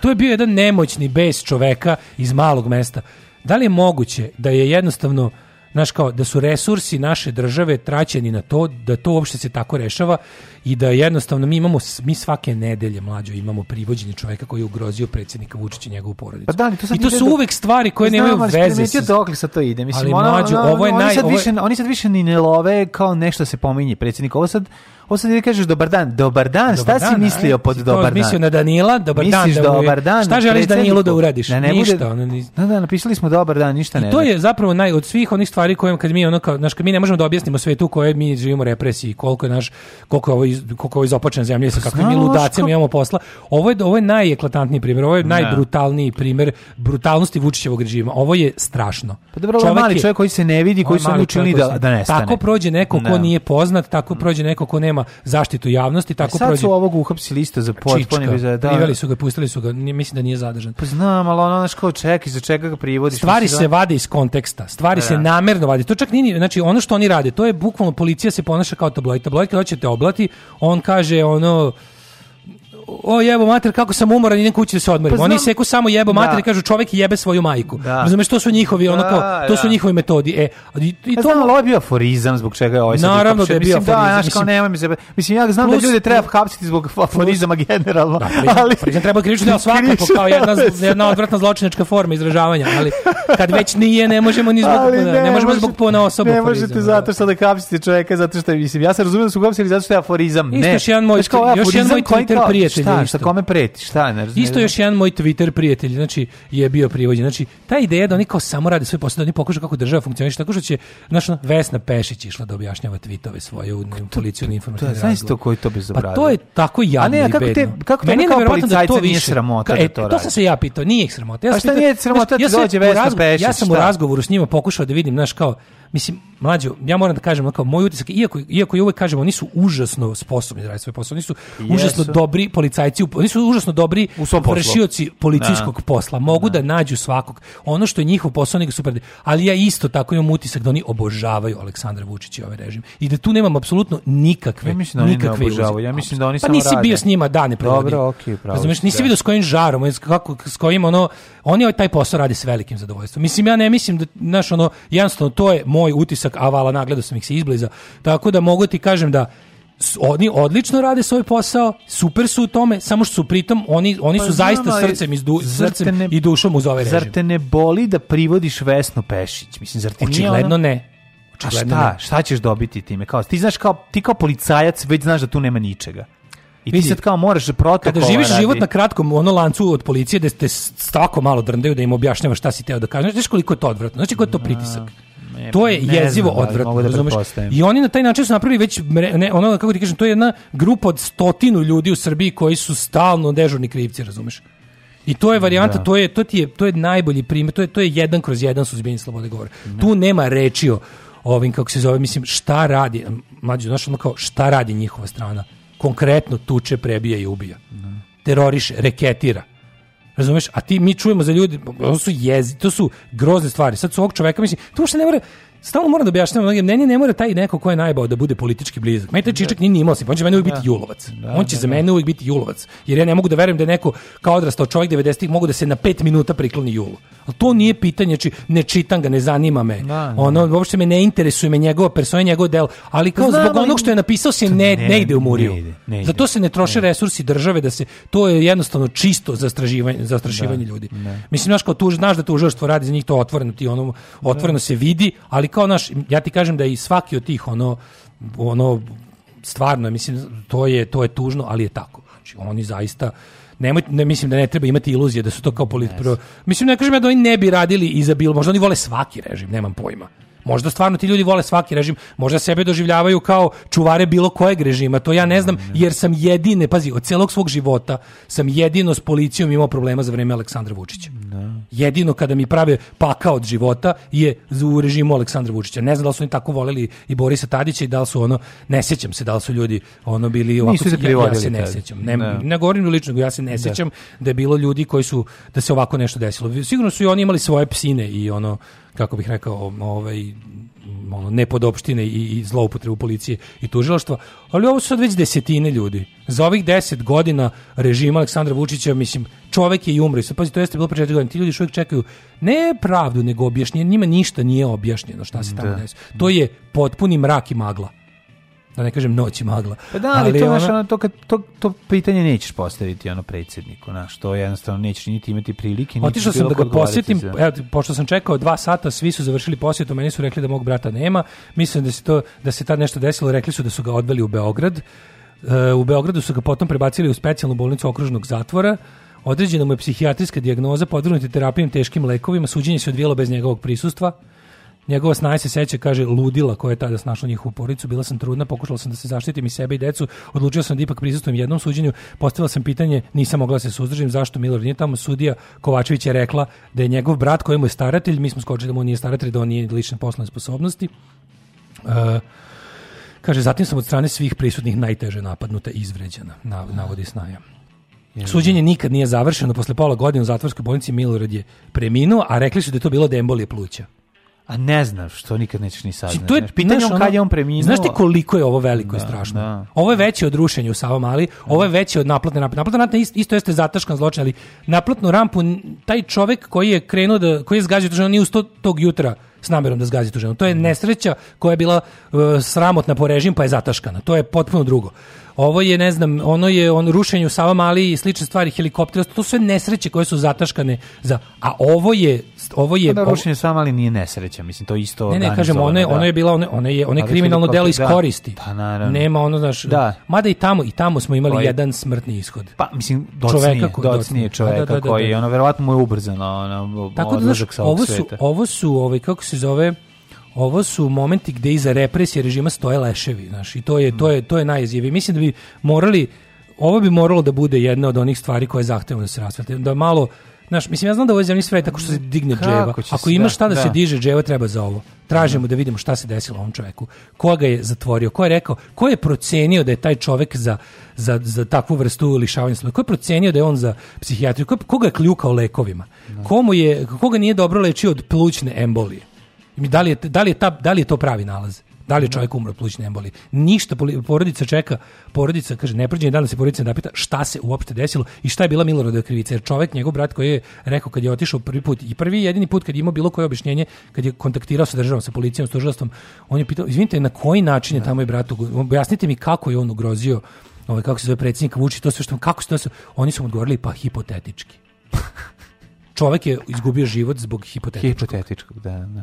To je bio jedan nemoćni bes čoveka iz malog mesta. Da li je moguće da je jednostavno znaš kao da su resursi naše države traćeni na to da to uopšte se tako rešava i da jednostavno mi imamo mi svake nedelje mlađo imamo privođenje čoveka koji je ugrozio predsjednika Vučića i njegovu porodicu. Pa da, to I to su uvek stvari koje Znam, nemaju veze. Znam, dokle sa to ide. Mislim, ali mlađo, ono, ono, ovo je naj... oni Sad više, oni sad više ni ne love kao nešto se pominje predsjednik. Ovo sad, Ovo ti kažeš dobar dan, dobar dan, dobar šta dan, si mislio pod si dobar dan? Mislio na Danila, dobar Misliš dan. Da dobar dan. Šta želiš Danilu da uradiš? Da ne ništa. Bude, ono, da, da, napisali smo dobar dan, ništa I ne. I to je zapravo naj od svih onih stvari kojim kad mi ono kao, znaš, kad mi ne možemo da objasnimo svetu koje mi živimo represiji, koliko je naš koliko je ovo iz, koliko je ovo izopačena zemlja sa pa kakvim mi ludacima imamo posla. Ovo je ovo je najeklatantniji primer, ovo je najbrutalniji primer brutalnosti Vučićevog režima. Ovo je strašno. Pa dobro, čovjek mali čovjek koji se ne vidi, koji su učili da da nestane. Tako prođe neko ko nije poznat, tako mm. prođe neko ko nema zaštitu javnosti, tako e, sad prođe. Sad su ovog uhapsili isto za potpuni za da, da. Priveli su ga, pustili su ga, mislim da nije zadržan. Pa znam, al ono znači kao čeki, za čega ga privodi. Stvari se da... vade iz konteksta, stvari da. se namerno vade. To čak ni znači ono što oni rade, to je bukvalno policija se ponaša kao tabloid. Tabloid kad hoćete oblati, on kaže ono o jebo mater kako sam umoran idem kući da se odmorim. Pa Oni seku samo jebo mater da. i kažu čovjek jebe svoju majku. Da. Razumeš to su njihovi ono kao da, to su da. njihovi metodi. E i, i pa to znam, je bio aforizam zbog čega je ovaj sad Naravno da je bio da, aforizam. Da, znaš kao nema mi se. Mislim ja znam plus, da ljude treba hapsiti zbog aforizama generalno. Da, ali aforizam treba krivično da svakako kao jedna jedna odvratna zločinačka forma izražavanja, ali kad već nije ne možemo ni zbog ali ne, ne možemo zbog pona osobu. Ne možete zato što da hapsite čovjeka zato što mislim ja se razumem da su hapsili zato što je aforizam. Ne. Još jedan moj još jedan moj Twitter prijatelj prijatelj, šta, šta kome preti, šta, ne Isto još jedan moj Twitter prijatelj, znači je bio privođen. Znači ta ideja da oni kao samo rade sve posao, da oni pokušaju kako država funkcioniše, tako što će naša Vesna Pešić išla da objašnjava tvitove svoje u policiju na informativni. Znaš to koji to bezobrazno. Pa to je tako jadno. A ne, kako te kako te kao da policajca nije sramota da e, to radi. Pa to sam se ja pitao, nije ih sramota. Ja pa sam nije sramota da dođe Vesna Pešić. Ja sam u razgovoru s njima pokušao da vidim, znaš kao mislim mlađo, ja moram da kažem, kao, moj utisak, iako, iako je uvek kažem, oni su užasno sposobni da rade svoj posao, oni su Jesu. užasno dobri policajci, oni su užasno dobri vršioci policijskog da. posla, mogu da. da. nađu svakog. Ono što je njihov posao, nego super. Ali ja isto tako imam utisak da oni obožavaju Aleksandra Vučića i ovaj režim. I da tu nemam apsolutno nikakve ja mislim da oni nikakve ne Ja mislim da oni pa samo nisi rade. bio s njima dane provodio. Dobro, okej, okay, pravo. Razumeš, nisi da. video s kojim žarom, kako s kojim ono oni ovaj taj posao radi s velikim zadovoljstvom. Mislim ja ne mislim da naš ono jednostavno to je moj utisak utisak, a vala nagledao sam ih se izbliza. Tako da mogu ti kažem da oni odlično rade svoj posao, super su u tome, samo što su pritom oni oni pa, su zaista srcem, izdu, srcem ne, i dušom uz ovaj režim. Zar te ne boli da privodiš Vesnu Pešić? Mislim zar ti Očigledno ona... ne. Očigledno A šta? Ne. Šta ćeš dobiti time? Kao ti znaš kao ti kao policajac već znaš da tu nema ničega. I ti sad kao moraš da protokol. Kada živiš radi. život na kratkom ono lancu od policije da te tako malo drndaju da im objašnjavaš šta si teo da kažeš, znaš koliko je to odvratno, znaš koliko je to pritisak to je jezivo znam, da, odvratno, da razumeš? I oni na taj način su napravili već ne, ono kako ti kažem, to je jedna grupa od stotinu ljudi u Srbiji koji su stalno dežurni krivci, razumeš? I to je varijanta, da. to je to ti je to je najbolji primjer, to je to je jedan kroz jedan suzbijanje slobode govora. Ne. Tu nema reči o ovim kako se zove, mislim, šta radi, mlađe, znaš, ono kao šta radi njihova strana. Konkretno tuče, prebija i ubija. Ne. Da. Teroriše, reketira Razumeš? A ti mi čujemo za ljude, to su jezi, to su grozne stvari. Sad su ovog čoveka mislim, to uopšte ne mora stalno moram da objašnjavam mnogim, meni ne mora taj neko ko je najbao da bude politički blizak. Meni taj da. čičak nije imao se, on će mene uvijek biti da. julovac. Da, on će za mene uvijek biti julovac. Jer ja ne mogu da verujem da je neko kao odrastao čovjek 90-ih mogu da se na 5 minuta prikloni julu. Ali to nije pitanje, či, znači, ne čitam ga, ne zanima me. Ono, uopšte me ne interesuje me njegova persona, njegov del. Ali kao Znam, zbog onog što je napisao se ne, ne, ide u Muriju. Zato se ne troše resursi države da se, to je jednostavno čisto zastrašivanje, zastrašivanje ljudi. Mislim, znaš, kao tu, znaš da tužilaštvo radi za njih, to otvoreno ti ono, otvoreno se vidi, ali kao naš, ja ti kažem da i svaki od tih ono, ono stvarno, mislim, to je, to je tužno, ali je tako. Znači, oni zaista, nemoj, ne, mislim da ne treba imati iluzije da su to kao polit... Yes. Mislim, ne kažem ja da oni ne bi radili i za bilo, možda oni vole svaki režim, nemam pojma. Možda stvarno ti ljudi vole svaki režim, možda sebe doživljavaju kao čuvare bilo kojeg režima, to ja ne znam, mm, jer sam jedine, pazi, od celog svog života sam jedino s policijom imao problema za vreme Aleksandra Vučića. Da. Jedino kada mi prave paka od života je u režimu Aleksandra Vučića. Ne znam da li su oni tako voleli i Borisa Tadića i da li su ono, ne sećam se da li su ljudi ono bili ovako, Nisu se ja, ja se ne sećam. sjećam. Ne, ne. Da. ne govorim lično, ja se ne sećam da. da je bilo ljudi koji su, da se ovako nešto desilo. Sigurno su i oni imali svoje psine i ono, kako bih rekao, ovaj, ono, nepodopštine i, i zloupotrebu policije i tužilaštva, ali ovo su sad već desetine ljudi. Za ovih 10 godina režima Aleksandra Vučića, mislim, čovek je i umro. I sad, pazi, to jeste bilo pre četiri godine. Ti ljudi uvijek čekaju ne pravdu, nego objašnjenje. Njima ništa nije objašnjeno šta se tamo da. desilo. To je potpuni mrak i magla da ne kažem noć i magla. Pa da, ali, ali to, ona... znaš, ono, to, kad, to, to pitanje nećeš postaviti ono predsjedniku, znaš, to jednostavno nećeš niti imati prilike. Niti Otišao sam da ga posjetim, za... evo, pošto sam čekao dva sata, svi su završili posjetu, meni su rekli da mog brata nema, mislim da se, to, da se tad nešto desilo, rekli su da su ga odveli u Beograd, e, u Beogradu su ga potom prebacili u specijalnu bolnicu okružnog zatvora, određena mu je psihijatrijska dijagnoza, podvrnuti terapijom teškim lekovima, suđenje se odvijelo bez njegovog prisustva, Njegova snaja se seća, kaže, ludila koja je tada snašla njihovu porodicu, bila sam trudna, pokušala sam da se zaštitim i sebe i decu, Odlučio sam da ipak prisustujem jednom suđenju, postavila sam pitanje, nisam mogla da se suzdržim, zašto Milorad nije tamo, sudija Kovačević je rekla da je njegov brat kojemu je staratelj, mi smo skočili da mu nije staratelj, da on nije lične poslovne sposobnosti. Uh, kaže, zatim sam od strane svih prisutnih najteže napadnuta i izvređena, navodi snaja. Jel. Suđenje nikad nije završeno, posle pola godine u zatvorskoj bolnici Milorad je preminuo, a rekli su da je to bilo da pluća. A ne znam, što nikad nećeš ni saznati. Znači, to je pitanje znaš, kad je on preminuo. Znaš ti koliko je ovo veliko da, i strašno? Da. Ovo je veće od rušenja u Savo Mali, da. ovo je veće od naplatne rampe. Naplatna rampa isto, isto jeste zataškan zločin, ali naplatnu rampu, taj čovek koji je krenuo, da, koji je zgađao tu ženu, nije uz tog jutra s namerom da zgazi tu ženu. To je mhm. nesreća koja je bila uh, sramotna po režim, pa je zataškana. To je potpuno drugo ovo je, ne znam, ono je on rušenje u Sava Mali i slične stvari, helikoptera, to su sve nesreće koje su zataškane za, a ovo je ovo je pa da, rušenje Sava Mali nije nesreća, mislim to isto Ne, ne, kažem, ono je, da. ono je bila ono, ono je, ono je kriminalno delo iz da. koristi. Da, naravno. Nema ono, znaš, da. mada i tamo i tamo smo imali koji, pa jedan smrtni ishod. Pa mislim docnije, čoveka koji, docnije čoveka da, da, da, koji da. ono verovatno mu je ubrzano ono, Tako da, znaš, ovo su ovo su ovaj kako se zove ovo su momenti gde iza represije režima stoje leševi, znaš, i to je, to je, to je najizjevije. Mislim da bi morali, ovo bi moralo da bude jedna od onih stvari koje zahtevamo da se rasvete, da malo, znaš, mislim, ja znam da ovo je zemlji sve tako što se digne dževa. Ako imaš da, šta da, da, se diže dževa, treba za ovo. Tražimo mhm. da vidimo šta se desilo ovom čoveku. Koga je zatvorio, ko je rekao, ko je procenio da je taj čovek za, za, za takvu vrstu lišavanja slobode, ko je procenio da je on za psihijatriju, koga je kljukao lekovima, da. komu je, koga nije dobro lečio od plućne embolije mi Da li je, da li je, ta, da li je to pravi nalaz? Da li je čovjek umro od plućne embolije? Ništa, porodica čeka, porodica, kaže, neprođen je dan da se porodica da pita šta se uopšte desilo i šta je bila Miloradova krivica. Jer čovjek, njegov brat koji je rekao kad je otišao prvi put i prvi jedini put kad je imao bilo koje objašnjenje, kad je kontaktirao sa državom, sa policijom, sa tužilaštvom, on je pitao, izvinite, na koji način je da. tamo i brat, objasnite mi kako je on ugrozio ovaj, kako se zove predsjednik Vučić, to sve što, kako se to, oni su mu odgovorili, pa hipotetički. čovjek je izgubio život zbog hipotetičkog. Hipotetičkog, da, da.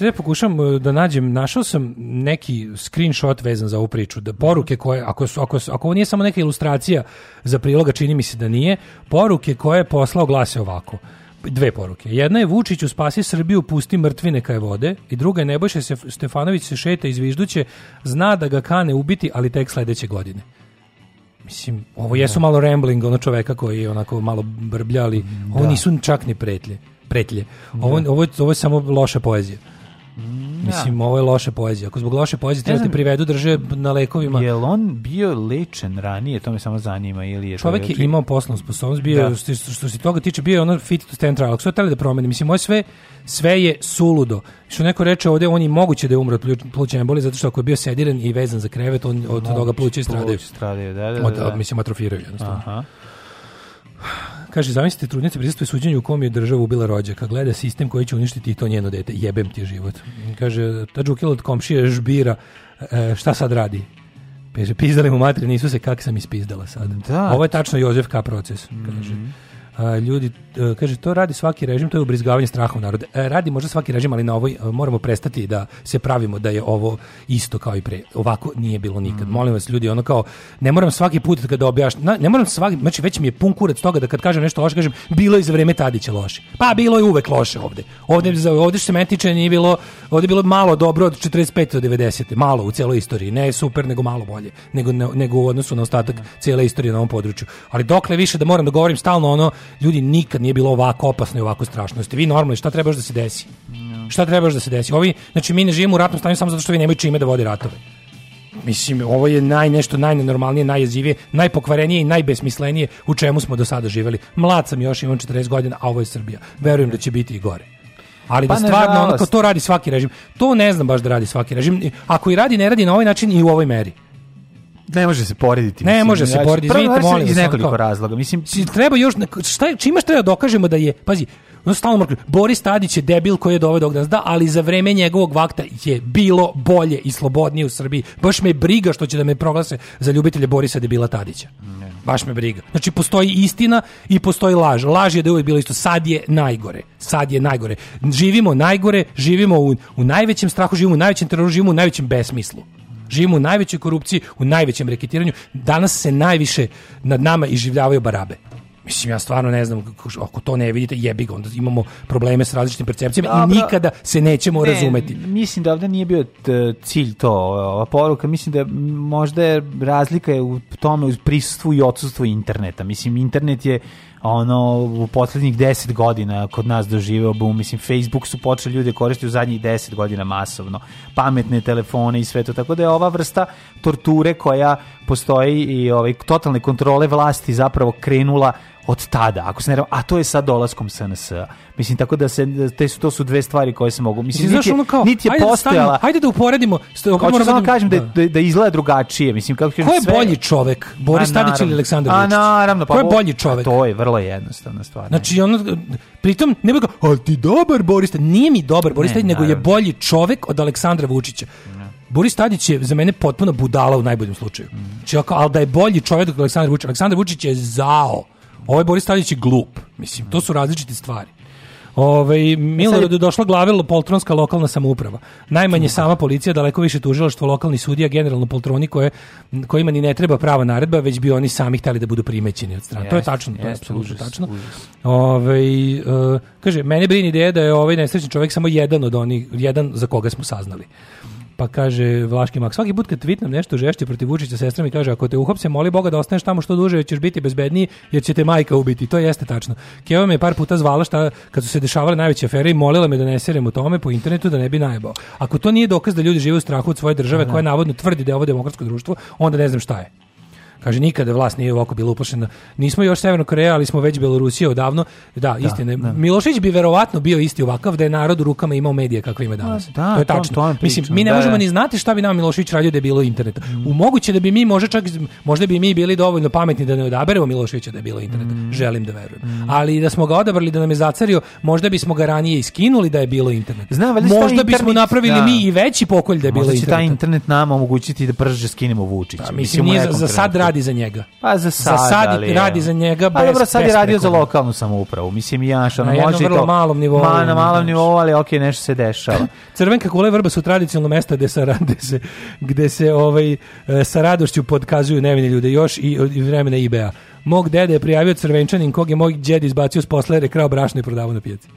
Sve pokušam e, da nađem, našao sam neki screenshot vezan za ovu priču, da poruke koje, ako, su, ako, ako ovo nije samo neka ilustracija za priloga, čini mi se da nije, poruke koje je poslao glase ovako dve poruke. Jedna je Vučiću spasi Srbiju, pusti mrtvine kaj vode i druga je Nebojša Stefanović se šeta iz Vižduće, zna da ga kane ubiti, ali tek sledeće godine. Mislim, ovo jesu da. malo rambling, ono čoveka koji je onako malo brbljali, da. ovo nisu čak ni pretlje. pretlje. Ovo, da. ovo, ovo je samo loša poezija. Mm, mislim, da. ovo je loše poezije. Ako zbog loše poezije treba da te privedu, drže na lekovima. Je on bio lečen ranije? To me samo zanima. Ili je Čovjek je, je imao poslovnu sposobnost. Bio, da. Što, što, se toga tiče, bio je ono fit to stand trial. Ako su da promeni, mislim, ovo sve, sve je suludo. Što neko reče ovdje, on je moguće da je umro od plućne embolije, zato što ako je bio sediran i vezan za krevet, on od toga pluće stradaju. Stradaju, da, da, da, da. Od, od, da, mislim, atrofiraju jednostavno. Aha. Kaže, zamislite trudnice prisustuje suđenju u kom je država ubila rođaka. Gleda sistem koji će uništiti i to njeno dete. Jebem ti život. Kaže, ta džukila od komšije žbira. E, šta sad radi? Kaže, pizdali mu matri, nisu se kak sam ispizdala sad. Da. Ovo je tačno Jozef K. proces, kaže. Mm -hmm ljudi, e, kaže, to radi svaki režim, to je ubrizgavanje straha u narode. Radi možda svaki režim, ali na ovoj e, moramo prestati da se pravimo da je ovo isto kao i pre. Ovako nije bilo nikad. Mm. Molim vas, ljudi, ono kao, ne moram svaki put kada objašnjam, ne moram svaki, znači već mi je pun kurac toga da kad kažem nešto loše, kažem, bilo je za vreme Tadića loše. Pa bilo je uvek loše ovde. Ovde, ovde što se meni tiče nije bilo, ovde bilo malo dobro od 45. do 90. Malo u celoj istoriji. Ne super, nego malo bolje. Nego, ne, nego u odnosu na ostatak mm. Da. cijele istorije na ovom području. Ali dokle više da moram da govorim stalno ono ljudi nikad nije bilo ovako opasno i ovako strašno. Jeste vi normalni, šta trebaš da se desi? No. Šta trebaš da se desi? Ovi, znači mi ne živimo u ratnom stanju samo zato što vi nemaju čime da vode ratove. Mislim, ovo je naj, nešto najnenormalnije, najjezivije, najpokvarenije i najbesmislenije u čemu smo do sada živeli. Mlad sam još, imam 40 godina, a ovo je Srbija. Verujem da će biti i gore. Ali pa da stvarno, onako, to radi svaki režim. To ne znam baš da radi svaki režim. Ako i radi, ne radi na ovaj način i u ovoj meri. Ne može se porediti. Ne mislim, može se porediti. Prvo, molim iz nekoliko razloga. Mislim, treba još šta čime treba da dokažemo da je, pazi, on stalno mrkli. Boris Tadić je debil koji je doveo do nas, da, ali za vreme njegovog vakta je bilo bolje i slobodnije u Srbiji. Baš me briga što će da me proglase za ljubitelje Borisa debila Tadića. Ne. Baš me briga. Znači postoji istina i postoji laž. Laž je da je uvijek bilo isto. Sad je najgore. Sad je najgore. Živimo najgore, živimo u, u najvećem strahu, živimo u najvećem teroru, živimo u najvećem besmislu. Živimo u najvećoj korupciji, u najvećem reketiranju. Danas se najviše nad nama iživljavaju barabe. Mislim, ja stvarno ne znam, ako to ne vidite, jebi ga, onda imamo probleme s različitim percepcijama Dobro. i nikada se nećemo ne, razumeti. Mislim da ovde nije bio cilj to, ova poruka, mislim da možda je razlika je u tome u prisustvu i odsustvu interneta. Mislim, internet je ono u poslednjih 10 godina kod nas doživeo bum. Mislim Facebook su počeli ljudi koristiti u zadnjih 10 godina masovno. Pametne telefone i sve to tako da je ova vrsta torture koja postoji i ovaj totalne kontrole vlasti zapravo krenula od tada, ako se ne a to je sa dolaskom SNS. Mislim tako da se te su to su dve stvari koje se mogu. Mislim niti, ono kao, niti je ajde da postojala. Da ajde da uporedimo. Sto, moram da kažem da, da. Da, da, izgleda drugačije, mislim kako Ko je sve... bolji čovek? Boris Tadić ili Aleksandar Vučić? A naravno, pa Ko je bolji čovek? To je vrlo jednostavna stvar. Znači ono pritom ne bih al ti dobar Boris, nije mi dobar Boris, ne, nego je bolji čovek od Aleksandra Vučića. Boris Tadić je za mene potpuno budala u najboljem slučaju. Mm. Znači, ali da je bolji čovjek od Aleksandra Vučića, Aleksandar Vučić je zao. Ovaj Boris Tadić je glup. Mislim, to su različite stvari. Ove, Milorad e da je došla glavilo poltronska lokalna samouprava. Najmanje sama policija, daleko više tužilaštvo, lokalni sudija, generalno poltroni koje, kojima ni ne treba prava naredba, već bi oni sami hteli da budu primećeni od strane. Yes, to je tačno, yes, to je apsolutno tačno. Užas. Ove, uh, kaže, mene brini ideja da je ovaj nesrećni čovjek samo jedan od onih, jedan za koga smo saznali. Pa kaže Vlaški Mak, svaki put kad tvitnem nešto žešće protiv Vučića, sestra mi kaže, ako te uhopse, moli Boga da ostaneš tamo što duže, ćeš biti bezbedniji, jer će te majka ubiti. To jeste tačno. Keva me je par puta zvala šta, kad su se dešavale najveće afere i molila me da ne serem u tome po internetu da ne bi najbao. Ako to nije dokaz da ljudi žive u strahu od svoje države, da, da. koja navodno tvrdi da je ovo demokratsko društvo, onda ne znam šta je. Kaže, nikada vlast nije ovako bila uplašena. Nismo još Severna Koreja, ali smo već Belorusija odavno. Da, da istine. Da. da. Milošić bi verovatno bio isti ovakav da je narod u rukama imao medije kakve ima danas. Da, to je tačno. To, to Mislim, mi ne da, možemo da. ni znati šta bi nam Milošević radio da je bilo interneta. Mm. U moguće da bi mi možda čak možda bi mi bili dovoljno pametni da ne odaberemo Miloševića da je bilo interneta. Mm. Želim da verujem. Mm. Ali da smo ga odabrali da nam je zacario, možda bismo ga ranije iskinuli da je bilo interneta. Znam, možda internet, bismo napravili da. mi i veći pokolj da je bilo interneta. Možda će taj internet nam omogućiti da brže skinemo Vučića. Pa, mislim, mislim nije za, za sad radi za njega. Pa za sad, za sad ali, radi za njega pa, bez, dobro, sad je radio za lokalnu samoupravu. Mislim i ja što na može vrlo to, malom nivou. Ma, na malom nivou, ali okej, okay, nešto se dešava. Crvenka kula i vrba su tradicionalno mesta gde se rade se gde se ovaj e, sa radošću podkazuju nevine ljude još i, i vremena IBA. Mog dede je prijavio crvenčanin kog je moj djed izbacio s posla jer brašno i prodavao na pijaci.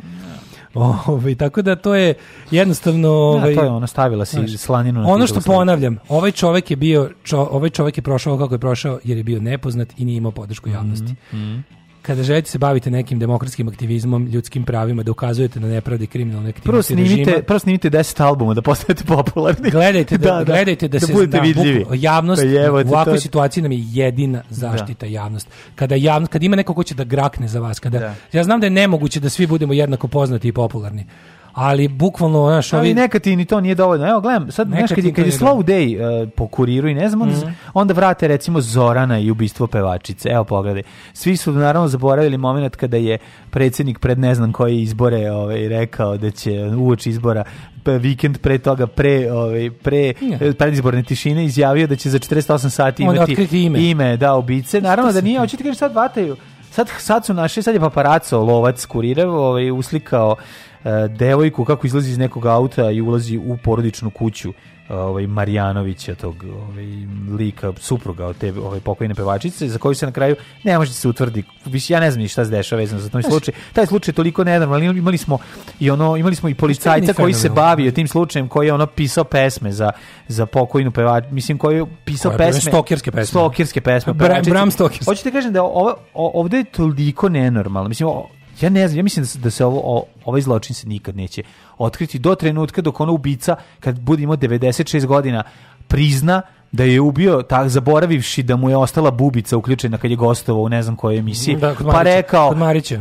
Ove, ovaj, tako da to je jednostavno... Ove, ja, da, je ovaj, ona stavila si znaš, slaninu na Ono što ponavljam, ovaj čovjek je bio, čo, ovaj čovjek je prošao kako je prošao jer je bio nepoznat i nije imao podršku javnosti. Mm -hmm kada želite da se bavite nekim demokratskim aktivizmom, ljudskim pravima, da ukazujete na nepravde kriminalne aktivnosti prvo snimite, režima. Prvo snimite 10 albuma da postanete popularni. Gledajte da-, da, da, gledajte da, da se budete zna, vidljivi. javnost Jevojte, pa u ovakvoj to... situaciji nam je jedina da. zaštita da. javnost. Kada javnost, kada ima neko ko će da grakne za vas, kada ja znam da je nemoguće da svi budemo jednako poznati i popularni ali bukvalno naš ovi... Ali neka ti ni to nije dovoljno. Evo, gledam, sad nekad znaš, kad, je, kad je Slow Day uh, e, po kuriru i ne znam, onda, mm -hmm. onda vrate recimo Zorana i ubistvo pevačice. Evo, pogledaj. Svi su naravno zaboravili moment kada je predsjednik pred ne znam koji izbore ovaj, rekao da će uoči izbora pa vikend pre toga pre ovaj pre ja. predizborne tišine izjavio da će za 48 sati imati ime. ime da ubice naravno da nije hoćete kažem sad vataju sad, sad su naši, sad je paparaco lovac kurirao, ovaj, uslikao E, devojku kako izlazi iz nekog auta i ulazi u porodičnu kuću e, ovaj Marjanovića tog ovaj lika supruga od te ovaj pokojne pevačice za koju se na kraju ne može da se utvrdi više ja ne znam ni šta se dešava vezano za taj slučaj taj slučaj je toliko nenormalan imali smo i ono imali smo i policajca koji se bavio tim slučajem koji je ono pisao pesme za za pokojnu pevač mislim koji je pisao Koja pesme stokerske pesme stokerske pesme Bram, Bram Stokerske hoćete da kažem da ovo ovde je toliko nenormalno mislim o, Ja ne znam, ja mislim da se, da se ovo, o, ovaj zločin se nikad neće otkriti do trenutka dok ona ubica, kad bude imao 96 godina, prizna da je ubio, tak, zaboravivši da mu je ostala bubica uključena kad je gostovao u ne znam kojoj emisiji, da, pa Marića, rekao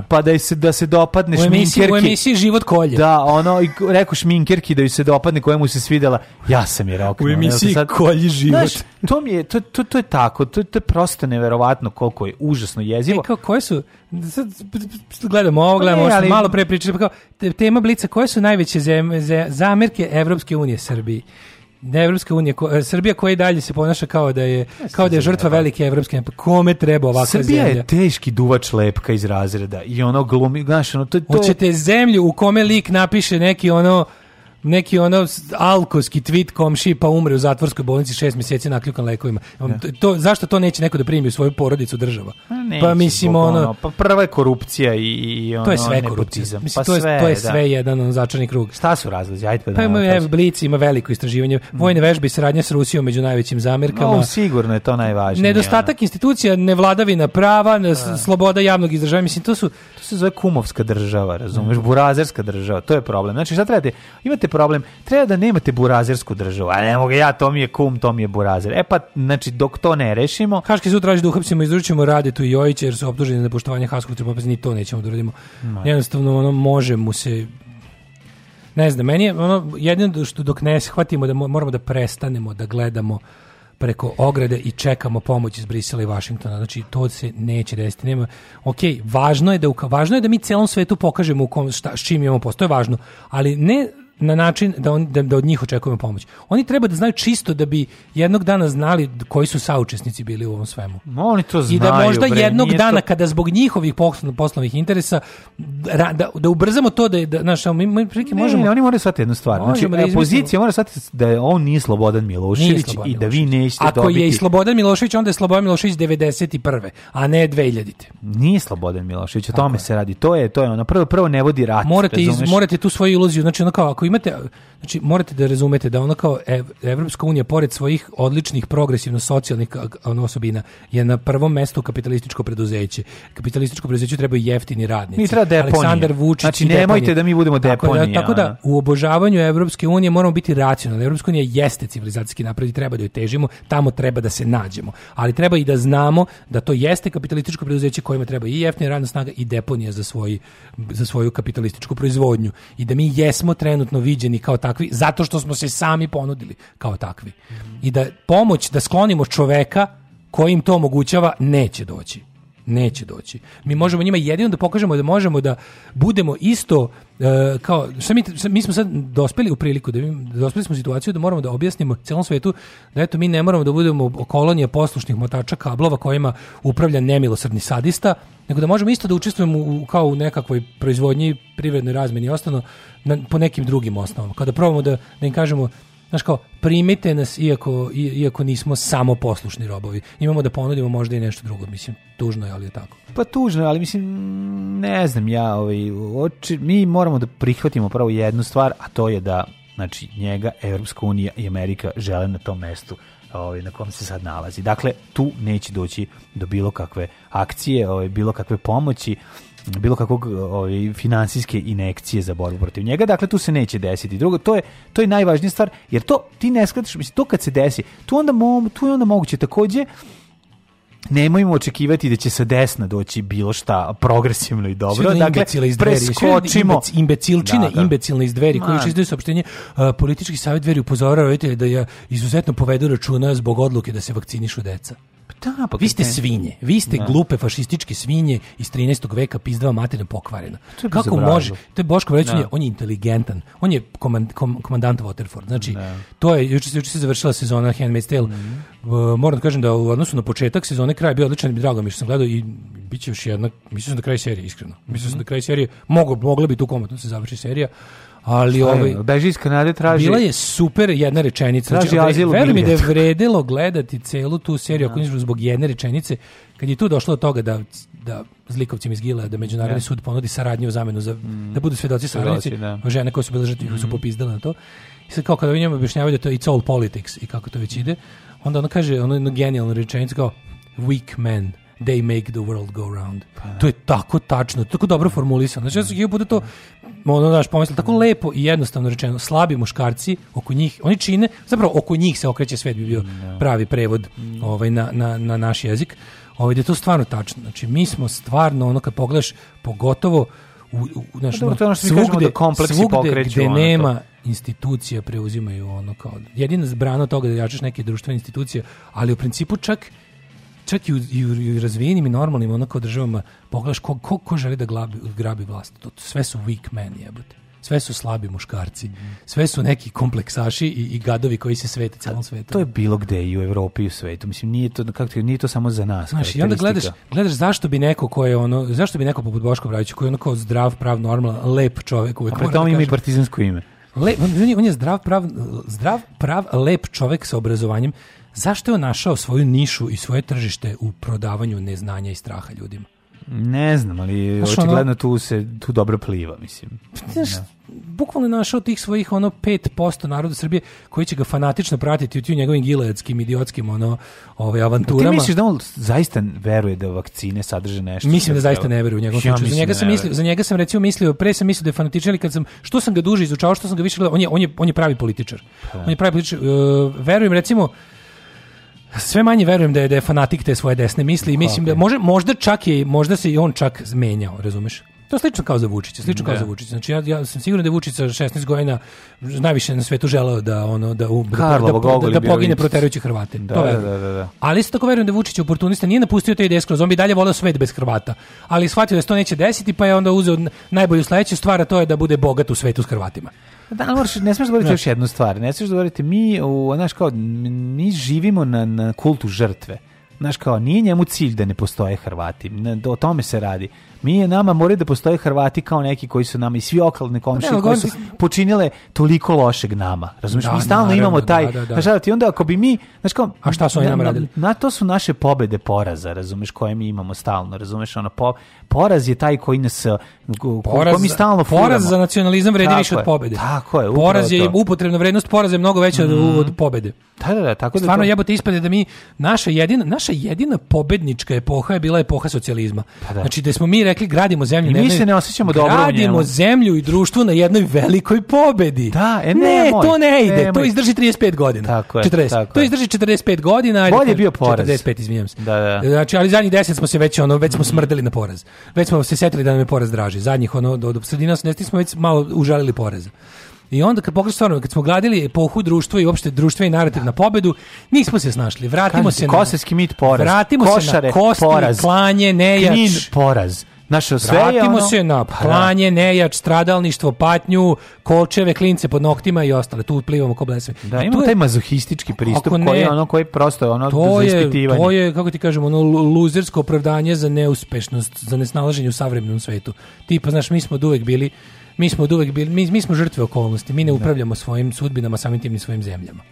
pa da se, da se dopadne u emisiji, šminkerki. U emisiji život kolje. Da, ono, i rekao šminkerki da ju se dopadne koja mu se svidela, ja sam je rekao. U emisiji sad, kolji život. Znaš, to, mi je, to, to, to je tako, to, to je prosto neverovatno koliko je užasno jezivo. E, kao, koje su, sad gledamo ovo, gledamo, ne, ali, malo pre pričali, pa kao, tema Blica, koje su najveće zem, zamerke Evropske unije Srbiji? Ne, Evropska unija, ko, e, Srbija koja i dalje se ponaša kao da je kao da je žrtva velike evropske kome treba ovakva Srbija zemlja? Srbija je teški duvač lepka iz razreda i ono glumi, znaš, ono to to. Hoćete zemlju u kome lik napiše neki ono neki ono alkoski tweet komši pa umre u zatvorskoj bolnici šest meseci nakljukan lekovima. To, zašto to neće neko da primi u svoju porodicu država? Pa ne, pa mislim ono, ono, pa prva je korupcija i, i ono to je sve korupcija. Mislim, pa to je sve, to je da. sve jedan ono, začarani krug. Šta su razlozi? Ajde pa, pa da ima ev, Blic ima veliko istraživanje. Mm. Vojne vežbe i saradnja s Rusijom među najvećim zamerkama. No, sigurno je to najvažnije. Nedostatak ono. institucija, nevladavina prava, ne, da. sloboda javnog izražavanja, mislim to su to se zove kumovska država, razumeš? Mm. Burazerska država, to je problem. Znači šta trebate? Imate problem. Treba da nemate burazersku državu. A ne mogu ja, to mi je kum, to mi je burazer. E pa, znači, dok to ne rešimo... Haški sud traži da uhapsimo i izručimo Radetu i Jojića jer su obduženi na poštovanje Haškog tribopeza. Ni to nećemo da uradimo. No. Jednostavno, ono, može mu se ne znam, meni je ono, jedino što dok ne shvatimo da moramo da prestanemo da gledamo preko ograde i čekamo pomoć iz Brisela i Vašingtona. Znači, to se neće desiti. Nema, ok, važno je, da, važno je da mi celom svetu pokažemo u kom, šta, s čim imamo posto, to je važno. Ali ne na način da, on, da, da od njih očekujemo pomoć. Oni treba da znaju čisto da bi jednog dana znali koji su saučesnici bili u ovom svemu. No, oni to znaju. I da možda bre, jednog dana to... kada zbog njihovih poslovnih interesa da, da, da ubrzamo to da da naš mi, mi prike možemo. Ne, oni moraju shvatiti jednu stvar. Znači, da pozicija mora shvatiti da on nije Slobodan Milošević Slobodan i da vi nećete dobiti. Ako je i Slobodan Milošević, onda je Slobodan Milošević 91. a ne 2000. Nije Slobodan Milošević, o tome se radi. To je to je ono prvo prvo ne vodi rat. Morate iz, morate tu svoju iluziju, znači ono kao ako imate, znači morate da razumete da ono kao Ev, Evropska unija, pored svojih odličnih progresivno-socijalnih ono, osobina, je na prvom mestu kapitalističko preduzeće. Kapitalističko preduzeće treba jeftini radnici. Mi treba deponije. Aleksandar Vučić. Znači nemojte deponije. da mi budemo deponija. Tako da, tako da u obožavanju Evropske unije moramo biti racionalni. Evropska unija jeste civilizacijski napred i treba da joj težimo, tamo treba da se nađemo. Ali treba i da znamo da to jeste kapitalističko preduzeće kojima treba i jeftina radna snaga i deponija za, svoj, za svoju kapitalističku proizvodnju. I da mi jesmo trenutno viđeni kao takvi, zato što smo se sami ponudili kao takvi. I da pomoć da sklonimo čoveka kojim to omogućava neće doći. Neće doći. Mi možemo njima jedino da pokažemo da možemo da budemo isto uh, kao šta mi, mi smo sad dospeli u priliku da mi dospeli smo situaciju da moramo da objasnimo celom svetu da eto mi ne moramo da budemo kolonija poslušnih motača kablova kojima upravlja nemilosrdni sadista, nego da možemo isto da učestvujemo u, kao u nekakvoj proizvodnji, privrednoj razmeni i ostalo po nekim drugim osnovama. Kada probamo da da im kažemo znaš kao, primite nas iako, iako nismo samo poslušni robovi. Imamo da ponudimo možda i nešto drugo, mislim, tužno je, ali je tako. Pa tužno, ali mislim, ne znam ja, ovaj, oči, mi moramo da prihvatimo pravo jednu stvar, a to je da znači njega Evropska unija i Amerika žele na tom mestu ovaj, na kom se sad nalazi. Dakle, tu neće doći do bilo kakve akcije, ovaj, bilo kakve pomoći bilo kakvog ovaj finansijske inekcije za borbu protiv njega. Dakle tu se neće desiti. Drugo, to je to je najvažnija stvar jer to ti ne shvataš, mislim to kad se desi, tu onda mo, tu je onda moguće takođe nemojmo očekivati da će sa desna doći bilo šta progresivno i dobro. Sve dakle, preskočimo. Sve imbecilčine, da, da. imbecilne iz dveri, koji izdaju saopštenje. Uh, politički savjet dveri upozorava roditelje da je izuzetno povedu računa zbog odluke da se vakcinišu deca. Da, pa vi ste svinje, vi ste da. glupe fašističke svinje iz 13. veka pizdava materina pokvarena. To je Kako može? To je Boško Vrećin, da. on je inteligentan, on je komand, kom, komandant Waterford. Znači, da. to je, juče, juče se završila sezona Handmaid's Tale. Mm -hmm. uh, moram da kažem da u odnosu na početak sezone kraj je bio odličan, drago mi što sam gledao i bit će još jedna, mislim da kraj serije, iskreno. Mislim mm -hmm. sam mhm. da kraj serije, mogo, mogla bi tu komotno se završi serija. Ali ovaj beži da iz Kanade traži. Bila je super jedna rečenica. Znači, traži znači, azil verujem da je vredelo gledati celu tu seriju ako da. nisu zbog jedne rečenice kad je tu došlo do toga da da zlikovcima iz Gila da međunarodni da. sud ponudi saradnju u zamenu za mm. da budu svedoci saradnici, žene koje su bile žrtve mm. su popizdale na to. I sad kao kada vi objašnjavaju da to it's all politics i kako to već ide, onda ona kaže, ono je genijalno rečenicu kao weak man they make the world go round. Pa, da. to je tako tačno, tako dobro formulisano. Znači, ja sam bude to, ono, daš pomisla, tako lepo i jednostavno rečeno, slabi muškarci, oko njih, oni čine, zapravo oko njih se okreće svet, bi bio da. pravi prevod mm. ovaj, na, na, na naš jezik. Ovaj, da je to stvarno tačno. Znači, mi smo stvarno, ono, kad pogledaš, pogotovo, u, u, naš, pa Dobro, to je ono što svugde, mi kažemo da svugde gde nema to. institucija preuzimaju ono kao jedina zbrana toga da jačaš neke društvene institucije, ali u principu čak čak i u, i u, i u razvijenim i normalnim onako državama pogledaš ko, ko, ko želi da glabi, grabi vlast. To, sve su weak men jebote. Sve su slabi muškarci. Sve su neki kompleksaši i, i gadovi koji se svete celom svetu. To je bilo gde i u Evropi i u svetu. Mislim nije to kako nije to samo za nas. Znaš, i onda gledaš, gledaš zašto bi neko ko je ono, zašto bi neko poput Boška Brajića koji je onako zdrav, prav, normalan, lep čovjek, uvek. A tome da ima i partizansko ime. Le, on, je, on je zdrav, prav, zdrav, prav, lep čovjek sa obrazovanjem Zašto je on našao svoju nišu i svoje tržište u prodavanju neznanja i straha ljudima? Ne znam, ali Znaš, očigledno ono, tu se tu dobro pliva, mislim. Znaš, ja. Da. bukvalno našao tih svojih ono 5% naroda Srbije koji će ga fanatično pratiti u tim njegovim gileadskim, idiotskim ono, ovaj, pa avanturama. Ti misliš da on zaista veruje da vakcine sadrže nešto? Mislim da zaista ne veruje u njegovom ja, Za njega, da sam mislio, za njega sam recimo mislio, pre sam mislio da je fanatičan, ali kad sam, što sam ga duže izučavao, što sam ga više gledao, on je, on je, on je pravi političar. Ja. Pa da. On je pravi političar. Uh, verujem recimo, sve manje verujem da je, da je fanatik te svoje desne misli i mislim okay. da može, možda čak je, možda se i on čak zmenjao, razumeš? To je slično kao za Vučića, slično kao za da. Vučića. Znači ja, ja sam siguran da je Vučić sa 16 godina najviše na svetu želeo da ono da um, da, da, da, pogine proterajući Hrvate. Da, to je. Da, da, da. Ali isto tako verujem da Vučić oportunista nije napustio te ideje skroz, on bi dalje voleo svet bez Hrvata. Ali shvatio da se to neće desiti, pa je onda uzeo najbolju sledeću stvar, a to je da bude bogat u svetu s Hrvatima. Da, ali moraš, ne smiješ govoriti da. još jednu stvar. Ne smiješ govoriti, mi, u, znaš, kao, mi živimo na, na kultu žrtve. Znaš, kao, nije njemu cilj da ne postoje Hrvati. Na, o tome se radi. Mi je nama moraju da postoje Hrvati kao neki koji su nama i svi okalne pa komšije koji su počinile toliko lošeg nama. Razumeš, da, mi stalno naravno, imamo taj, da, da, da. ti onda ako bi mi, znači kao A šta su oni nam radili? Na, na, to su naše pobede poraza, razumeš, koje mi imamo stalno, razumeš, ono po, poraz je taj koji nas uh, ko, poraz, ko mi stalno furamo. Poraz za nacionalizam vredi više od pobede. Tako je, Poraz je to. upotrebna vrednost poraz je mnogo veća mm. od pobede. Da, da, da, tako da Stvarno to... jebote ispade da mi naša jedina naša jedina pobednička epoha je bila epoha socijalizma. Pa da. Znači da smo mi rekli gradimo zemlju. I mi se ne osećamo dobro Gradimo zemlju i društvo na jednoj velikoj pobedi. Da, e, ne, nemoj, to ne ide. Nemoj. To izdrži 35 godina. Tako je, 40. Tako to izdrži 45 godina. Bolje je bio porez. 45, izvinjavam se. Da, da. Znači, ali zadnjih 10 smo se već, ono, već smo smrdeli na poraz. Već smo se setili da nam je poraz draži. Zadnjih, ono, do, do sredina 80 smo već malo užalili poraza. I onda kad pogledaš stvarno, kad smo gladili epohu društva i uopšte društva i narativ da. na pobedu, nismo se snašli. Vratimo Kažete, se na... Kosovski mit poraz. Vratimo Košare, se na kosti, poraz, klanje, nejač. Knin poraz. Naše sve Vratimo ono, se na planje, pa da. nejač, stradalništvo, patnju, kočeve, klince pod noktima i ostale. Tu plivamo ko blesevi. Da, imamo taj mazohistički pristup ne, koji je ono koji prosto ono to je, to je, kako ti kažemo, ono luzersko opravdanje za neuspešnost, za nesnalaženje u savremenom svetu. Tipa, znaš, mi smo uvek bili mi smo uvek bili, mi, mi smo žrtve okolnosti, mi ne da. upravljamo svojim sudbinama, samim tim ni svojim zemljama.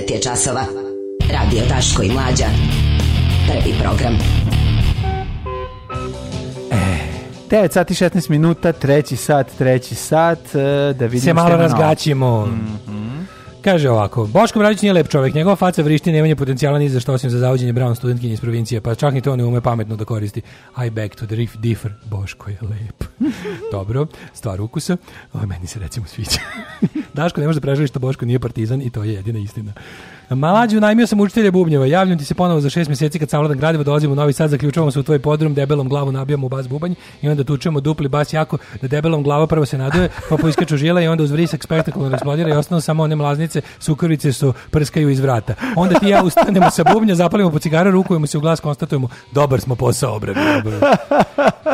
9 je časova. Radio Taško i Mlađa. Prvi program. E, 9 sati 16 minuta, treći sat, treći sat, e, da vidimo Se malo razgaćimo. Mm -hmm. Kaže ovako, Boško Mradić nije lep čovjek, njegova faca vrišti, nemanje potencijala ni za što osim za zavođenje brown studentkinje iz provincije, pa čak ni to ne ume pametno da koristi. I back to the reef differ, Boško je lep. Dobro, stvar ukusa, ovo meni se recimo sviđa. Daško ne može da prežališ što Boško nije partizan i to je jedina istina. Mlađu, najmio sam učitelja bubnjeva. Javljam ti se ponovo za šest meseci kad savladan gradivo dolazimo u Novi Sad, zaključavamo se u tvoj podrum, debelom glavu nabijamo u bas bubanj i onda tučemo dupli bas jako da debelom glava prvo se naduje, pa poiskaču žila i onda uz vrisak spektakularno eksplodira i ostanu samo one mlaznice, sukrvice su prskaju iz vrata. Onda ti ja ustanemo sa bubnja, zapalimo po cigaru, rukujemo se u glas, konstatujemo dobar smo posao, bre.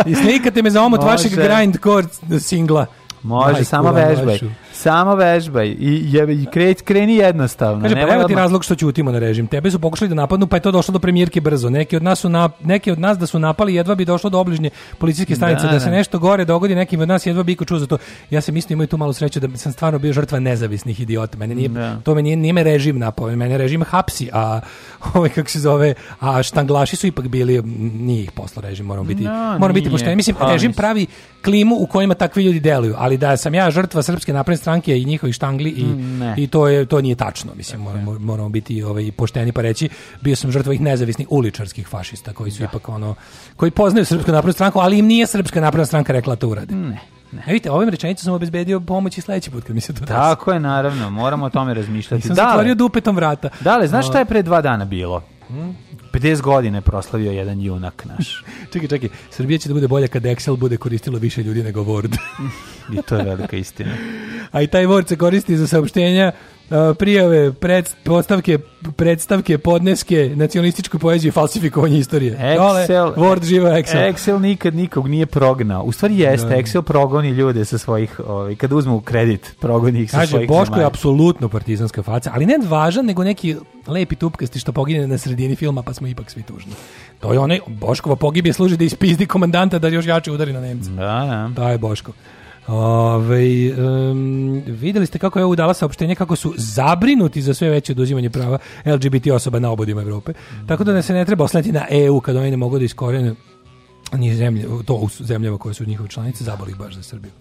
I slikate me za omot Može. vašeg grindcore singla. Može, Majku, samo vežbaj. Vašu. Samo vežbaj i, jebe, i kre, kreni jednostavno. Kaže, pa evo ti razlog što ćutimo na režim. Tebe su pokušali da napadnu, pa je to došlo do premijerke brzo. Neki od nas, su na, neki od nas da su napali, jedva bi došlo do obližnje policijske da, stanice. Da, da se nešto gore dogodi, nekim od nas jedva bi iko čuo za to. Ja sam isto imao tu malu sreću da sam stvarno bio žrtva nezavisnih idiota. Mene nije, da. to me nije, nije me režim napao, mene režim hapsi, a ovaj kako se zove, a štanglaši su ipak bili, nije ih posla režim, moramo biti, no, moramo biti pošteni. Mislim, pa režim pravi klimu u kojima takvi ljudi deluju, ali da sam ja žrtva srpske napredne stranke i njihovi štangli i, mm, i to je to nije tačno mislim moramo, moramo biti ovaj pošteni pa reći bio sam žrtva ih nezavisnih uličarskih fašista koji su da. ipak ono koji poznaju srpsku naprednu stranku ali im nije srpska napredna stranka rekla da to urade ne ne. E, vidite, ovim rečenicom sam obezbedio pomoć i sledeći put kad mi se to Tako je, naravno, moramo o tome razmišljati. Nisam zatvorio dupetom vrata. Dale, znaš šta je ovaj. pre dva dana bilo? Hmm? 50 godina je proslavio jedan junak naš. čekaj, čekaj, Srbija će da bude bolja kad Excel bude koristilo više ljudi nego Word. I to je velika istina. A i taj Word se koristi za saopštenja E, prijave, pred, podstavke, predstavke, podneske, nacionalističku poeziju, falsifikovanje istorije. Excel, Dole, Word živa Excel. Excel nikad nikog nije prognao. U stvari jeste, da. Excel progoni ljude sa svojih, ovaj, kada uzmu kredit, progoni ih sa Kaže, svojih Boško zemlja. je apsolutno partizanska faca, ali ne važan, nego neki lepi tupkasti što pogine na sredini filma, pa smo ipak svi tužni. To je onaj, Boškova pogibje služi da ispizdi komandanta da još jače udari na Nemce. Da, da. Da je Boško. Ove, um, videli ste kako je ovo dala saopštenje kako su zabrinuti za sve veće oduzimanje prava LGBT osoba na obodima Evrope. Tako da ne se ne treba oslanjati na EU kad oni ne mogu da iskorene ni zemlje, to u zemljama koje su njihove članice, zaboli baš za Srbiju.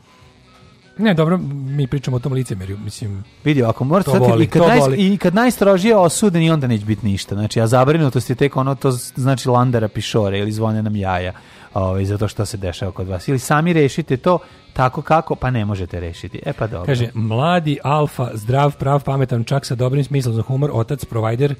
Ne, dobro, mi pričamo o tom licemerju, mislim. Vidio, ako morate i kad naj, i kad najstrožije osuden i onda neće biti ništa. Znači, a zabrinutost je tek ono to znači landara pišore ili zvone nam jaja. Ovaj zato što se dešava kod vas. Ili sami rešite to tako kako, pa ne možete rešiti. E pa dobro. Kaže, mladi, alfa, zdrav, prav, pametan, čak sa dobrim smislom za humor, otac, provider,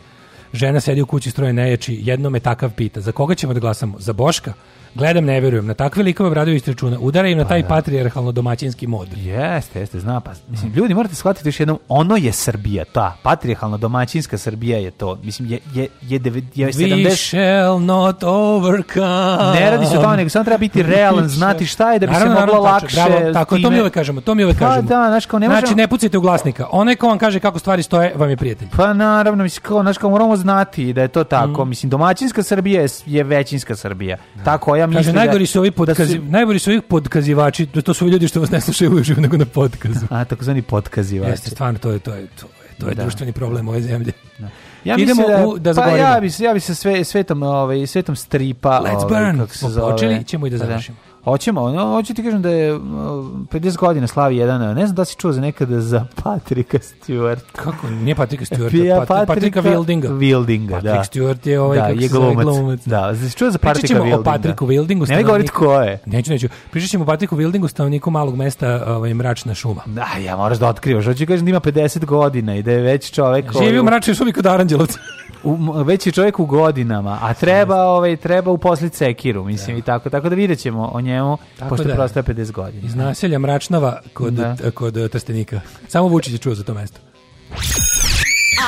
žena sedi u kući stroje neječi, jedno me takav pita, za koga ćemo da glasamo? Za Boška? Gledam, ne verujem. Na takve likove Obradović računa. Udara im na pa taj da. patrijarhalno domaćinski mod. Jeste, jeste, zna. Pa, mislim, ljudi, morate shvatiti još jednom, ono je Srbija, ta patrijarhalno domaćinska Srbija je to. Mislim, je, je, je, devet, je We 70... We shall not overcome. Ne radi se o tome, nego samo treba biti realan, znati šta je da bi naravno, se moglo lakše. Bravo, tako, time... to mi uvek kažemo, to mi uvek pa, kažemo. Da, znaš, kao ne znači, možemo... Znači, ne pucajte u glasnika. Onaj ko vam kaže kako stvari stoje, vam je prijatelj. Pa naravno, mislim, kao, znaš, kao moramo znati da je to tako. Mm. Mislim, domaćinska Srbija je, je većinska Srbija. Da. Tako ja misli Kaže, najgori su ovi podkazi, da su... najgori su ovi podkazivači, to su ovi ljudi što vas ne slušaju uživo nego na podkazu. A, tako takozvani podkazivači. Jeste, stvarno, to je, to je, to je, to je da. društveni problem ove zemlje. Da. Ja Idemo da, u, da zagovorimo. Pa ja bi, ja bi se sve, svetom, ovaj, svetom stripa... Let's ovaj, kako počeli ćemo i da, pa da. završimo. Hoćemo, ono, hoću ti kažem da je 50 godina slavi jedan, ne znam da si čuo za nekada za Patrika Stewart. Kako, nije Patrika Stewart, ja, Pat, Patrika Wildinga. Wildinga, Patrick da. Patrick Stewart je ovaj, da, kako je glumac. glumac. Da, znači čuo za Patrika Pričat ćemo Wildinga. o Patriku Wildingu. Ne mi govori je. Neću, neću. Pričat ćemo o Patriku Wildingu, stanovniku malog mesta ovaj, Mračna šuma. Da, ja moraš da otkrivaš. Hoću ti kažem da ima 50 godina i da je već čovek... Živi u Mračnoj šumi kod Aranđelovca. u, već je čovjek u godinama, a treba ovaj treba u sekiru, mislim da. i tako. Tako da vidjet ćemo o njemu tako pošto da, prosto 50 godina. Iz naselja Mračnava kod da. kod e, Trstenika. Samo Vučić je čuo za to mesto.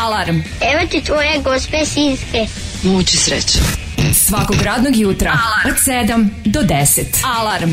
Alarm. Evo ti tvoje gospe sinske. Muči sreće. Svakog radnog jutra Alarm. od 7 do 10. Alarm.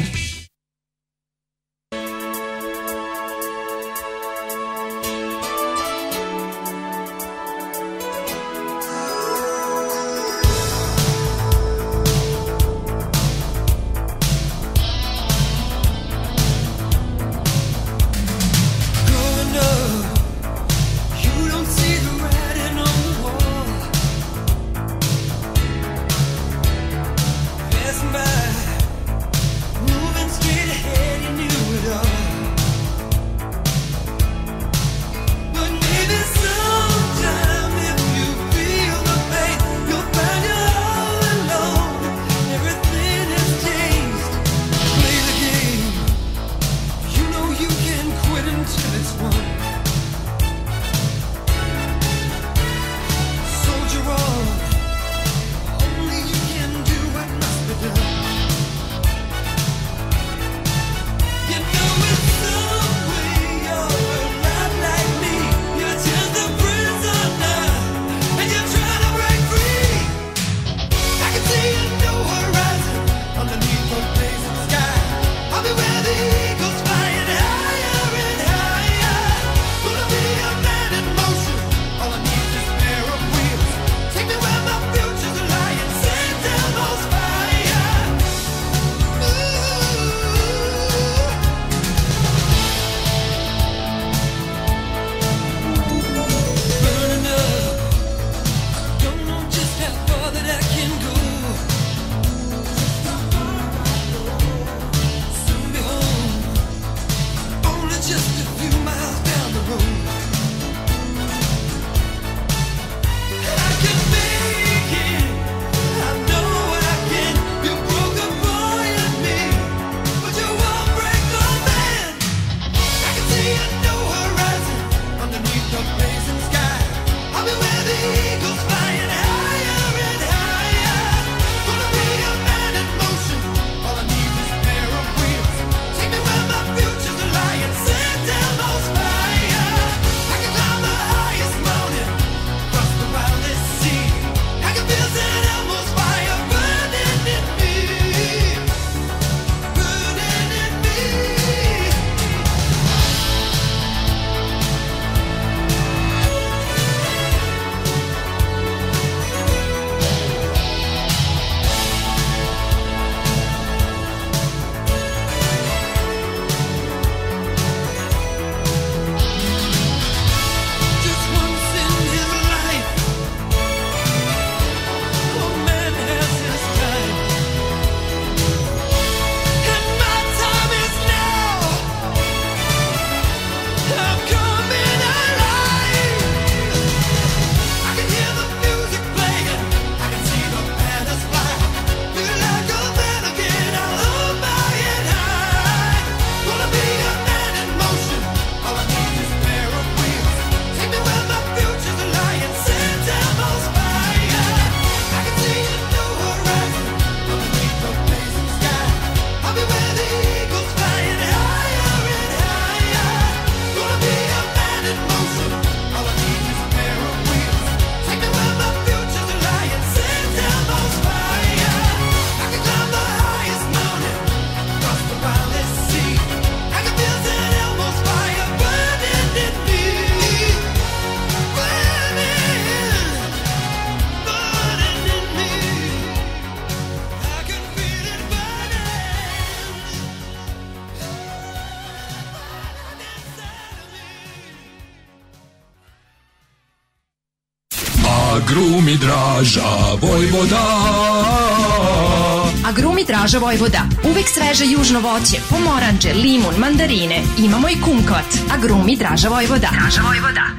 Kiša Vojvoda. Uvek sveže južno voće, pomoranđe, limun, mandarine. Imamo i kumkvat. Agrumi grumi Draža Vojvoda. Draža Vojvoda.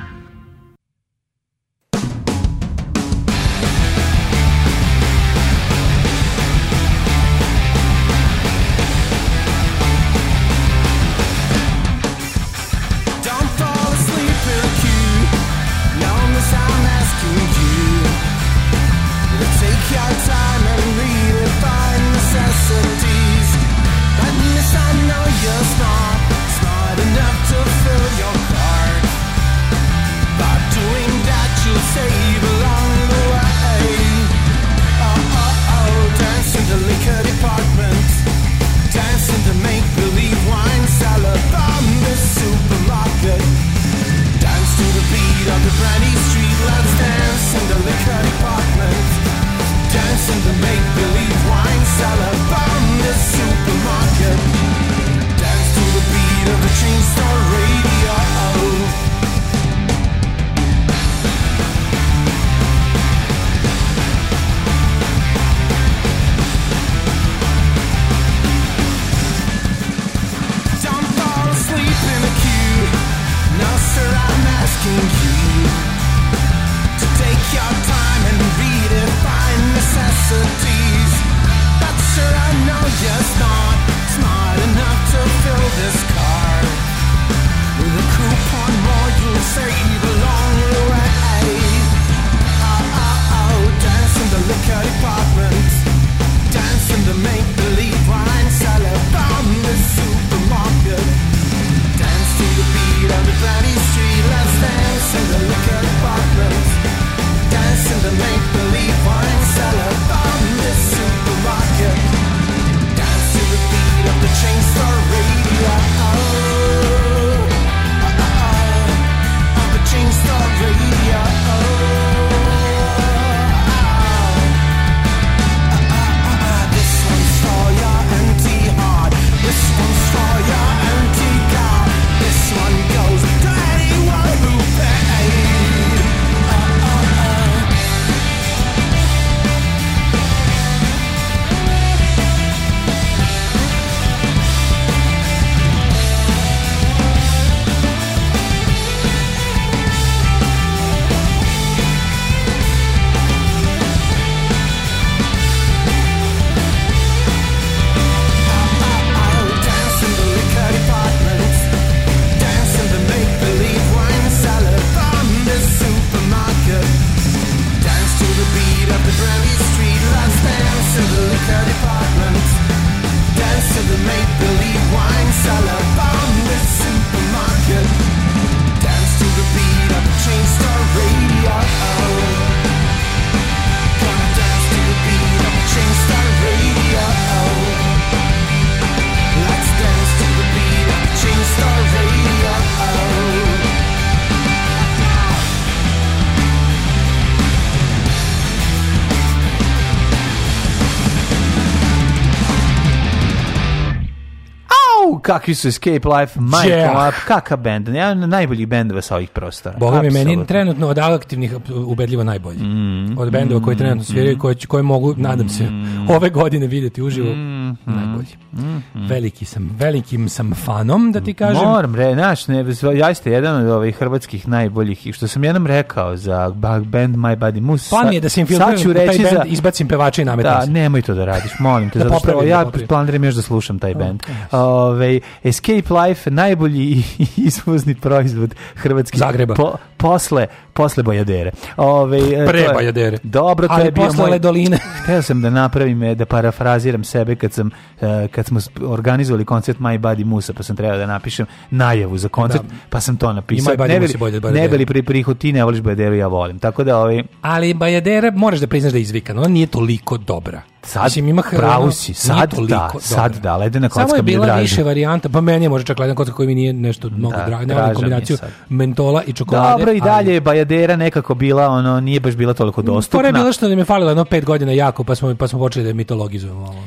kakvi su Escape Life, Mike yeah. Up, kaka band, jedan od najboljih bendova sa ovih prostora. Boga mi, meni trenutno od aktivnih ubedljivo najbolji. Mm. Od bendova koji trenutno mm-hmm. sviraju, mm. koje, koje mogu, nadam se, mm-hmm. ove godine vidjeti uživo, mm. najbolji. Mm. Veliki sam, velikim sam fanom, da ti kažem. Moram, re, naš, ne, ja ste jedan od ovih hrvatskih najboljih, i što sam jednom rekao za band My Body Moose, Plan je da se infiltriram u taj band, za... izbacim pevača i nametam Da, nemoj to da radiš, molim te, da zato što ja da planiram još da slušam taj band. Okay. Ove, Escape Life najbolji izvozni proizvod hrvatski Zagreba. Po, posle posle Bajadere. Ovaj pre to Bajadere. Dobro, to Ali je bio posle moj... Ledoline. Hteo sam da napravim e, da parafraziram sebe kad sam e, kad smo organizovali koncert My Body Musa, pa sam trebao da napišem najavu za koncert, da. pa sam to napisao. Ne bili ne bili pri prihotine, voliš Bajadere, ja volim. Tako da ovaj Ali Bajadere možeš da priznaš da je izvikan, ona nije toliko dobra. Sad Mislim, ima pravo si, sad toliko, da, sad da, da ledena kocka mi je Samo je bila draži. više varijanta, pa meni je možda čak ledena kocka koji mi nije nešto da, mnogo draga, nema kombinaciju mentola i čokolade. Dobro, i dalje je Bajadera nekako bila, ono, nije baš bila toliko pa dostupna. Pore je bilo što nam je falilo jedno pet godina jako, pa smo, pa smo počeli da je mitologizujemo ovo.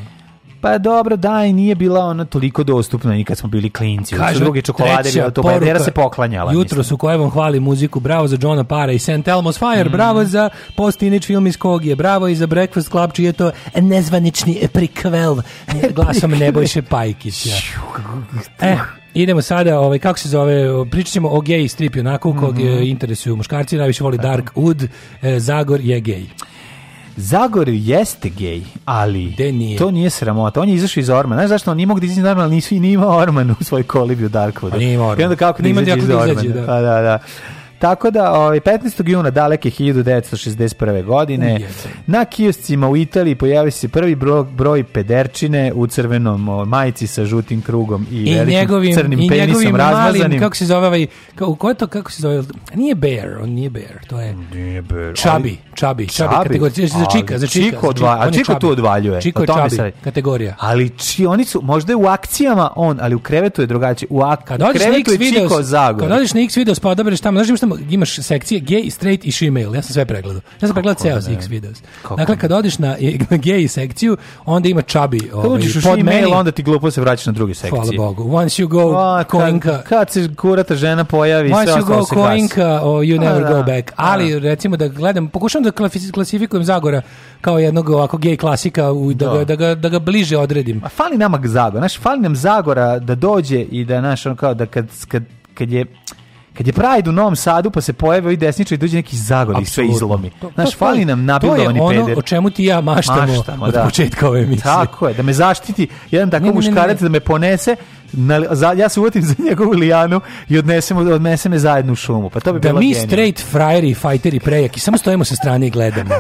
Pa dobro, da, i nije bila ona toliko dostupna ni kad smo bili klinci. Kažu, druge čokolade bila to bandera se poklanjala. Jutro su kojevom hvali muziku, bravo za Johna Para i St. Elmo's Fire, mm. bravo za post teenage film iz Kogije, bravo i za Breakfast Club, čiji je to nezvanični prikvel glasom Nebojše Pajkića. e, Idemo sada, ovaj, kako se zove, pričat ćemo o gej stripi, onako kog mm -hmm. interesuju muškarci, najviše voli Dark Wood, eh, Zagor je gej. Zagorju jeste gej, ali nije? to nije sramota. On je izašao iz Ormana. Znaš zašto? On nije mogu da izađe iz Ormana, ali nisi imao Orman u svojoj kolibi u Darkwoodu. Pa nije imao Orman. I onda kako da, da izađe da iz Ormana. Da. da. Pa, da, da. Tako da, ovaj, 15. juna daleke 1961. godine na kioscima u Italiji pojavio se prvi broj, broj pederčine u crvenom majici sa žutim krugom i, I velikim njegovim, crnim i penisom njegovim razmazanim. Malim, kako se zove ovaj, kako, ko je to, kako se zove, nije bear, on nije bear, to je nije bear, Chabi, čabi, čabi, kategorija, za čika, za čika. Čiko, odva, a čiko tu odvaljuje. Čiko čabi, kategorija. Ali či, oni su, možda je u akcijama on, ali u krevetu je drugačije. U, ak, u krevetu je čiko zagor. Kad odiš na X video, pa odabereš tamo, znači tamo imaš sekcije gay, straight i shemale. Ja sam sve pregledao. Ja sam pregledao ceo X videos. Kako dakle, kad odiš na, na gay sekciju, onda ima čabi ovaj, pod meni. Kad onda ti glupo se vraćaš na druge sekcije. Hvala Bogu. Once you go, A, koinka. Kad, kad se kurata žena pojavi, Once sve you go, se koinka, oh, you never A, go da. back. Ali, A. recimo, da gledam, pokušam da klasifikujem Zagora kao jednog ovako gay klasika, u, da, da. Ga, da, ga, da ga bliže odredim. A fali nama Zagora, znaš, fali nam Zagora da dođe i da, znaš, ono kao, da kad, kad, kad je Kad je Pride u Novom Sadu, pa se pojave ovi desničari, dođe neki zagor i sve izlomi. Znaš, fali nam nabildovani peder. To je ono peder. o čemu ti ja maštamo, maštamo od da. početka ove emisije. Tako je, da me zaštiti jedan tako muškarac, da me ponese, na, za, ja se uvotim za njegovu lijanu i odnesemo, odnese me zajedno u šumu. Pa to bi da bilo mi genijalno. straight frajeri, fajteri, prejaki, samo stojimo sa strane i gledamo.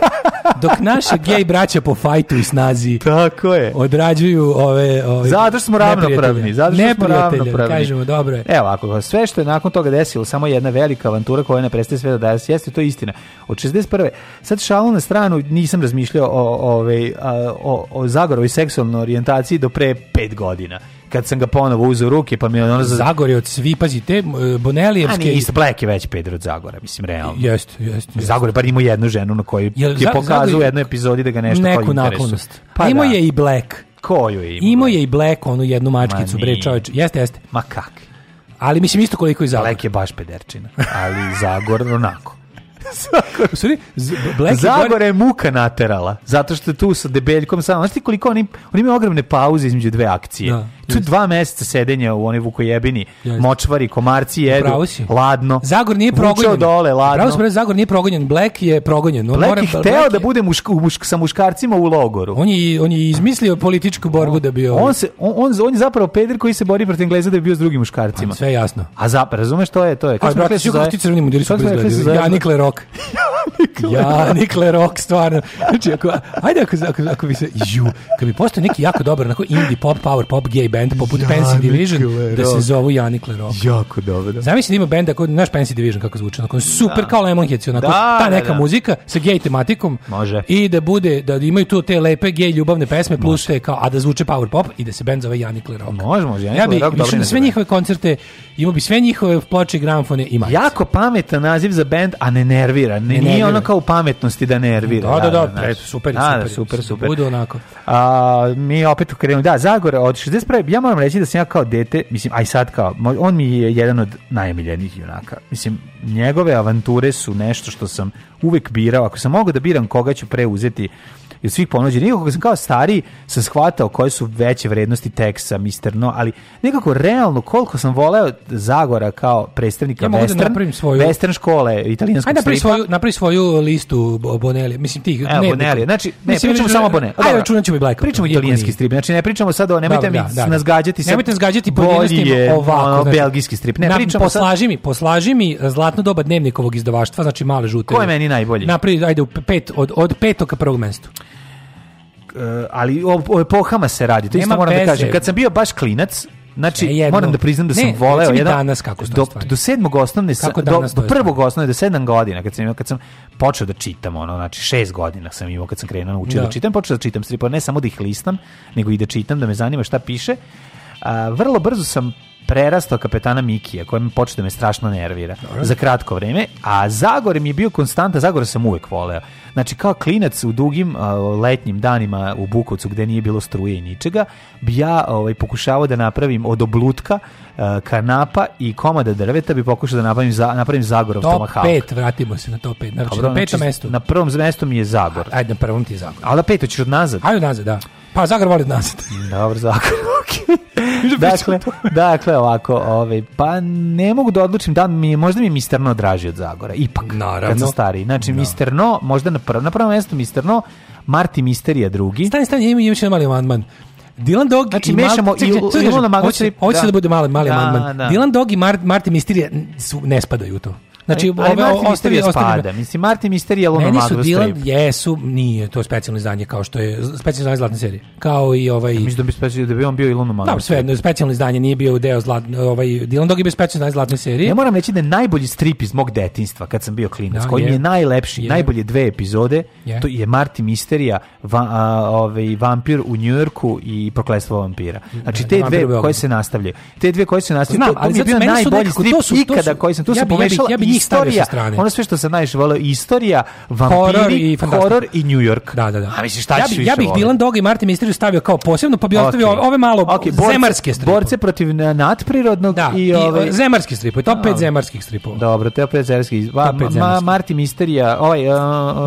dok naše gej braća po fajtu i snazi tako je. odrađuju ove... ove zato što smo ravnopravni. Zato što smo ravnopravni. Da kažemo, dobro je. Evo, ako sve što je nakon toga desilo, samo jedna velika avantura koja ne prestaje sve da daje, jeste, to je istina. Od 61. Sad šalu na stranu, nisam razmišljao o, ove, ovaj, o, o, o Zagorovoj seksualnoj orijentaciji do pre 5 godina kad sam ga ponovo uzeo ruke, pa mi je ono... Zagorje od svi, pazi, te Bonelijevske... A East Black je već Pedro od Zagora, mislim, realno. Jeste, jeste. Jest. Zagorje, bar imao jednu ženu na kojoj Jel, je pokazao u jednoj epizodi da ga nešto neku kao naklonost. Pa da. imao je i Black. Koju je ima Imao je i Black, onu jednu mačkicu, Ma bre, čovječ. Jeste, jeste. Ma kak? Ali mislim isto koliko i Zagor. Black je baš pederčina, ali Zagor onako. Sorry, Black je muka naterala, zato što je tu sa debeljkom samo. Znaš ti koliko oni, oni imaju ogromne pauze između dve akcije. Da to dva meseca sedenja u onoj vukojebini, močvari, komarci jedu, ladno. Zagor nije progonjen. dole, ladno. Bravo spravo, Zagor nije progonjen, Black je progonjen. On Black da- da je hteo Black je... da bude muška, muška, sa muškarcima u logoru. On je, on je izmislio političku borbu on, da bi... Ovaj- on, se, on, on, on je zapravo peder koji se bori protiv Engleza da bi bio s drugim muškarcima. Pa, sve jasno. A zapravo, razumeš, to je... To je. Kako smo rekli se zove? Kako smo Janik ja, Nikle Rock, stvarno. Znači, ako, ajde, ako, ako, ako bi se... Ju, kad bi postao neki jako dobar, onako indie pop, power pop, gay band, benda poput Janikler, Pensy Division da se zovu Janikle Rock. Jako dobro. Zamisli da ima benda koji naš Pensy Division kako zvuči, onako super da. kao Lemonheads, onako da, ta neka da, da. muzika sa gej tematikom. Može. I da bude da imaju tu te lepe gej ljubavne pesme može. plus te kao a da zvuče power pop i da se bend zove Janikle Rock. Može, može. Janikle ja bi Rock, dobro, sve njihove koncerte, imao bi sve njihove ploče gramfone i majice. Jako pametan naziv za bend, a ne nervira. Ne, ne nije nervira. ono kao pametnosti da nervira. Da, da, da, da, da, super, super, super, super. Bude onako. A, mi opet krenemo. Da, Zagore, od 65 je, ja moram reći da sam ja kao dete, mislim, aj sad kao, on mi je jedan od najomiljenijih junaka. Mislim, njegove avanture su nešto što sam uvek birao. Ako sam mogao da biram koga ću preuzeti i od svih ponuđenih. Nekako sam kao stari sam shvatao koje su veće vrednosti teksa, Mr. No, ali nekako realno koliko sam voleo Zagora kao predstavnika ja da Western, da svoju... Western škole italijanskog Ajde, napravi svoju, napravi svoju listu Bonelli, mislim ti. Evo, ne, Bonelli, znači, ne, mislim, pričamo samo Bonelli. Ajde, računat ćemo i Blackout. Pričamo italijanski strip, znači ne pričamo sad o, nemojte da, mi da, da, da. nas gađati. Nemojte nas gađati pojedinostima ovako. Ono, znači, belgijski strip, ne, pričamo poslaži mi, poslaži mi e, zlatno doba dnevnikovog izdavaštva, znači male žute. Ko je meni najbolji? Napri, ajde, pet, od, od petog ka prvog mestu. Eh, ali o, o epohama se radi, to Nema isto moram veze. da kažem. Kad sam bio baš klinac, Znači, moram da priznam da sam ne, voleo jedan danas kako do, do sedmog osnovne kako do, do prvog osnovne do sedam godina kad sam kad sam počeo da čitam ono znači šest godina sam imao kad sam krenuo naučio da. da čitam počeo da čitam stripove ne samo da ih listam nego i da čitam da me zanima šta piše A, vrlo brzo sam prerastao kapetana Mikija, koji mi počeo da me strašno nervira Dobre. za kratko vreme, a Zagor mi je bio konstanta, Zagor sam uvek voleo. Znači, kao klinac u dugim uh, letnjim danima u Bukovcu, gde nije bilo struje i ničega, bi ja ovaj, pokušavao da napravim od oblutka uh, kanapa i komada drveta, bi pokušao da napravim, za, napravim Zagorov top tomahawk. Top 5, vratimo se na top 5. Znači, Dobro, na petom znači, mestu. Na prvom mestu mi je Zagor. Ajde, na prvom ti je Zagor. Ali na peto ćeš od nazad. Ajde od nazad, da. Pa Zagor voli nazad. Dobro, Zagor, okej. Da dakle, dakle, ovako, ovaj, pa ne mogu da odlučim, da mi je, možda mi je Misterno draži od Zagora, ipak, Naravno. kad sam stariji. Znači, da. no. Misterno, možda na, prvo, na prvom mjestu Misterno, Marti Misterija drugi. Stani, stani, imam još jedan mali amandman. Dylan Dog znači, i mešamo i Ilona Magosri. Hoće da. da bude mali, mali da, amandman. Dylan Dog i Mart, Marti Misterija su, ne spadaju u to. Znači, ali, ali ove ostavi spada. Mislim Martin Misterija Luna Meni su Dylan jesu, nije to je specijalno izdanje kao što je specijalno izdanje zlatne serije. Kao i ovaj ja, Mislim da bi specijalno da bi on bio i Luna Magos. Da, sve, no, specijalno izdanje nije bio deo zlat, ovaj Dylan Dog je bio specijalno izdanje zlatne serije. Ja moram reći da je najbolji strip iz mog detinjstva kad sam bio klinac, da, koji je. je najlepši, je. najbolje dve epizode, je. to je Martin Misterija, va, a, ovaj vampir u Njujorku i proklestvo vampira. Znači da, te da, dve koje se nastavljaju. Te dve koje se nastavljaju, Znam, to, ali to mi je bio najbolji strip ikada koji sam tu se pomešala istorija, ono sve što se najviše volio, istorija, vampiri, horor i, i New York. Da, da, da. A misliš, šta ja, bi, ja bih Dylan Dog i Martin Mysterio stavio kao posebno, pa bi okay. ostavio ove malo okay, borce, zemarske stripe. Borce protiv nadprirodnog da, i ove... I, zemarski stripovi, top 5 da, zemarskih stripova. Dobro, to je opet zemarski. Va, ma, ma, Martin Mysterio, ovaj,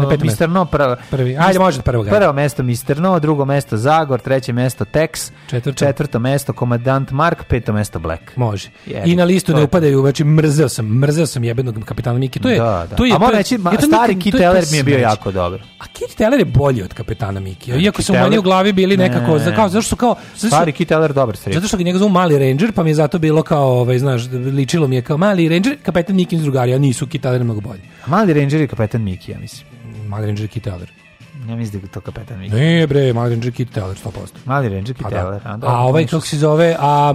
uh, uh, Mister No, prvo, prvi. Ajde, može prvo. Prvo mesto Mister No, drugo mesto Zagor, treće mesto Tex, četvrto, četvrto mesto Komadant Mark, peto mesto Black. Može. Jeli, I na listu ne upadaju, znači mrzeo sam, mrzeo sam jebeno kapetana Mike. To je, da, da. To je, A moram to reći, ma, to stari Kit Teller mi je bio jako dobar. A Kit Teller je bolji od kapetana Mike. Znači, iako su Teller... u glavi bili nekako, ne, za, kao, zašto su kao... Zašto, stari Kit Teller dobar sred. Zato što ga njega zovu Mali Ranger, pa mi je zato bilo kao, ovaj, znaš, ličilo mi je kao Mali Ranger, kapetan Mike i drugari, a nisu Kit Teller mnogo bolji. Mali Ranger i kapetan Mike, ja mislim. Mali Ranger je Kit Teller. Ja mislim da je to kapetan Mike. Ne bre, Mali Ranger je Kit Teller, 100%. Mali Ranger je Kit pa da. Teller. A, da. a, a ovaj, kako se zove, a...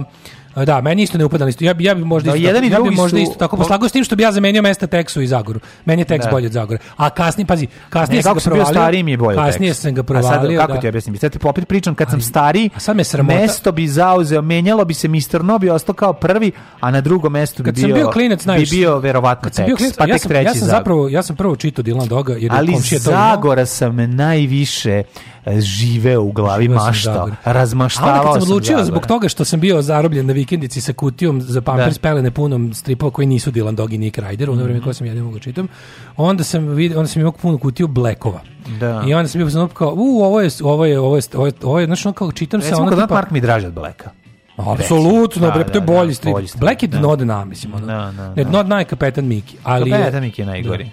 Da, meni isto ne upada listu. Ja bi ja bi možda da, isto, jedan i ja bi možda su... isto tako poslagao pa s tim što bi ja zamenio mesta Texu i Zagoru. Meni je Teks da. bolje od Zagora. A kasni pazi, kasni ne, sam kako ga sam provalio. Bio stariji mi je bolje. Kasnije tekst. sam ga provalio. A sad kako da. ti objasnim? Sad te popet pričam kad sam stariji. A sad me sramota. Mesto bi zauzeo, menjalo bi se Mr. Nobi ostao kao prvi, a na drugom mestu bi bio. Kad sam bio klinac, znaš, bi bio verovatno Tex. Bio klinac, pa ja sam, ja sam zapravo ja sam prvo čitao Dylan Doga jer je komšija to. Ali Zagora sam najviše E, žive u glavi mašta. Razmaštavao sam. A onda kad sam odlučio zbog toga što sam bio zarobljen na vikendici sa kutijom za Pampers da. pelene punom stripova koji nisu Dylan Dog i Nick Ryder, u ono vreme mhm. koje sam ja ne mogu da čitam, onda sam, vid, onda sam imao punu kutiju Blackova. Da. I onda sam bio znao kao, u, ovo je, ovo je, ovo je, ovo je, ovo je, znači, ono kao čitam Recimo, se, ono tipa... Mark mi draže od Blacka. Apsolutno, da, bre, to je da, da, bolji strip. Black je dno dna, mislim. Ono. Da, da, da. Ne, dno dna je kapetan Miki. Ali kapetan Miki je najgori.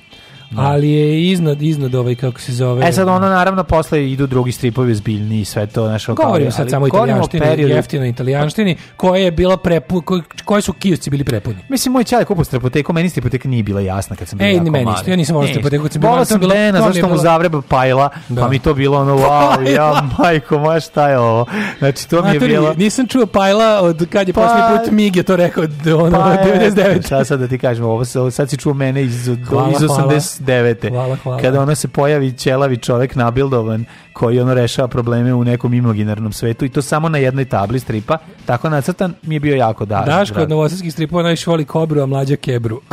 Da. ali je iznad, iznad ovaj, kako se zove... E sad ono, naravno, posle idu drugi stripovi zbiljni i sve to, našo znaš, Govorim sad samo italijanštini, periodu... jeftinoj italijanštini, koja je bila prepu, koji koje su kiosci bili prepuni. Mislim, moj čale kupo strapoteku, meni stripoteka nije bila jasna kad sam bio Ej, ni meni, mali. ja nisam volao strapoteku kad sam bio mali. sam Dena, zašto bilo... mu zavreba pajla, da. pa mi to bilo ono, wow, ja, majko, ma šta je ovo? Znači, to mi je bilo... Nisam čuo pajla od kad je pa... put Mige to rekao, ono, 99. Pa, šta sad da ti kažem, ovo, sad si čuo mene iz, iz 80 99. Hvala, hvala. Kada ono se pojavi ćelavi čovek nabildovan koji ono rešava probleme u nekom imaginarnom svetu i to samo na jednoj tabli stripa, tako nacrtan mi je bio jako da. Daško od novosadskih stripova najviše voli kobru, a mlađa kebru.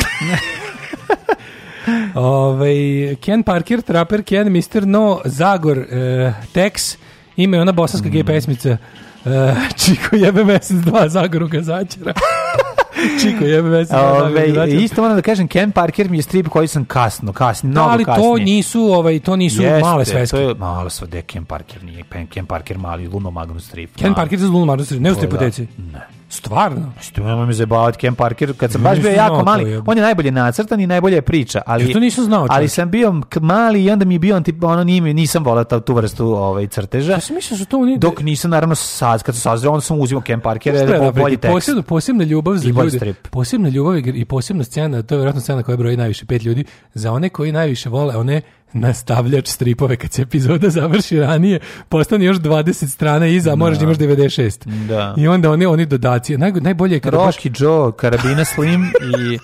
Ove, Ken Parker, Trapper Ken, Mr. No, Zagor, e, Tex, ime ona bosanska mm. gej pesmica. E, čiko jebe mesec, dva Zagoru gazačera. Čiko, jebe me Ove, isto moram da kažem, Ken Parker mi je strip koji sam kasno, kasno, da, mnogo kasnije. Ali to nisu, ovaj, to nisu Jeste, male sveske. To je malo sve, Ken Parker nije, Ken Parker mali, Luno Magnus strip. Ken Parker za Luno Magnus strip, ne u stripoteci? Da, ne. Stvarno? Pa što mi zebavati Ken Parker kad sam baš bio jako mali. Je. On je najbolje nacrtan i najbolje priča, ali što nisam znao. Ali sam bio mali i onda mi je bio antip, ono nije nisam voleo tu vrstu ovaj crteža. Ja pa sam mislio da to nije... Dok nisam naravno sad kad sam sazreo, onda sam uzimao Ken Parker je da bolji tekst. Posebna, posebna ljubav za ljude. Posebna ljubav i posebna scena, to je verovatno scena koja broji najviše pet ljudi za one koji najviše vole one nastavljač stripove kad se epizoda završi ranije, postane još 20 strana iza, a moraš da, da. imaš 96. Da. I onda oni oni dodaci. Naj, najbolje je kada Rocky baš... Joe, Karabina Slim i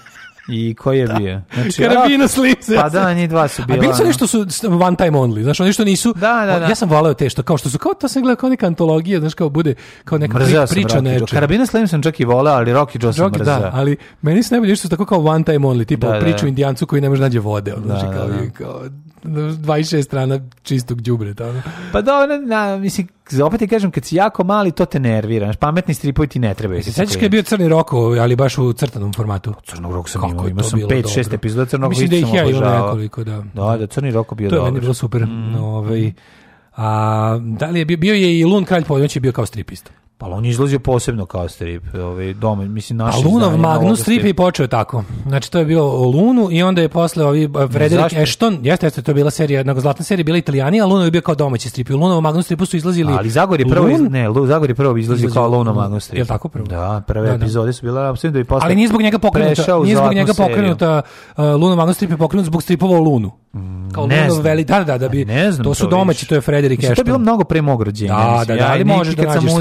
I ko je da. bio? Znači, Karabina Slims. Pa da, njih dva su bila. A bili su nešto su one time only, znaš, oni što nisu. Da, da, da. Ja sam voleo te što kao što su kao to sam gledao kao neka antologija, znaš, kao bude kao neka mrzeo pri, priča nečega. Karabina Slims sam čak i voleo, ali Rocky Joe sam Rocky, da, mrzeo. Da, ali meni se najbolje što su tako kao one time only, tipa da, da, priču da. Indijancu koji ne može nađe vode, da, znači kao, kao 26 strana čistog đubreta. Pa da, na, mislim opet ti kažem, kad si jako mali, to te nervira. Znaš, pametni stripovi ti ne trebaju. Se kad je bio Crni Roko, ali baš u crtanom formatu? Crnog Roka sam imao, imao sam 5-6 epizoda Crnog Roka. Mislim da ih ja imao nekoliko, da. Da, da, Crni Roko bio to dobro. To je meni bilo super. Mm. Ovaj, a, da li je bio, bio je i Lun Kralj Poljoć je bio kao stripista. Pa on je izlazio posebno kao strip, ovaj doma, mislim naš. A Lunav Magnus strip i počeo tako. Znači to je bilo o Lunu i onda je posle ovi Frederik Ashton, jeste, jeste to je bila serija, jedna zlatna serija bila Italijani, a Lunav je bio kao domaći strip. I u Magnus strip su izlazili. Ali Zagor je prvo iz, ne, Zagor je prvo izlazio kao Lunav Magnus strip. Je tako prvo? Da, prve da, da. epizode su bile apsolutno i da posle. Ali nije zbog njega pokrenuta, nije zbog njega pokrenuta uh, Lunav Magnus strip je pokrenut zbog stripova o Lunu. Mm, kao ne Lunav veli, da, da, da, da pa bi. Ne znam to su domaći, to je Frederik Ashton. To je bilo mnogo pre mog rođenja. Da, da, da, da, ali možeš da nađeš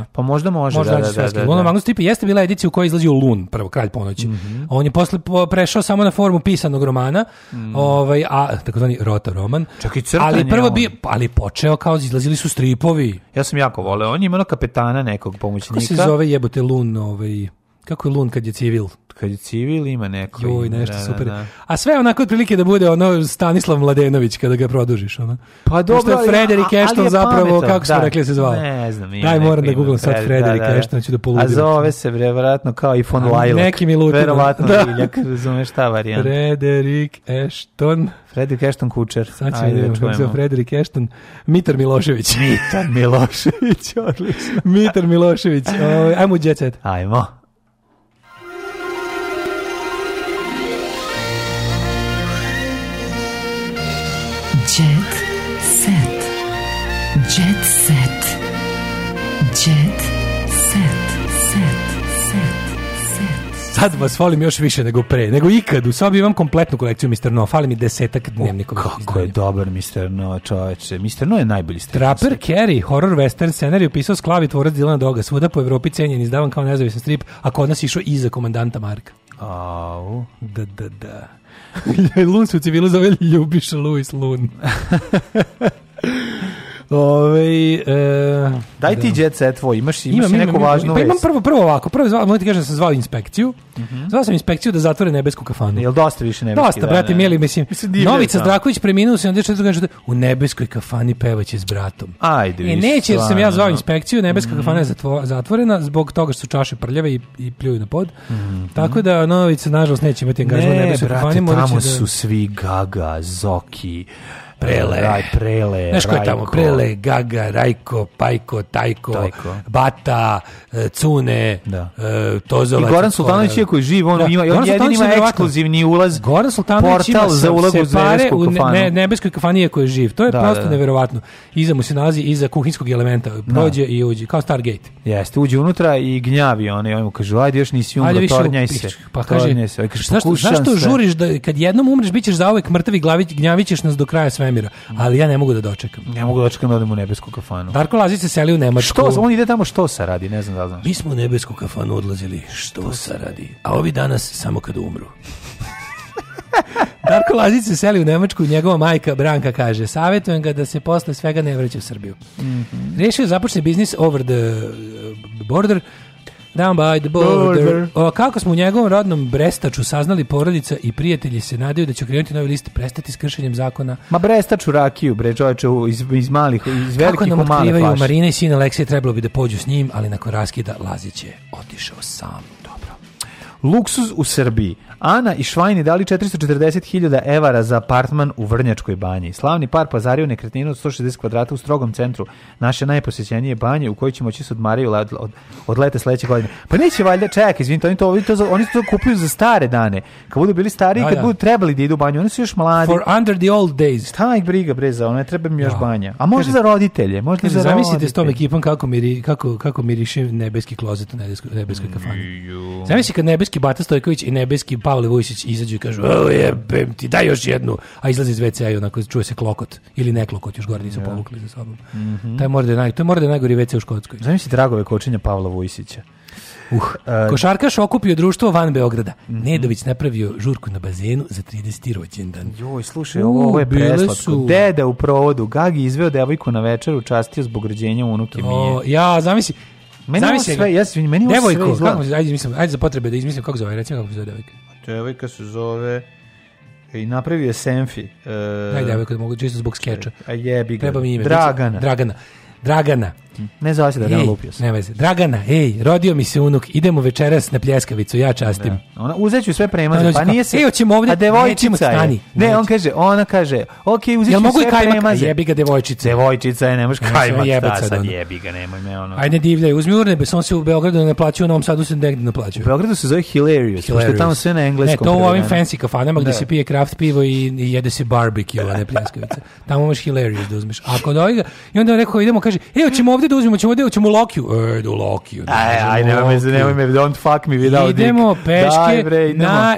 ona? Pa možda može, možda da, da, da, da, da. Luna Magnus Tipi jeste bila edicija u kojoj izlazio Lun, prvo kralj ponoći. Mm -hmm. On je posle prešao samo na formu pisanog romana, mm. ovaj, a takozvani rota roman. Čak i ali prvo bi, pa, ali počeo kao izlazili su stripovi. Ja sam jako voleo, on je imao kapetana nekog pomoćnika. Kako se zove jebote Lun, ovaj, kako je Lun kad je civil? Kad je civil ima neko Joj, nešto da, da super. Da, da. A sve onako otprilike da bude ono Stanislav Mladenović kada ga produžiš, ono. Pa dobro, Frederik Ashton zapravo, pametno, kako smo da. rekli se zvao. Ne znam, ja Daj, moram da googlam sad Frederik Ashton, da, ću da poludim. A zove se, bre, verovatno kao i von Lajlak. Neki mi lutim. Verovatno da. Iljak, razumeš šta varijanta. Frederik Ashton. Frederik Ashton Kučer. Sad ćemo da čujemo. Kako Frederik Ashton. Mitar Milošević. Mitar Milošević, odlično. Mitar Milošević. Ovaj, ajmo u Jet Set. Ajmo. sad vas volim još više nego pre, nego ikad. U sobi imam kompletnu kolekciju Mr. No, fali mi desetak dnevnikov. Kako izdanja. je dobar Mr. No, čoveče. Mr. No je najbolji stripista. Trapper Carey, horror western scenarij, pisao sklavi tvorac Dilana Doga, svuda po Evropi cenjen, izdavan kao nezavisan strip, a kod nas išao iza komandanta Marka. Au. Da, da, da. Lun se u civilu zove Ljubiš Luis Lun. Ove, e, Daj ti da. jet set tvoj, imaš, imaš imam, neku imam, važnu pa imam prvo, prvo ovako, prvo zvao, mogu ti kažem da sam zvao inspekciju, mm -hmm. zvao sam inspekciju da zatvore nebesku kafanu. Jel dosta više nebeski? Dosta, da, brate, mili, mislim, mislim Novica Zdraković preminuo se, onda što u nebeskoj kafani pevaće s bratom. Ajde, više. E, neće, jer sam ja zvao inspekciju, nebeska mm kafana je zatvorena zbog toga što su čaše prljave i, i pljuju na pod. Mm Tako da Novica, nažalost, neće imati angažman ne, nebeskoj kafani. Ne, brate, tamo da- su svi Gaga, Zoki, Prele. Raj, prele, Znaš ko je tamo? Prele, Gaga, Rajko, Pajko, Tajko, Tajko. Bata, e, Cune, da. E, Tozolac. I Goran Sultanović je koji živ, on da. ima, on jedini ima ekskluzivni ulaz, Goran Sultanović portal ima za ulaz u zvijezku kafanu. Ne, nebeskoj kafanije koji je živ. To je da, prosto da, da. neverovatno. Iza mu se nalazi, iza kuhinskog elementa. Da. Prođe da. i uđe, kao Stargate. Jeste, uđe unutra i gnjavi on i on mu kaže, ajde još nisi umro, pa tornjaj se. Pa kaže, kaže, zašto zašto žuriš da kad jednom umreš, bićeš zauvek mrtav i glavić, gnjavićeš nas do kraja sve svemira, ali ja ne mogu da dočekam. Ne mogu da dočekam da odem u nebesku kafanu. Darko Lazić se seli u Nemačku. Što, on ide tamo što se radi, ne znam da znaš. Mi smo u nebesku kafanu odlazili što se radi, a ovi danas samo kad umru. Darko Lazić se seli u Nemačku i njegova majka Branka kaže savjetujem ga da se posle svega ne vraća u Srbiju. Mm -hmm. Rešio započne biznis over the eh, border Down by the border. border. O, kako smo u njegovom rodnom Brestaču saznali porodica i prijatelji se nadaju da će krenuti novi list prestati s kršenjem zakona. Ma Brestaču rakiju, bre, čoveče, iz, iz malih, iz velikih Kako nam otkrivaju, Marina i sin Aleksije trebalo bi da pođu s njim, ali nakon raskida Lazić je otišao sam. Dobro. Luksuz u Srbiji. Ana i Švajni dali 440.000 evara za apartman u Vrnjačkoj banji. Slavni par pazario nekretninu od 160 kvadrata u strogom centru naše najposjećenije banje u kojoj će moći se odmaraju od, od, od leta sledeće godine. Pa neće valjda, čekaj, izvinite, oni to, oni to, oni to kupuju za stare dane. Kad budu bili stari, da, kad da. budu trebali da idu u banju, oni su još mladi. For under the old days. Šta ih briga breza, za, ne treba mi još da. banja. A možda za roditelje, možda za Zamislite s tom ekipom kako miri kako kako miriše nebeski klozet u nebeskoj mm, kafani. Zamisli kad nebeski Bata Stojković i nebeski Pavle Vujsić izađu i kažu, o jebem ti, daj još jednu, a izlazi iz WC-a i onako čuje se klokot, ili ne klokot, još gore nisu povukli za sobom. Mm -hmm. Taj mora da je, naj, taj mora da je najgori WC u Škotskoj. Zamisli dragove kočenja Pavla Vujsića. Uh, košarkaš okupio društvo van Beograda. Mm -hmm. Nedović napravio žurku na bazenu za 30. rođendan. Joj, slušaj, ovo, ovo je preslatko. Su... Deda u provodu, Gagi izveo devojku na večeru, častio zbog rođenja unuke Mije. Ja, zamisli, Meni zamisli sve, ja meni Devojko, sve izgleda. Kako, ajde, mislim, ajde za potrebe da izmislim kako zove, recimo kako zove devojka devojka ovaj se zove i napravio je Senfi. Uh, Aj, devojka, ovaj mogu čisto zbog skeča. A jebi ga. Treba mi ime. Dragana. Dragana. Dragana. Ne zove se Dragana, ej, lupio sam. Ne veze. Dragana, ej, rodio mi se unuk, idemo večeras na pljeskavicu, ja častim. Da. Ona, uzeću sve premaze, pa, nije se... Ej, hoćemo ovdje, a devojčica Ne, on kaže, ona kaže, ok, uzet ću sve kajmak, premaze. Jebi ga devojčica. Devojčica je, ne možeš kajmak, šta sad jebi ga, nemoj me ono. Ajde divljaj, uzmi urne, bez on se u Beogradu ne plaćaju, na Novom Sadu se negdje ne plaćaju. U Beogradu se zove Hilarious, pošto tamo sve na engleskom. Ne, to u ovim fancy kafanama gdje da. se pije kraft pivo i jede se barbecue, a ne pljeskavica. Tamo imaš Hilarious da uzmeš. Ako da i onda rekao, idemo, kaže, ej, hoćemo ovdje da uzmemo, ćemo da ćemo Lokiju. E, do da Lokiju. Aj, da, aj, nemoj me, nemoj me, don't fuck me without Idemo dick. peške bre, idemo. na,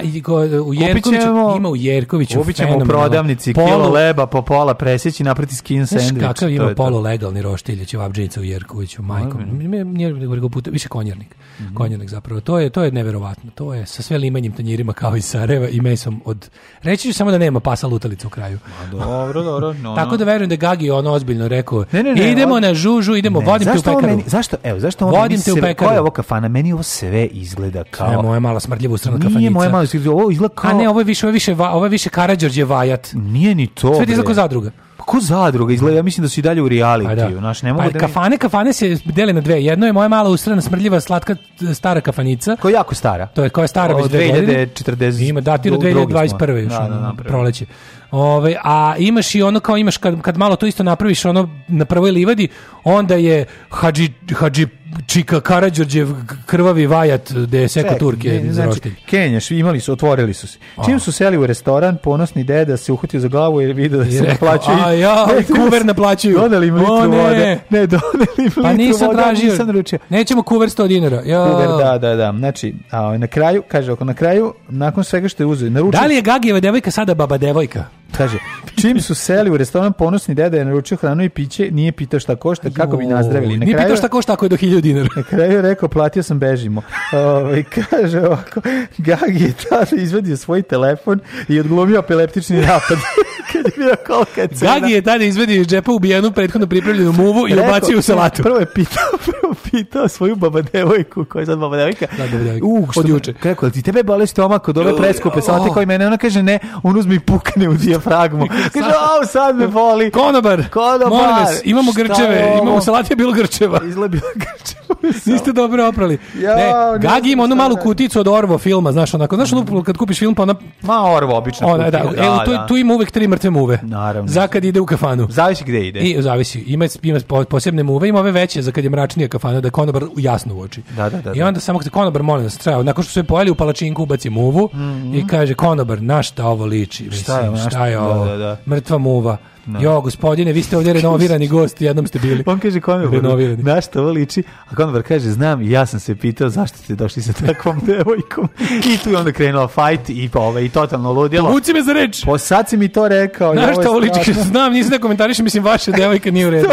u Jerkoviću, ima u Jerkoviću Kupit ćemo u prodavnici polo, kilo leba po pola presjeći, napriti skin sandwich. Znaš kakav ima to polo legalni roštilje će vabđenica u Jerkoviću, majkom. Nije nego puta, više konjernik. Mm -hmm. Konjernik zapravo. To je, to je neverovatno. To je sa sve limenjim tanjirima kao iz Sarajeva i mesom od... Reći ću samo da nema pasa lutalica u kraju. dobro, dobro. No, Tako da verujem da Gagi ono ozbiljno rekao, ne, ne, ne, idemo od... na žužu, idemo idemo, ne, vodim zašto te u pekaru. Meni, zašto, evo, zašto ovo vodim te u pekaru. Koja je ovo kafana? Meni ovo sve izgleda kao... Ne, moja mala smrdljiva ustrana kafanica. Nije moja mala smrdljiva, ovo izgleda kao... A ne, ovo je više, ovo je više, ovo je više Karadžorđe vajat. Nije ni to. Sve ti izgleda kao zadruga. Pa ko zadruga izgleda, ja mislim da su i dalje u da. realitiju, znaš, ne mogu pa da... Kafane, kafane se dele na dve. Jedno je moja mala ustrana smrdljiva slatka stara kafanica. Koja je jako stara. To je koja je stara već 2040. Ima datiru 2021. Da, još, da, proleće. Ove, a imaš i ono kao imaš kad, kad malo to isto napraviš ono na prvoj livadi, onda je Hadži, Hadži Čika Karadžorđev krvavi vajat gde je seko Turke ne, ne, znači, Kenjaš, imali su, otvorili su se. Čim su seli u restoran, ponosni deda se uhvatio za glavu jer vidio da se naplaćuju. A ja, ne, kuver naplaćuju. Doneli im litru ne. vode. Ne, doneli im pa litru nisam vode, tražio. nisam naručio. Nećemo kuver 100 dinara. Ja. Kuver, da, da, da. Znači, a, na kraju, kaže, ako na kraju, nakon svega što je uzeo, naručio... Da li je Gagijeva devojka sada baba devojka? Kaže, čim su seli u restoran, ponosni deda je naručio hranu i piće, nije pitao šta košta, kako bi nazdravili. Na nije pitao šta košta ako je do 1000 dinara. Na kraju je rekao, platio sam, bežimo. Ove, ovaj, kaže ovako, Gagi je tada izvadio svoj telefon i odglumio epileptični napad. kad je bio kolika je cena. Gagi je tada izvadio iz džepa ubijenu prethodno pripravljenu muvu i ubacio u salatu. Prvo je pitao, prvo pitao svoju baba devojku, koja je sad baba devojka. Da, baba devojka. Uh, što od da- juče. Kako, ti tebe boli stomak od ove preskupe, salate koji mene, ona kaže ne, on uzme i pukne u dijap diafragmu. Kaže, au, sad me boli. Konobar, Konobar. molim vas, imamo grčeve, imamo salati je bilo grčeva. Izlebilo grčeva. Niste dobro oprali. Ja, ne, Gagi ima onu malu kuticu od Orvo filma, znaš, onako, znaš, lupu, kad kupiš film, pa ona... Ma, Orvo, obično ona, da, da, evo, da, tu, da. tu ima uvek tri mrtve muve. Naravno. Za kad ide u kafanu. Zavisi gde ide. I, zavisi, ima, ima posebne muve, ima ove veće za kad je mračnija kafana, da konobar jasno uoči. Da, da, da. I da. onda samo kada konobar, molim vas, treba, nakon što su je pojeli u palačinku, ubaci muvu mm -hmm. i kaže, konobar, na šta ovo liči? Mislim, šta je, šta je Da, ovo, da, da, da. mrtva muva. No. Da. Jo, gospodine, vi ste ovdje renovirani gost, jednom ste bili. On kaže kome, renovirani. na što ovo liči, a Konbar kaže, znam, ja sam se pitao zašto ste došli sa takvom devojkom. I tu je onda krenula fajt i, pa, ove, ovaj, i totalno ludjelo. Vuci me za reč. Po sad si mi to rekao. Znaš što ovo liči, znam, nisam da komentarišem, mislim, vaša devojka nije u redu.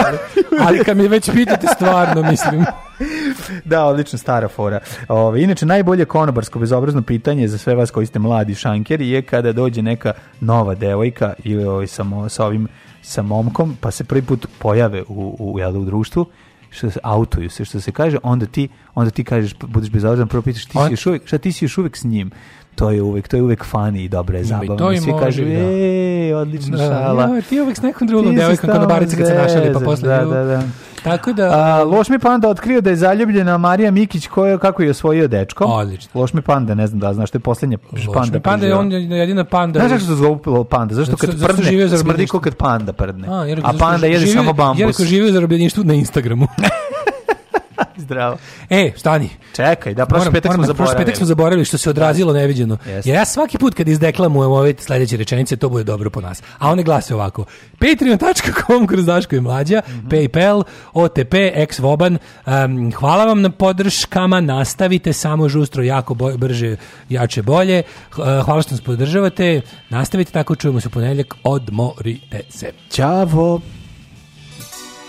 Ali kad mi već pitate, stvarno, mislim. da, odlično stara fora. Ove, inače, najbolje konobarsko bezobrazno pitanje za sve vas koji ste mladi šankeri je kada dođe neka nova devojka ili ovaj, samo sa ovim sa momkom, pa se prvi put pojave u, u, jel, u društvu, što se autuju se, što se kaže, onda ti, onda ti kažeš, budeš bezobrazan, prvo pitaš, ti si još uvijek, šta ti si još uvijek s njim? to je uvek, to je uvek fani i dobra je zabava. To Svi može, kažu, da. ej, odlična da, šala. Ja, ti uvek s nekom drugom devojkom na barice kad se našali, pa posle... Da, da, da. Tako da... A, Lošmi Panda otkrio da je zaljubljena Marija Mikić koja, kako je osvojio dečko. Odlično. Lošmi Panda, ne znam da znaš, to je posljednja Lošmi panda. panda je on jedina panda. Znaš kako se zgubilo panda? Zašto kad zato prdne, smrdi kad panda prdne. A, jer, a panda jede samo bambus. Jer ako živio zarobljeništvu na Instagramu. Zdravo. E, stani. Čekaj, da, prošli petak smo zaboravili. Prošli petak smo zaboravili što se da. odrazilo neviđeno. Yes. Jer ja svaki put kad izdeklamujem ove sledeće rečenice, to bude dobro po nas. A one glase ovako. Patreon.com kroz Daško i Mlađa, mm -hmm. Paypal, OTP, Exvoban. Um, hvala vam na podrškama, nastavite samo žustro, jako boj, brže, jače, bolje. E, hvala što nas podržavate, nastavite tako, čujemo se u ponedjeljak, odmorite se. Ćavo!